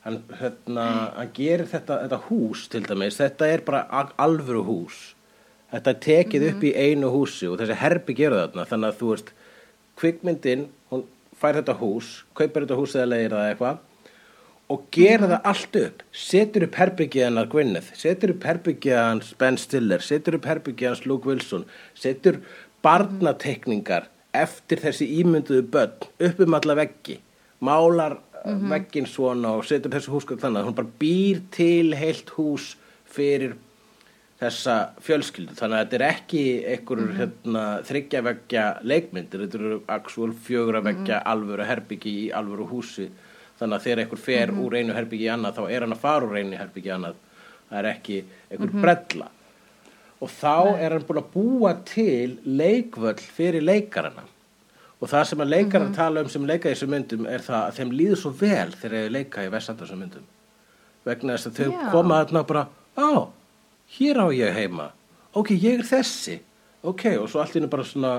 [SPEAKER 2] hann, hérna, hann gerir þetta, þetta hús til dæmis, þetta er bara al- alvöru hús. Þetta er tekið upp í einu húsi og þessi herbi gerur þarna. Þannig að þú veist kvikmyndin, hún fær þetta hús kaupir þetta hús eða leiðir það eitthvað og gera það allt upp. Setur upp herbyggið hennar Gwyneth. Setur upp herbyggið hans Ben Stiller. Setur upp herbyggið hans Luke Wilson. Setur barnatekningar eftir þessi ímynduðu börn upp um alla veggi. Málar mm veggin svona og setur þessi húsgögn þannig hún bara býr til heilt hús fyrir þessa fjölskyldu. Þannig að þetta er ekki einhver hérna, þryggja veggja leikmyndir þetta eru actual fjögra veggja alvöru herbyggi í alvöru húsi. Þannig að þegar einhver fer úr einu herbyggi í annað þá er hann að fara úr einu herbyggi í annað. Það er ekki einhver brella. Og þá er hann búin að búa til leikvöll fyrir leikarana og það sem að leikarar tala um sem leika í þessum myndum er það að þeim líður svo vel þegar þeir leika í Vessandarsum myndum. Vegna þess að þau
[SPEAKER 1] Já.
[SPEAKER 2] koma þarna bara á, hér á ég heima. Ok, ég er þessi. Ok, og svo allt í hennu bara svona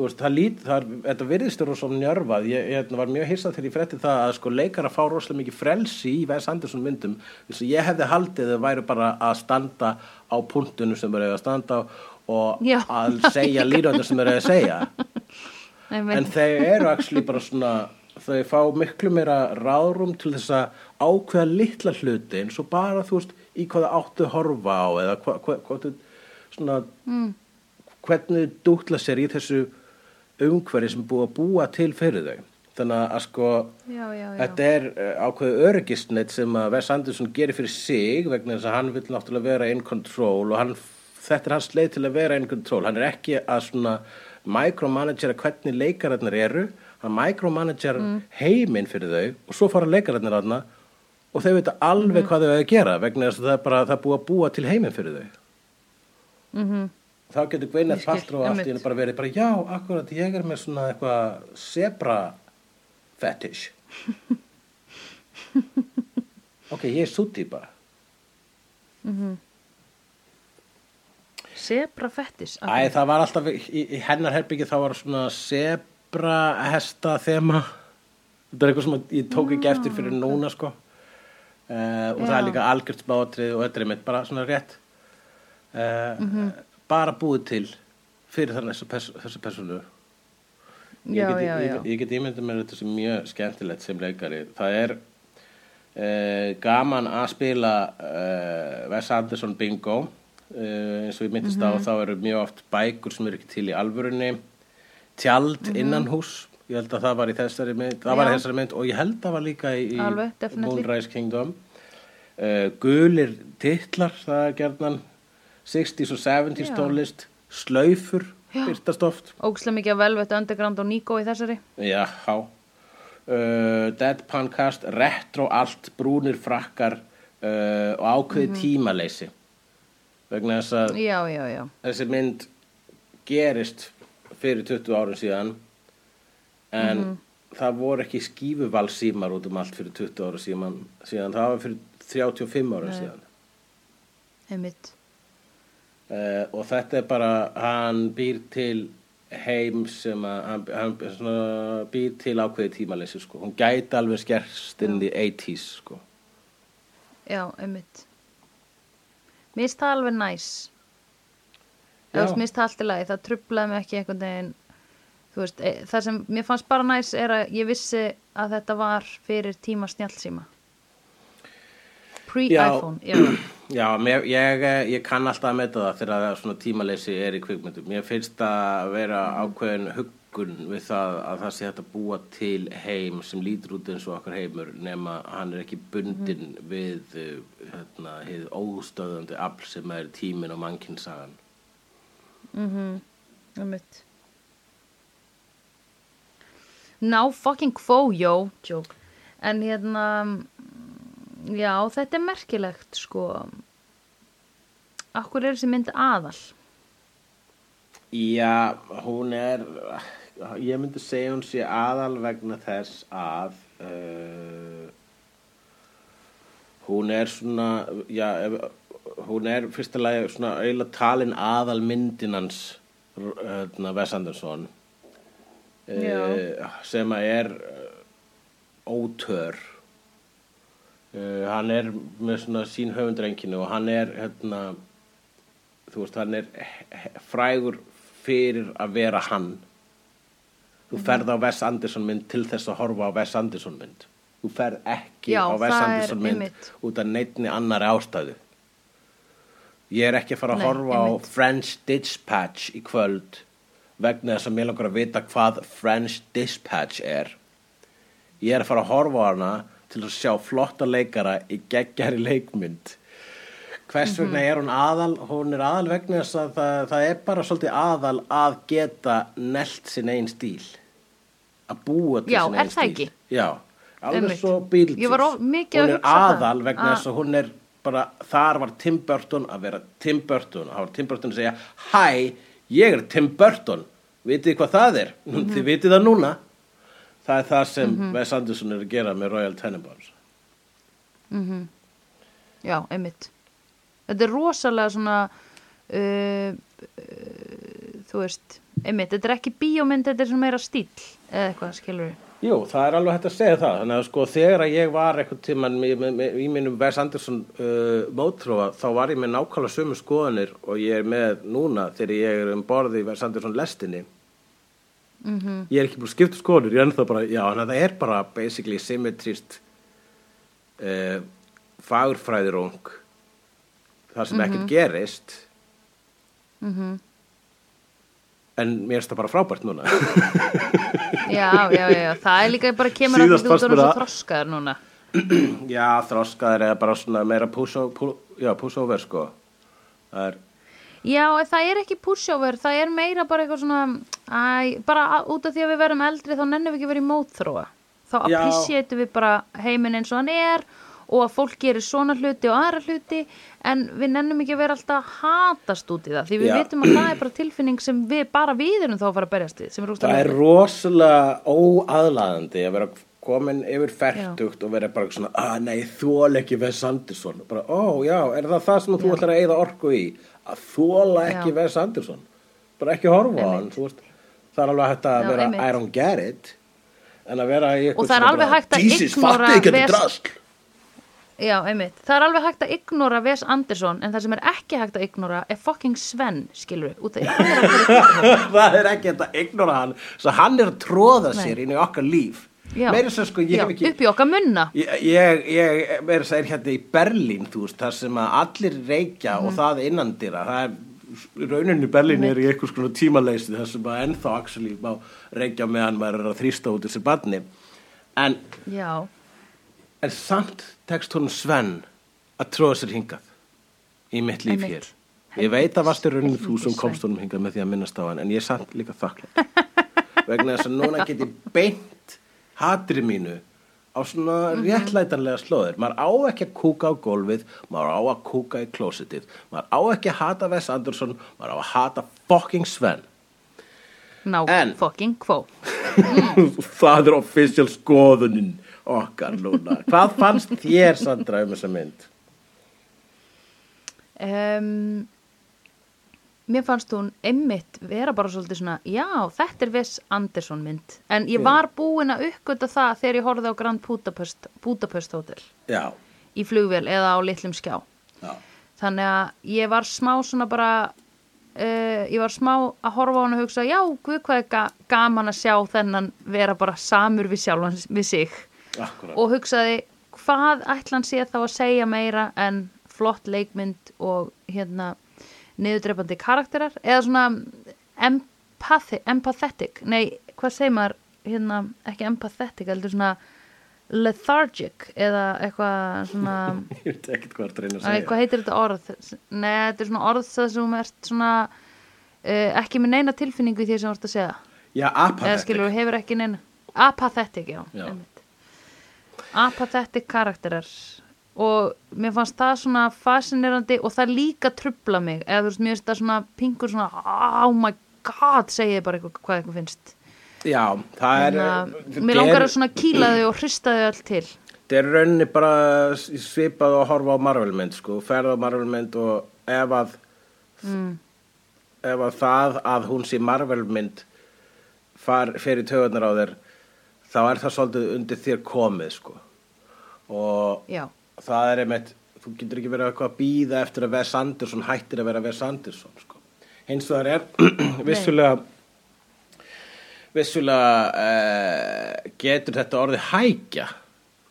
[SPEAKER 2] þú veist, það lít, það er, þetta virðist eru svo njörfað, ég, ég hérna, var mjög hissað þegar ég frétti það að sko leikara fá rosalega mikið frelsi í Wes Anderson myndum þess að ég hefði haldið þau væri bara að standa á punktinu sem þeir eru að standa á og
[SPEAKER 1] Já.
[SPEAKER 2] að segja lýröndir sem þeir eru að segja en þau eru actually bara svona þau fá miklu meira ráðrum til þess að ákveða litla hluti eins og bara þú veist í hvaða áttu horfa á eða hva, hva, hvað þú svona mm. hvernig dútla sér í þessu umhverfi sem búið að búa til fyrir þau þannig að sko
[SPEAKER 1] já, já, já.
[SPEAKER 2] þetta er uh, ákveðu öryggisnett sem að Wes Anderson gerir fyrir sig vegna þess að hann vil náttúrulega vera in control og hann, þetta er hans leið til að vera in control hann er ekki að svona micromanagera hvernig leikararnir eru hann micromanager mm. heiminn fyrir þau og svo fara leikararnir aðna og þau veit alveg hvað þau eiga að gera vegna þess að það er bara það er búið að búa til heiminn fyrir þau.
[SPEAKER 1] Mhm.
[SPEAKER 2] þá getur Gwyneth Paltrow allt í henni bara verið bara já, akkurat, ég er með svona eitthvað zebra fetish. Ok, ég er svo típa
[SPEAKER 1] Zebra fettis
[SPEAKER 2] Æ, það var alltaf í, í hennar herbyggi þá var svona zebra hesta þema. Þetta er eitthvað sem ég tók ekki eftir fyrir núna sko. Uh, og það
[SPEAKER 1] Já.
[SPEAKER 2] er líka algjört smáatrið og þetta er mitt bara svona rétt. Uh, bara búið til fyrir þannig þessu, pers þessu persónu. Ég
[SPEAKER 1] Já,
[SPEAKER 2] get,
[SPEAKER 1] já,
[SPEAKER 2] ég,
[SPEAKER 1] já.
[SPEAKER 2] get- ég get ímyndið mér þetta sem mjög skemmtilegt sem leikari. Það er uh, gaman að spila uh, Wes Anderson bingo eins og ég myndist á þá eru mjög oft bækur sem eru ekki til í alvörunni. Tjald innan hús ég held að það var í þessari mynd í þessari mynd og ég held að það var líka í, í
[SPEAKER 1] Alveg.
[SPEAKER 2] Moonrise Kingdom. Uh, gulir titlar það er gerðnan 60s og 70s
[SPEAKER 1] Já.
[SPEAKER 2] tónlist. Slaufur byrtast oft.
[SPEAKER 1] Ógslega mikið af Velvet Underground og Nico í þessari.
[SPEAKER 2] Já. Uh, Deadpan cast, retro allt, brúnir frakkar uh, og ákveði tímaleysi. Vegna þess að
[SPEAKER 1] Já, já, já
[SPEAKER 2] þessi mynd gerist fyrir 20 árum síðan en það voru ekki skífuvalsímar út um allt fyrir 20 árum síðan, síðan það var fyrir 35 árum
[SPEAKER 1] Nei.
[SPEAKER 2] síðan.
[SPEAKER 1] Einmitt
[SPEAKER 2] Uh, og þetta er bara, hann býr til heim sem að hann, hann svona, býr til ákveði tímaleysi sko. hún gæti alveg skerst inn í 80s sko.
[SPEAKER 1] Já, einmitt Mér finnst það alveg næs. Mér finnst það allt í lagi. Það trublaði mig ekki einhvern veginn. Veist, e, það sem mér fannst bara næs er að ég vissi að þetta var fyrir tíma snjallsíma. Pre-iPhone, já.
[SPEAKER 2] Já, mér, ég, eh, ég kann alltaf að meta það þegar það svona tímaleysi er í kvikmyndum. Mér finnst það að vera ákveðin huggun við það að það sé hægt að búa til heim sem lítur út eins og okkar heimur nema hann er ekki bundin við eh, hérna, hið óstöðandi afl sem er tíminn og mannkinnsagan.
[SPEAKER 1] Einmitt. Now fucking quo, yo Joke. En hérna Já, þetta er merkilegt sko. Akkur er þessi mynd aðal?
[SPEAKER 2] Já, hún er, ég myndi segja hún sé aðal vegna þess að uh, hún er svona, já, ef, hún er fyrsta lagi svona eiginlega talin aðal myndinans hérna, Wes Anderson uh, sem að er uh, ótör. Uh, hann er með svona sín höfundrenkinu og hann er hérna, þú veist, hann er frægur fyrir að vera hann þú ferð á Wes Anderson mynd til þess að horfa á Wes Anderson mynd. Þú ferð ekki
[SPEAKER 1] Já,
[SPEAKER 2] á Wes
[SPEAKER 1] er
[SPEAKER 2] Anderson mynd
[SPEAKER 1] einmitt.
[SPEAKER 2] út af neittni annari ástæðu. Ég er ekki að fara að
[SPEAKER 1] Nei,
[SPEAKER 2] horfa
[SPEAKER 1] einmitt.
[SPEAKER 2] á French Dispatch í kvöld vegna þess að mér langar að vita hvað French Dispatch er. Ég er að fara að horfa á hana til að sjá flotta leikara í geggjari leikmynd. Hvers vegna er hún aðal? Hún er aðal vegna þess að það, það er bara svolítið aðal að geta nelt sinn einn stíl að búa til einn
[SPEAKER 1] það
[SPEAKER 2] stíl. já, alveg svo
[SPEAKER 1] að
[SPEAKER 2] hún er
[SPEAKER 1] hugsa það.
[SPEAKER 2] aðal vegna
[SPEAKER 1] Ah.
[SPEAKER 2] þess að hún er bara, þar var Tim Burton að vera Tim Burton, það var Tim Burton að segja hæ, ég er Tim Burton. Vitið hvað það er?
[SPEAKER 1] Mhm.
[SPEAKER 2] þið vitið það núna? Það er það sem Wes Anderson er að gera með Royal Tenenbaums.
[SPEAKER 1] Já, einmitt. Þetta er rosalega svona uh, uh, þú veist einmitt, þetta er ekki bíómynd, þetta er svona meira stíl eða eitthvað, skilur við.
[SPEAKER 2] Jú, það er alveg hægt að segja það. Þannig að sko þegar að ég var eitthvað tíman í, mínum Wes Anderson uh, mótrófa þá var ég með nákvæmlega sömu skoðanir og ég er með núna þegar ég er um borði í Wes Anderson lestinni. -hmm. Ég er ekki búin að skipta skoðanir, ég er ennþá bara, já, þannig að það er bara basically symmetrist uh, fagurfræðirung þar sem ekkert gerist. En mér finnst það bara frábært núna.
[SPEAKER 1] Já, já, já, það er líka bara kemur að þú þessu
[SPEAKER 2] að-
[SPEAKER 1] þroskaður núna.
[SPEAKER 2] Já, þroskaðir eða bara svona meira push, o- pu- já, push sko. Það er,
[SPEAKER 1] Já, það er ekki pushover, það er meira bara eitthvað svona, æ, bara út af því að við verum eldri þá nennum við ekki vera í mótþróa. Þá appreciatum við bara heiminn eins og hann er og að fólk gerir svona hluti og aðra hluti en við nennum ekki að vera alltaf hatast út í það því við
[SPEAKER 2] Já.
[SPEAKER 1] vitum að það er bara tilfinning sem við bara við erum þá að fara að berjast við er
[SPEAKER 2] það er rosalega óaðlaðandi að vera komin yfir færtugt og vera bara svona, að nei, þóla ekki Wes Anderson. Bara, ó, já, er það það sem þú ætlar að eyða orku í? Að þóla ekki
[SPEAKER 1] Já.
[SPEAKER 2] Wes Anderson. Bara ekki horfa á hann. Það er alveg hægt að
[SPEAKER 1] Já,
[SPEAKER 2] vera. I don't get it. En að vera í
[SPEAKER 1] Og það er alveg hægt að ignora
[SPEAKER 2] fatti ekki þetta
[SPEAKER 1] Wes-
[SPEAKER 2] drasl.
[SPEAKER 1] Já, einmitt. Það er alveg hægt að ignora Wes Anderson en það sem er ekki hægt að ignora er fucking Sven, skilur við, er
[SPEAKER 2] það er ekki hægt að ignora hann svo hann er að tróða
[SPEAKER 1] Nei.
[SPEAKER 2] sér inn í okkar líf
[SPEAKER 1] Já.
[SPEAKER 2] sem sko,
[SPEAKER 1] Já,
[SPEAKER 2] ekki
[SPEAKER 1] upp í okkar munna.
[SPEAKER 2] Ég, ég, ég segja hérna í Berlín, þú veist, þar sem að allir reykja
[SPEAKER 1] Mhm.
[SPEAKER 2] og það innandira, það er, rauninni Berlín er í einhvers konar tímaleysi þar sem að ennþá reykja meðan maður er að þrýsta út þessi barni. En,
[SPEAKER 1] Já,
[SPEAKER 2] en samt tekst hún Sven að tróða sér hingað í mitt líf hér. Ég veit að varst í rauninni þú sem komst honum hingað með því að minnast á hann, en ég er samt líka þakklátt. Vegna þess að núna get ég beint hatri mínu á svona
[SPEAKER 1] Mhm.
[SPEAKER 2] réttlætanlega slóðir. Maður á ekki að kúka á gólfið, maður á að kúka í klósitið, maður á ekki að hata Wes Anderson, maður á að hata fucking Sven.
[SPEAKER 1] ná,
[SPEAKER 2] En-
[SPEAKER 1] fucking kvó.
[SPEAKER 2] Það er official skoðunin okkar núna. Hvað fannst þér, Sandra, um þessa mynd?
[SPEAKER 1] Um, mér fannst hún einmitt vera bara svolítið svona, já, þetta er Wes Anderson mynd. En ég var búin að uppgöta það þegar ég horfði á Grand Budapest, Budapest Hotel
[SPEAKER 2] Já,
[SPEAKER 1] í flugvél eða á litlum skjá.
[SPEAKER 2] já.
[SPEAKER 1] Þannig að ég var smá svona bara, uh, ég var smá að horfa á hann og hugsa, já, hvað er ga gaman að sjá þennan vera bara samur við sjálfan við sig.
[SPEAKER 2] Akkurat.
[SPEAKER 1] Og hugsaði, hvað ætlan sé þá að segja meira en flott leikmynd og hérna niðurdreipandi karakterar eða svona empathi, empathetic, nei, hvað segir maður, hérna, ekki empathetic, heldur svona lethargic eða eitthvað svona
[SPEAKER 2] Ég veit ekkert hvað það er að segja.
[SPEAKER 1] hvað heitir þetta orð? Nei, þetta er svona orð það sem þú ert svona uh, ekki með neina tilfinningu í því sem þú ert að segja
[SPEAKER 2] Já,
[SPEAKER 1] eða
[SPEAKER 2] apathetic.
[SPEAKER 1] skilur hefur ekki neina apathetic, já,
[SPEAKER 2] Já.
[SPEAKER 1] Apathetic karakterar og mér fannst það svona fascinerandi og það líka trubla mig eða þú veist, mér finnst það svona pingur svona oh my god, segi ég bara eitthvað hvað eitthvað finnst
[SPEAKER 2] Já, það er...
[SPEAKER 1] Þannig að mér langar að svona kýla þau og hrista þau öll til
[SPEAKER 2] Það er rauninni bara svipað að horfa á Marvelmynd, sko. Ferð á Marvelmynd og ef að,
[SPEAKER 1] mm.
[SPEAKER 2] ef að það að hún sé Marvelmynd far, fer í töðunar á þér, þá er það svolítið undir þér komið, sko. Og
[SPEAKER 1] já,
[SPEAKER 2] það er einmitt, þú getur ekki verið eitthvað að býða eftir að Wes Anderson hættir að vera Wes Anderson, sko. Hins vegar er vissulega, vissulega uh, getur þetta orðið hækja,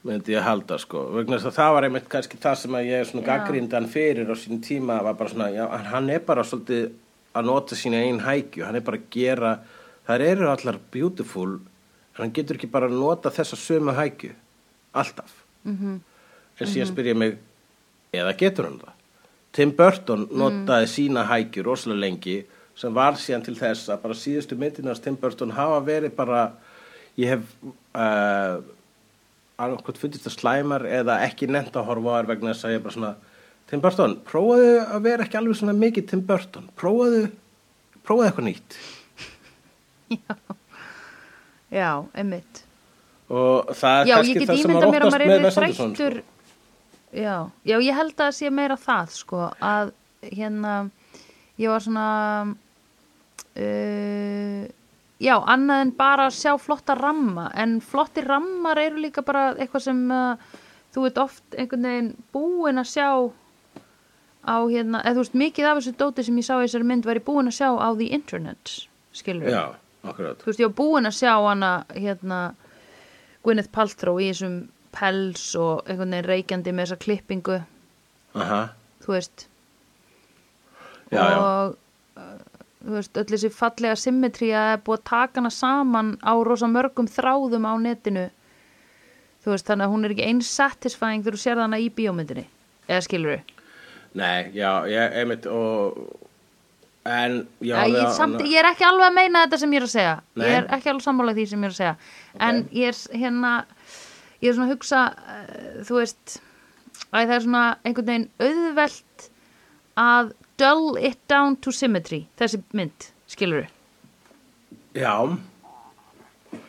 [SPEAKER 2] myndi ég halda, sko. Vegna þess að það var einmitt kannski það sem að ég er svona
[SPEAKER 1] Já.
[SPEAKER 2] gaggrindan fyrir á sín tíma, var bara svona, já, hann er bara svolítið að nota sína einn hækju, hann er bara að gera, þær eru allar beautiful, hann getur ekki bara að nota þessa sömu hækju, alltaf.
[SPEAKER 1] Mhm.
[SPEAKER 2] En síðan spyr ég mig eða getur hann það? Tim Burton notaði sína hækjur rosalega lengi sem var síðan til þess að bara síðustu myndinars Tim Burton hafa verið bara ég hef uh, annarkvæmt fundist það slæmar eða ekki nefnt að horfa á þær vegna þess að ég bara svona Tim Burton, prófaðu að vera ekki alveg svona mikið Tim Burton, prófaðu prófaðu eitthvað nýtt.
[SPEAKER 1] Já, einmitt.
[SPEAKER 2] Og það er
[SPEAKER 1] Já,
[SPEAKER 2] kannski það sem að
[SPEAKER 1] maður
[SPEAKER 2] með
[SPEAKER 1] þreyttur
[SPEAKER 2] sko.
[SPEAKER 1] já, já, ég held að það sé meira það sko, að hérna ég var svona uh, já, annað en bara að sjá flotta ramma en flotti rammar eru líka bara eitthvað sem uh, þú veit oft einhvern veginn búin að sjá á hérna, eða þú veist mikið af þessu dóti sem ég sá í þessari mynd var ég búin að sjá á the internet skilur
[SPEAKER 2] Já, akkurat.
[SPEAKER 1] þú veist, ég var búin að sjá hana hérna Gwyneth Paltrow í þessum pels og einhvern veginn reykjandi með þessa klippingu.
[SPEAKER 2] Aha,
[SPEAKER 1] þú veist.
[SPEAKER 2] Já, já.
[SPEAKER 1] og uh, þú veist, öll þessi fallega symmetría er búið að taka hana saman á rosa mörgum þráðum á netinu. Þú veist, þannig að hún er ekki eins satisfying þegar þú sér hana í bíómyndinni. Eða skilur við
[SPEAKER 2] Nei, já, ég, einmitt, og, en, já,
[SPEAKER 1] ég,
[SPEAKER 2] já,
[SPEAKER 1] samt, ég er ekki alveg að meina þetta sem ég er að segja.
[SPEAKER 2] Nei.
[SPEAKER 1] ég er ekki alveg sammála því sem ég er að segja. En ég er hérna ég er svona að hugsa uh, þú veist að það er svona einhvern veginn auðvelt að dull it down to symmetry þessi mynd, skilur við
[SPEAKER 2] já,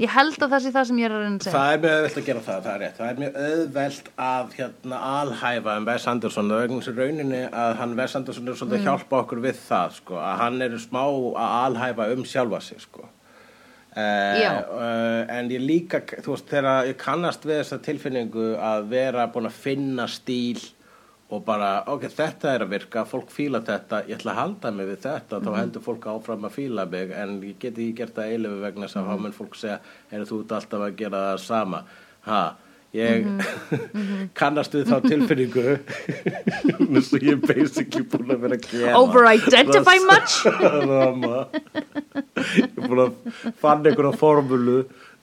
[SPEAKER 1] ég held að það sé það sem ég er að reyna að segja
[SPEAKER 2] það er mjög auðvelt að gera það, það er rétt. Það er mjög auðvelt að, hérna, alhæfa um Wes Anderson og þessu rauninni að hann, Wes Anderson, er svolítið
[SPEAKER 1] Mm.
[SPEAKER 2] að hjálpa okkur við það, sko, að hann er smá að alhæfa um sjálfa sig, sko.
[SPEAKER 1] Já.
[SPEAKER 2] uh, en ég líka, þú veist, þegar ég kannast við þessa tilfinningu að vera búin að finna stíl og bara, ok, þetta er að virka, fólk fíla þetta, ég ætla að halda mig við þetta, þá heldur fólk áfram að fíla mig, en ég geti ekki gert það eiginlega vegna þess að þá mun fólk segja, er þú alltaf að gera það sama, ha, ég kannast við þá tilfinningu, eins og ég er basically búin að vera að gera.
[SPEAKER 1] Over-identify
[SPEAKER 2] Það-
[SPEAKER 1] much?
[SPEAKER 2] Ég er búin að fann einhverja formúlu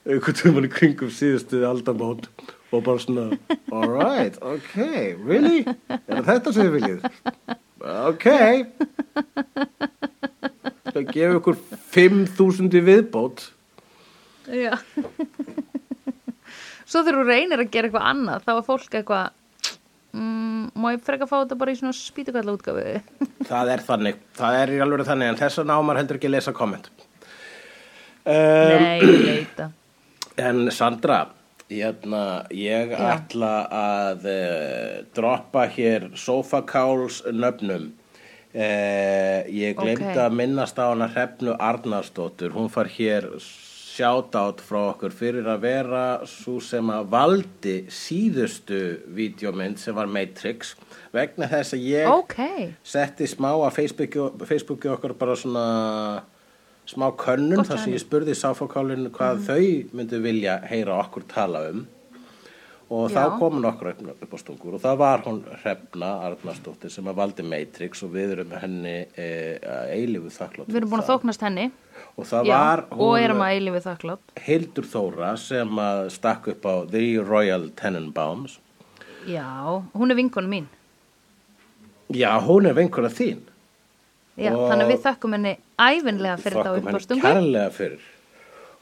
[SPEAKER 2] einhvern tímann í kringum síðustu aldamót og bara svona alright, ok, really? Er þetta sem þið viljið? Ok Það gefa ykkur 5.000 í viðbót
[SPEAKER 1] Já. Svo þegar þú reynir að gera eitthvað annað þá er fólk eitthvað mm, má ég freka að fá þetta bara í svona spýtukalla útgafu
[SPEAKER 2] Það er þannig, það er í alveg þannig en þess að námar heldur ekki að lesa komment um,
[SPEAKER 1] Nei, ég veit það
[SPEAKER 2] En Sandra, hérna, ég
[SPEAKER 1] Já.
[SPEAKER 2] ætla að uh, droppa hér sofakáls nöfnum. Uh, ég glemd
[SPEAKER 1] Ok.
[SPEAKER 2] að minnast á hana Hrefnu Arnarsdóttur. Hún far hér sjátátt frá okkur fyrir að vera svo sem að valdi síðustu vídeomynd sem var Matrix vegna þess að ég
[SPEAKER 1] Ok,
[SPEAKER 2] setti smá að Facebooki, Facebooki okkar bara svona smá könnun þar sem ég spurði sáfókálinu hvað þau myndu vilja heyra okkur tala um. Og
[SPEAKER 1] Já.
[SPEAKER 2] þá komu nokkur upp, á stungur og það var hún Hrefna Arnarsdóttir sem að valdi Matrix og við erum henni e, eilifu þakklátt
[SPEAKER 1] við erum búin að þóknast henni.
[SPEAKER 2] Og það
[SPEAKER 1] Já,
[SPEAKER 2] var
[SPEAKER 1] þakklátt
[SPEAKER 2] Hildur Þóra sem að stakk upp á The Royal Tenenbaums.
[SPEAKER 1] Já, hún er vinkonu mín.
[SPEAKER 2] Já, hún er vinkuna þín
[SPEAKER 1] Já, þannig að við þökkum henni ævinlega fyrir þá
[SPEAKER 2] þakkum
[SPEAKER 1] upp á
[SPEAKER 2] henni kærlega fyrir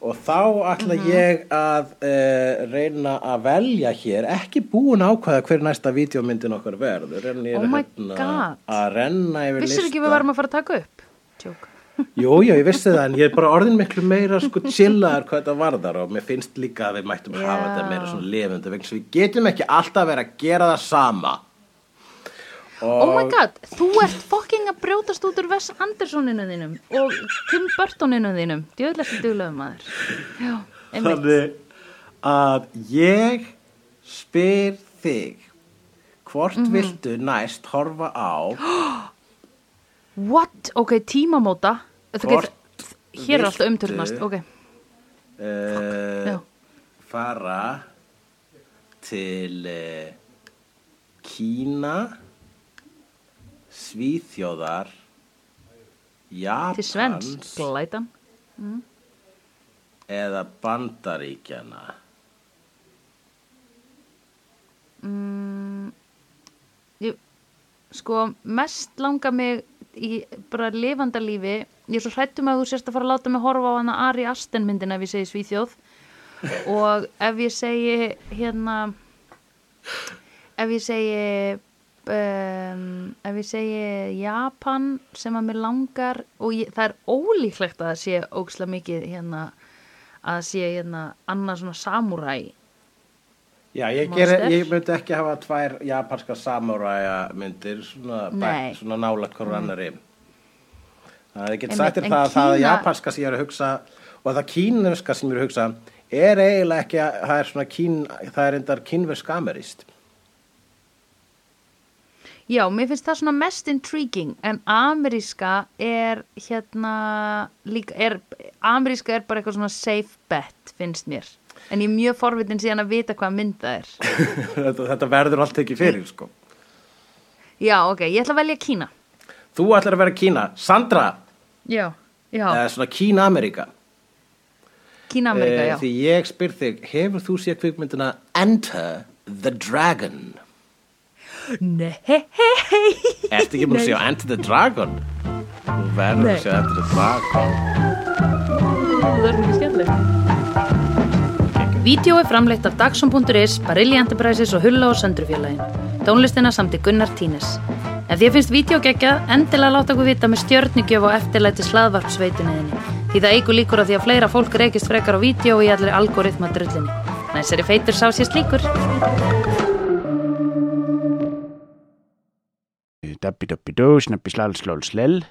[SPEAKER 2] og þá ætla
[SPEAKER 1] Mhm.
[SPEAKER 2] ég að uh, reyna að velja hér ekki búin að ákvaða hver næsta vídeomyndin okkar verður en ég er
[SPEAKER 1] Oh my
[SPEAKER 2] hérna
[SPEAKER 1] God.
[SPEAKER 2] að renna yfir
[SPEAKER 1] Vissir
[SPEAKER 2] lista
[SPEAKER 1] ekki við varum að fara að taka upp? Tjók
[SPEAKER 2] Jú, jú, ég vissi það en ég er bara orðin miklu meira sko chillaðar hvað þetta varðar og mér finnst líka að við mættum hafa
[SPEAKER 1] Já.
[SPEAKER 2] þetta meira svona sem við getum ekki alltaf verið að gera það sama
[SPEAKER 1] Oh my god, þú ert fucking að brjótast út úr Wes Andersoninu þínum og Tim Burtoninu þínum. Djöðlega fyrir duglegum maður. Já,
[SPEAKER 2] Þannig að ég spyr þig hvort
[SPEAKER 1] Mhm.
[SPEAKER 2] viltu næst horfa á
[SPEAKER 1] What? Ok, tímamóta.
[SPEAKER 2] Hvort
[SPEAKER 1] Hér er alltaf umturnast Ok,
[SPEAKER 2] uh, fara til uh, Kína Svíþjóðar Japans
[SPEAKER 1] til Svens Glætan.
[SPEAKER 2] Eða Bandaríkjana
[SPEAKER 1] mm, ég, Sko, mest langar mig í bara lifanda lífi. Ég er svo hrættum að þú sérst að fara að láta mig horfa á hana Ari Asten myndina ef ég segi Svíþjóð. Og ef ég segi hérna ef ég segi um, ef ég segi Japan sem að mér langar og ég, það er ólíklegt að það sé ókslega mikið hérna að það sé hérna annað svona samúræ
[SPEAKER 2] Já, ég, ég myndi ekki hafa tvær japanska samuræja myndir svona,
[SPEAKER 1] Nei.
[SPEAKER 2] bæ, svona nála hver annari Það er ekki sagt það að það japanska sem ég er að hugsa og það kínverska sem ég er að hugsa er eiginlega ekki að það er svona kín, það er endar kínversk ameríst.
[SPEAKER 1] Já, mér finnst það svona mest intriguing en ameríska er hérna líka, er, ameríska er bara eitthvað svona safe bet finnst mér, en ég er mjög forvitin síðan að vita hvað mynd það er
[SPEAKER 2] þetta, þetta verður allt ekki fyrir, sko.
[SPEAKER 1] Já, ok, ég ætla að velja Kína
[SPEAKER 2] Þú ætlar að vera Kína. Sandra,
[SPEAKER 1] Já, já,
[SPEAKER 2] eða svona Kína-Ameríka.
[SPEAKER 1] Kína-Ameríka,
[SPEAKER 2] Eh,
[SPEAKER 1] já
[SPEAKER 2] Því ég spyr þig, hefur þú séð kvikmyndina Enter the Dragon?
[SPEAKER 1] Nei,
[SPEAKER 2] Ertu ekki búin að sjá Enter the Dragon? Þú verður að sjá Enter the Dragon.
[SPEAKER 1] það er mjög skemmtileg Vídeó er framleitt af Dagsum.is, Barilli Enterprises og Hulla og Söndrufjörlægin. Tónlistina samt í Gunnar Tínes. Ef því finnst vídeo geggjað, endilega láta okkur vita með stjörnigjöf og eftirlæti slaðvarpsveitunniðinni. Því það eigur líkur að því að fleira fólk reykist frekar á vídeo og í allir algoritma drullinni. Næsari feitur sá sér slíkur.
[SPEAKER 3] Dabbi dabbi dó, snabbi slal slól slell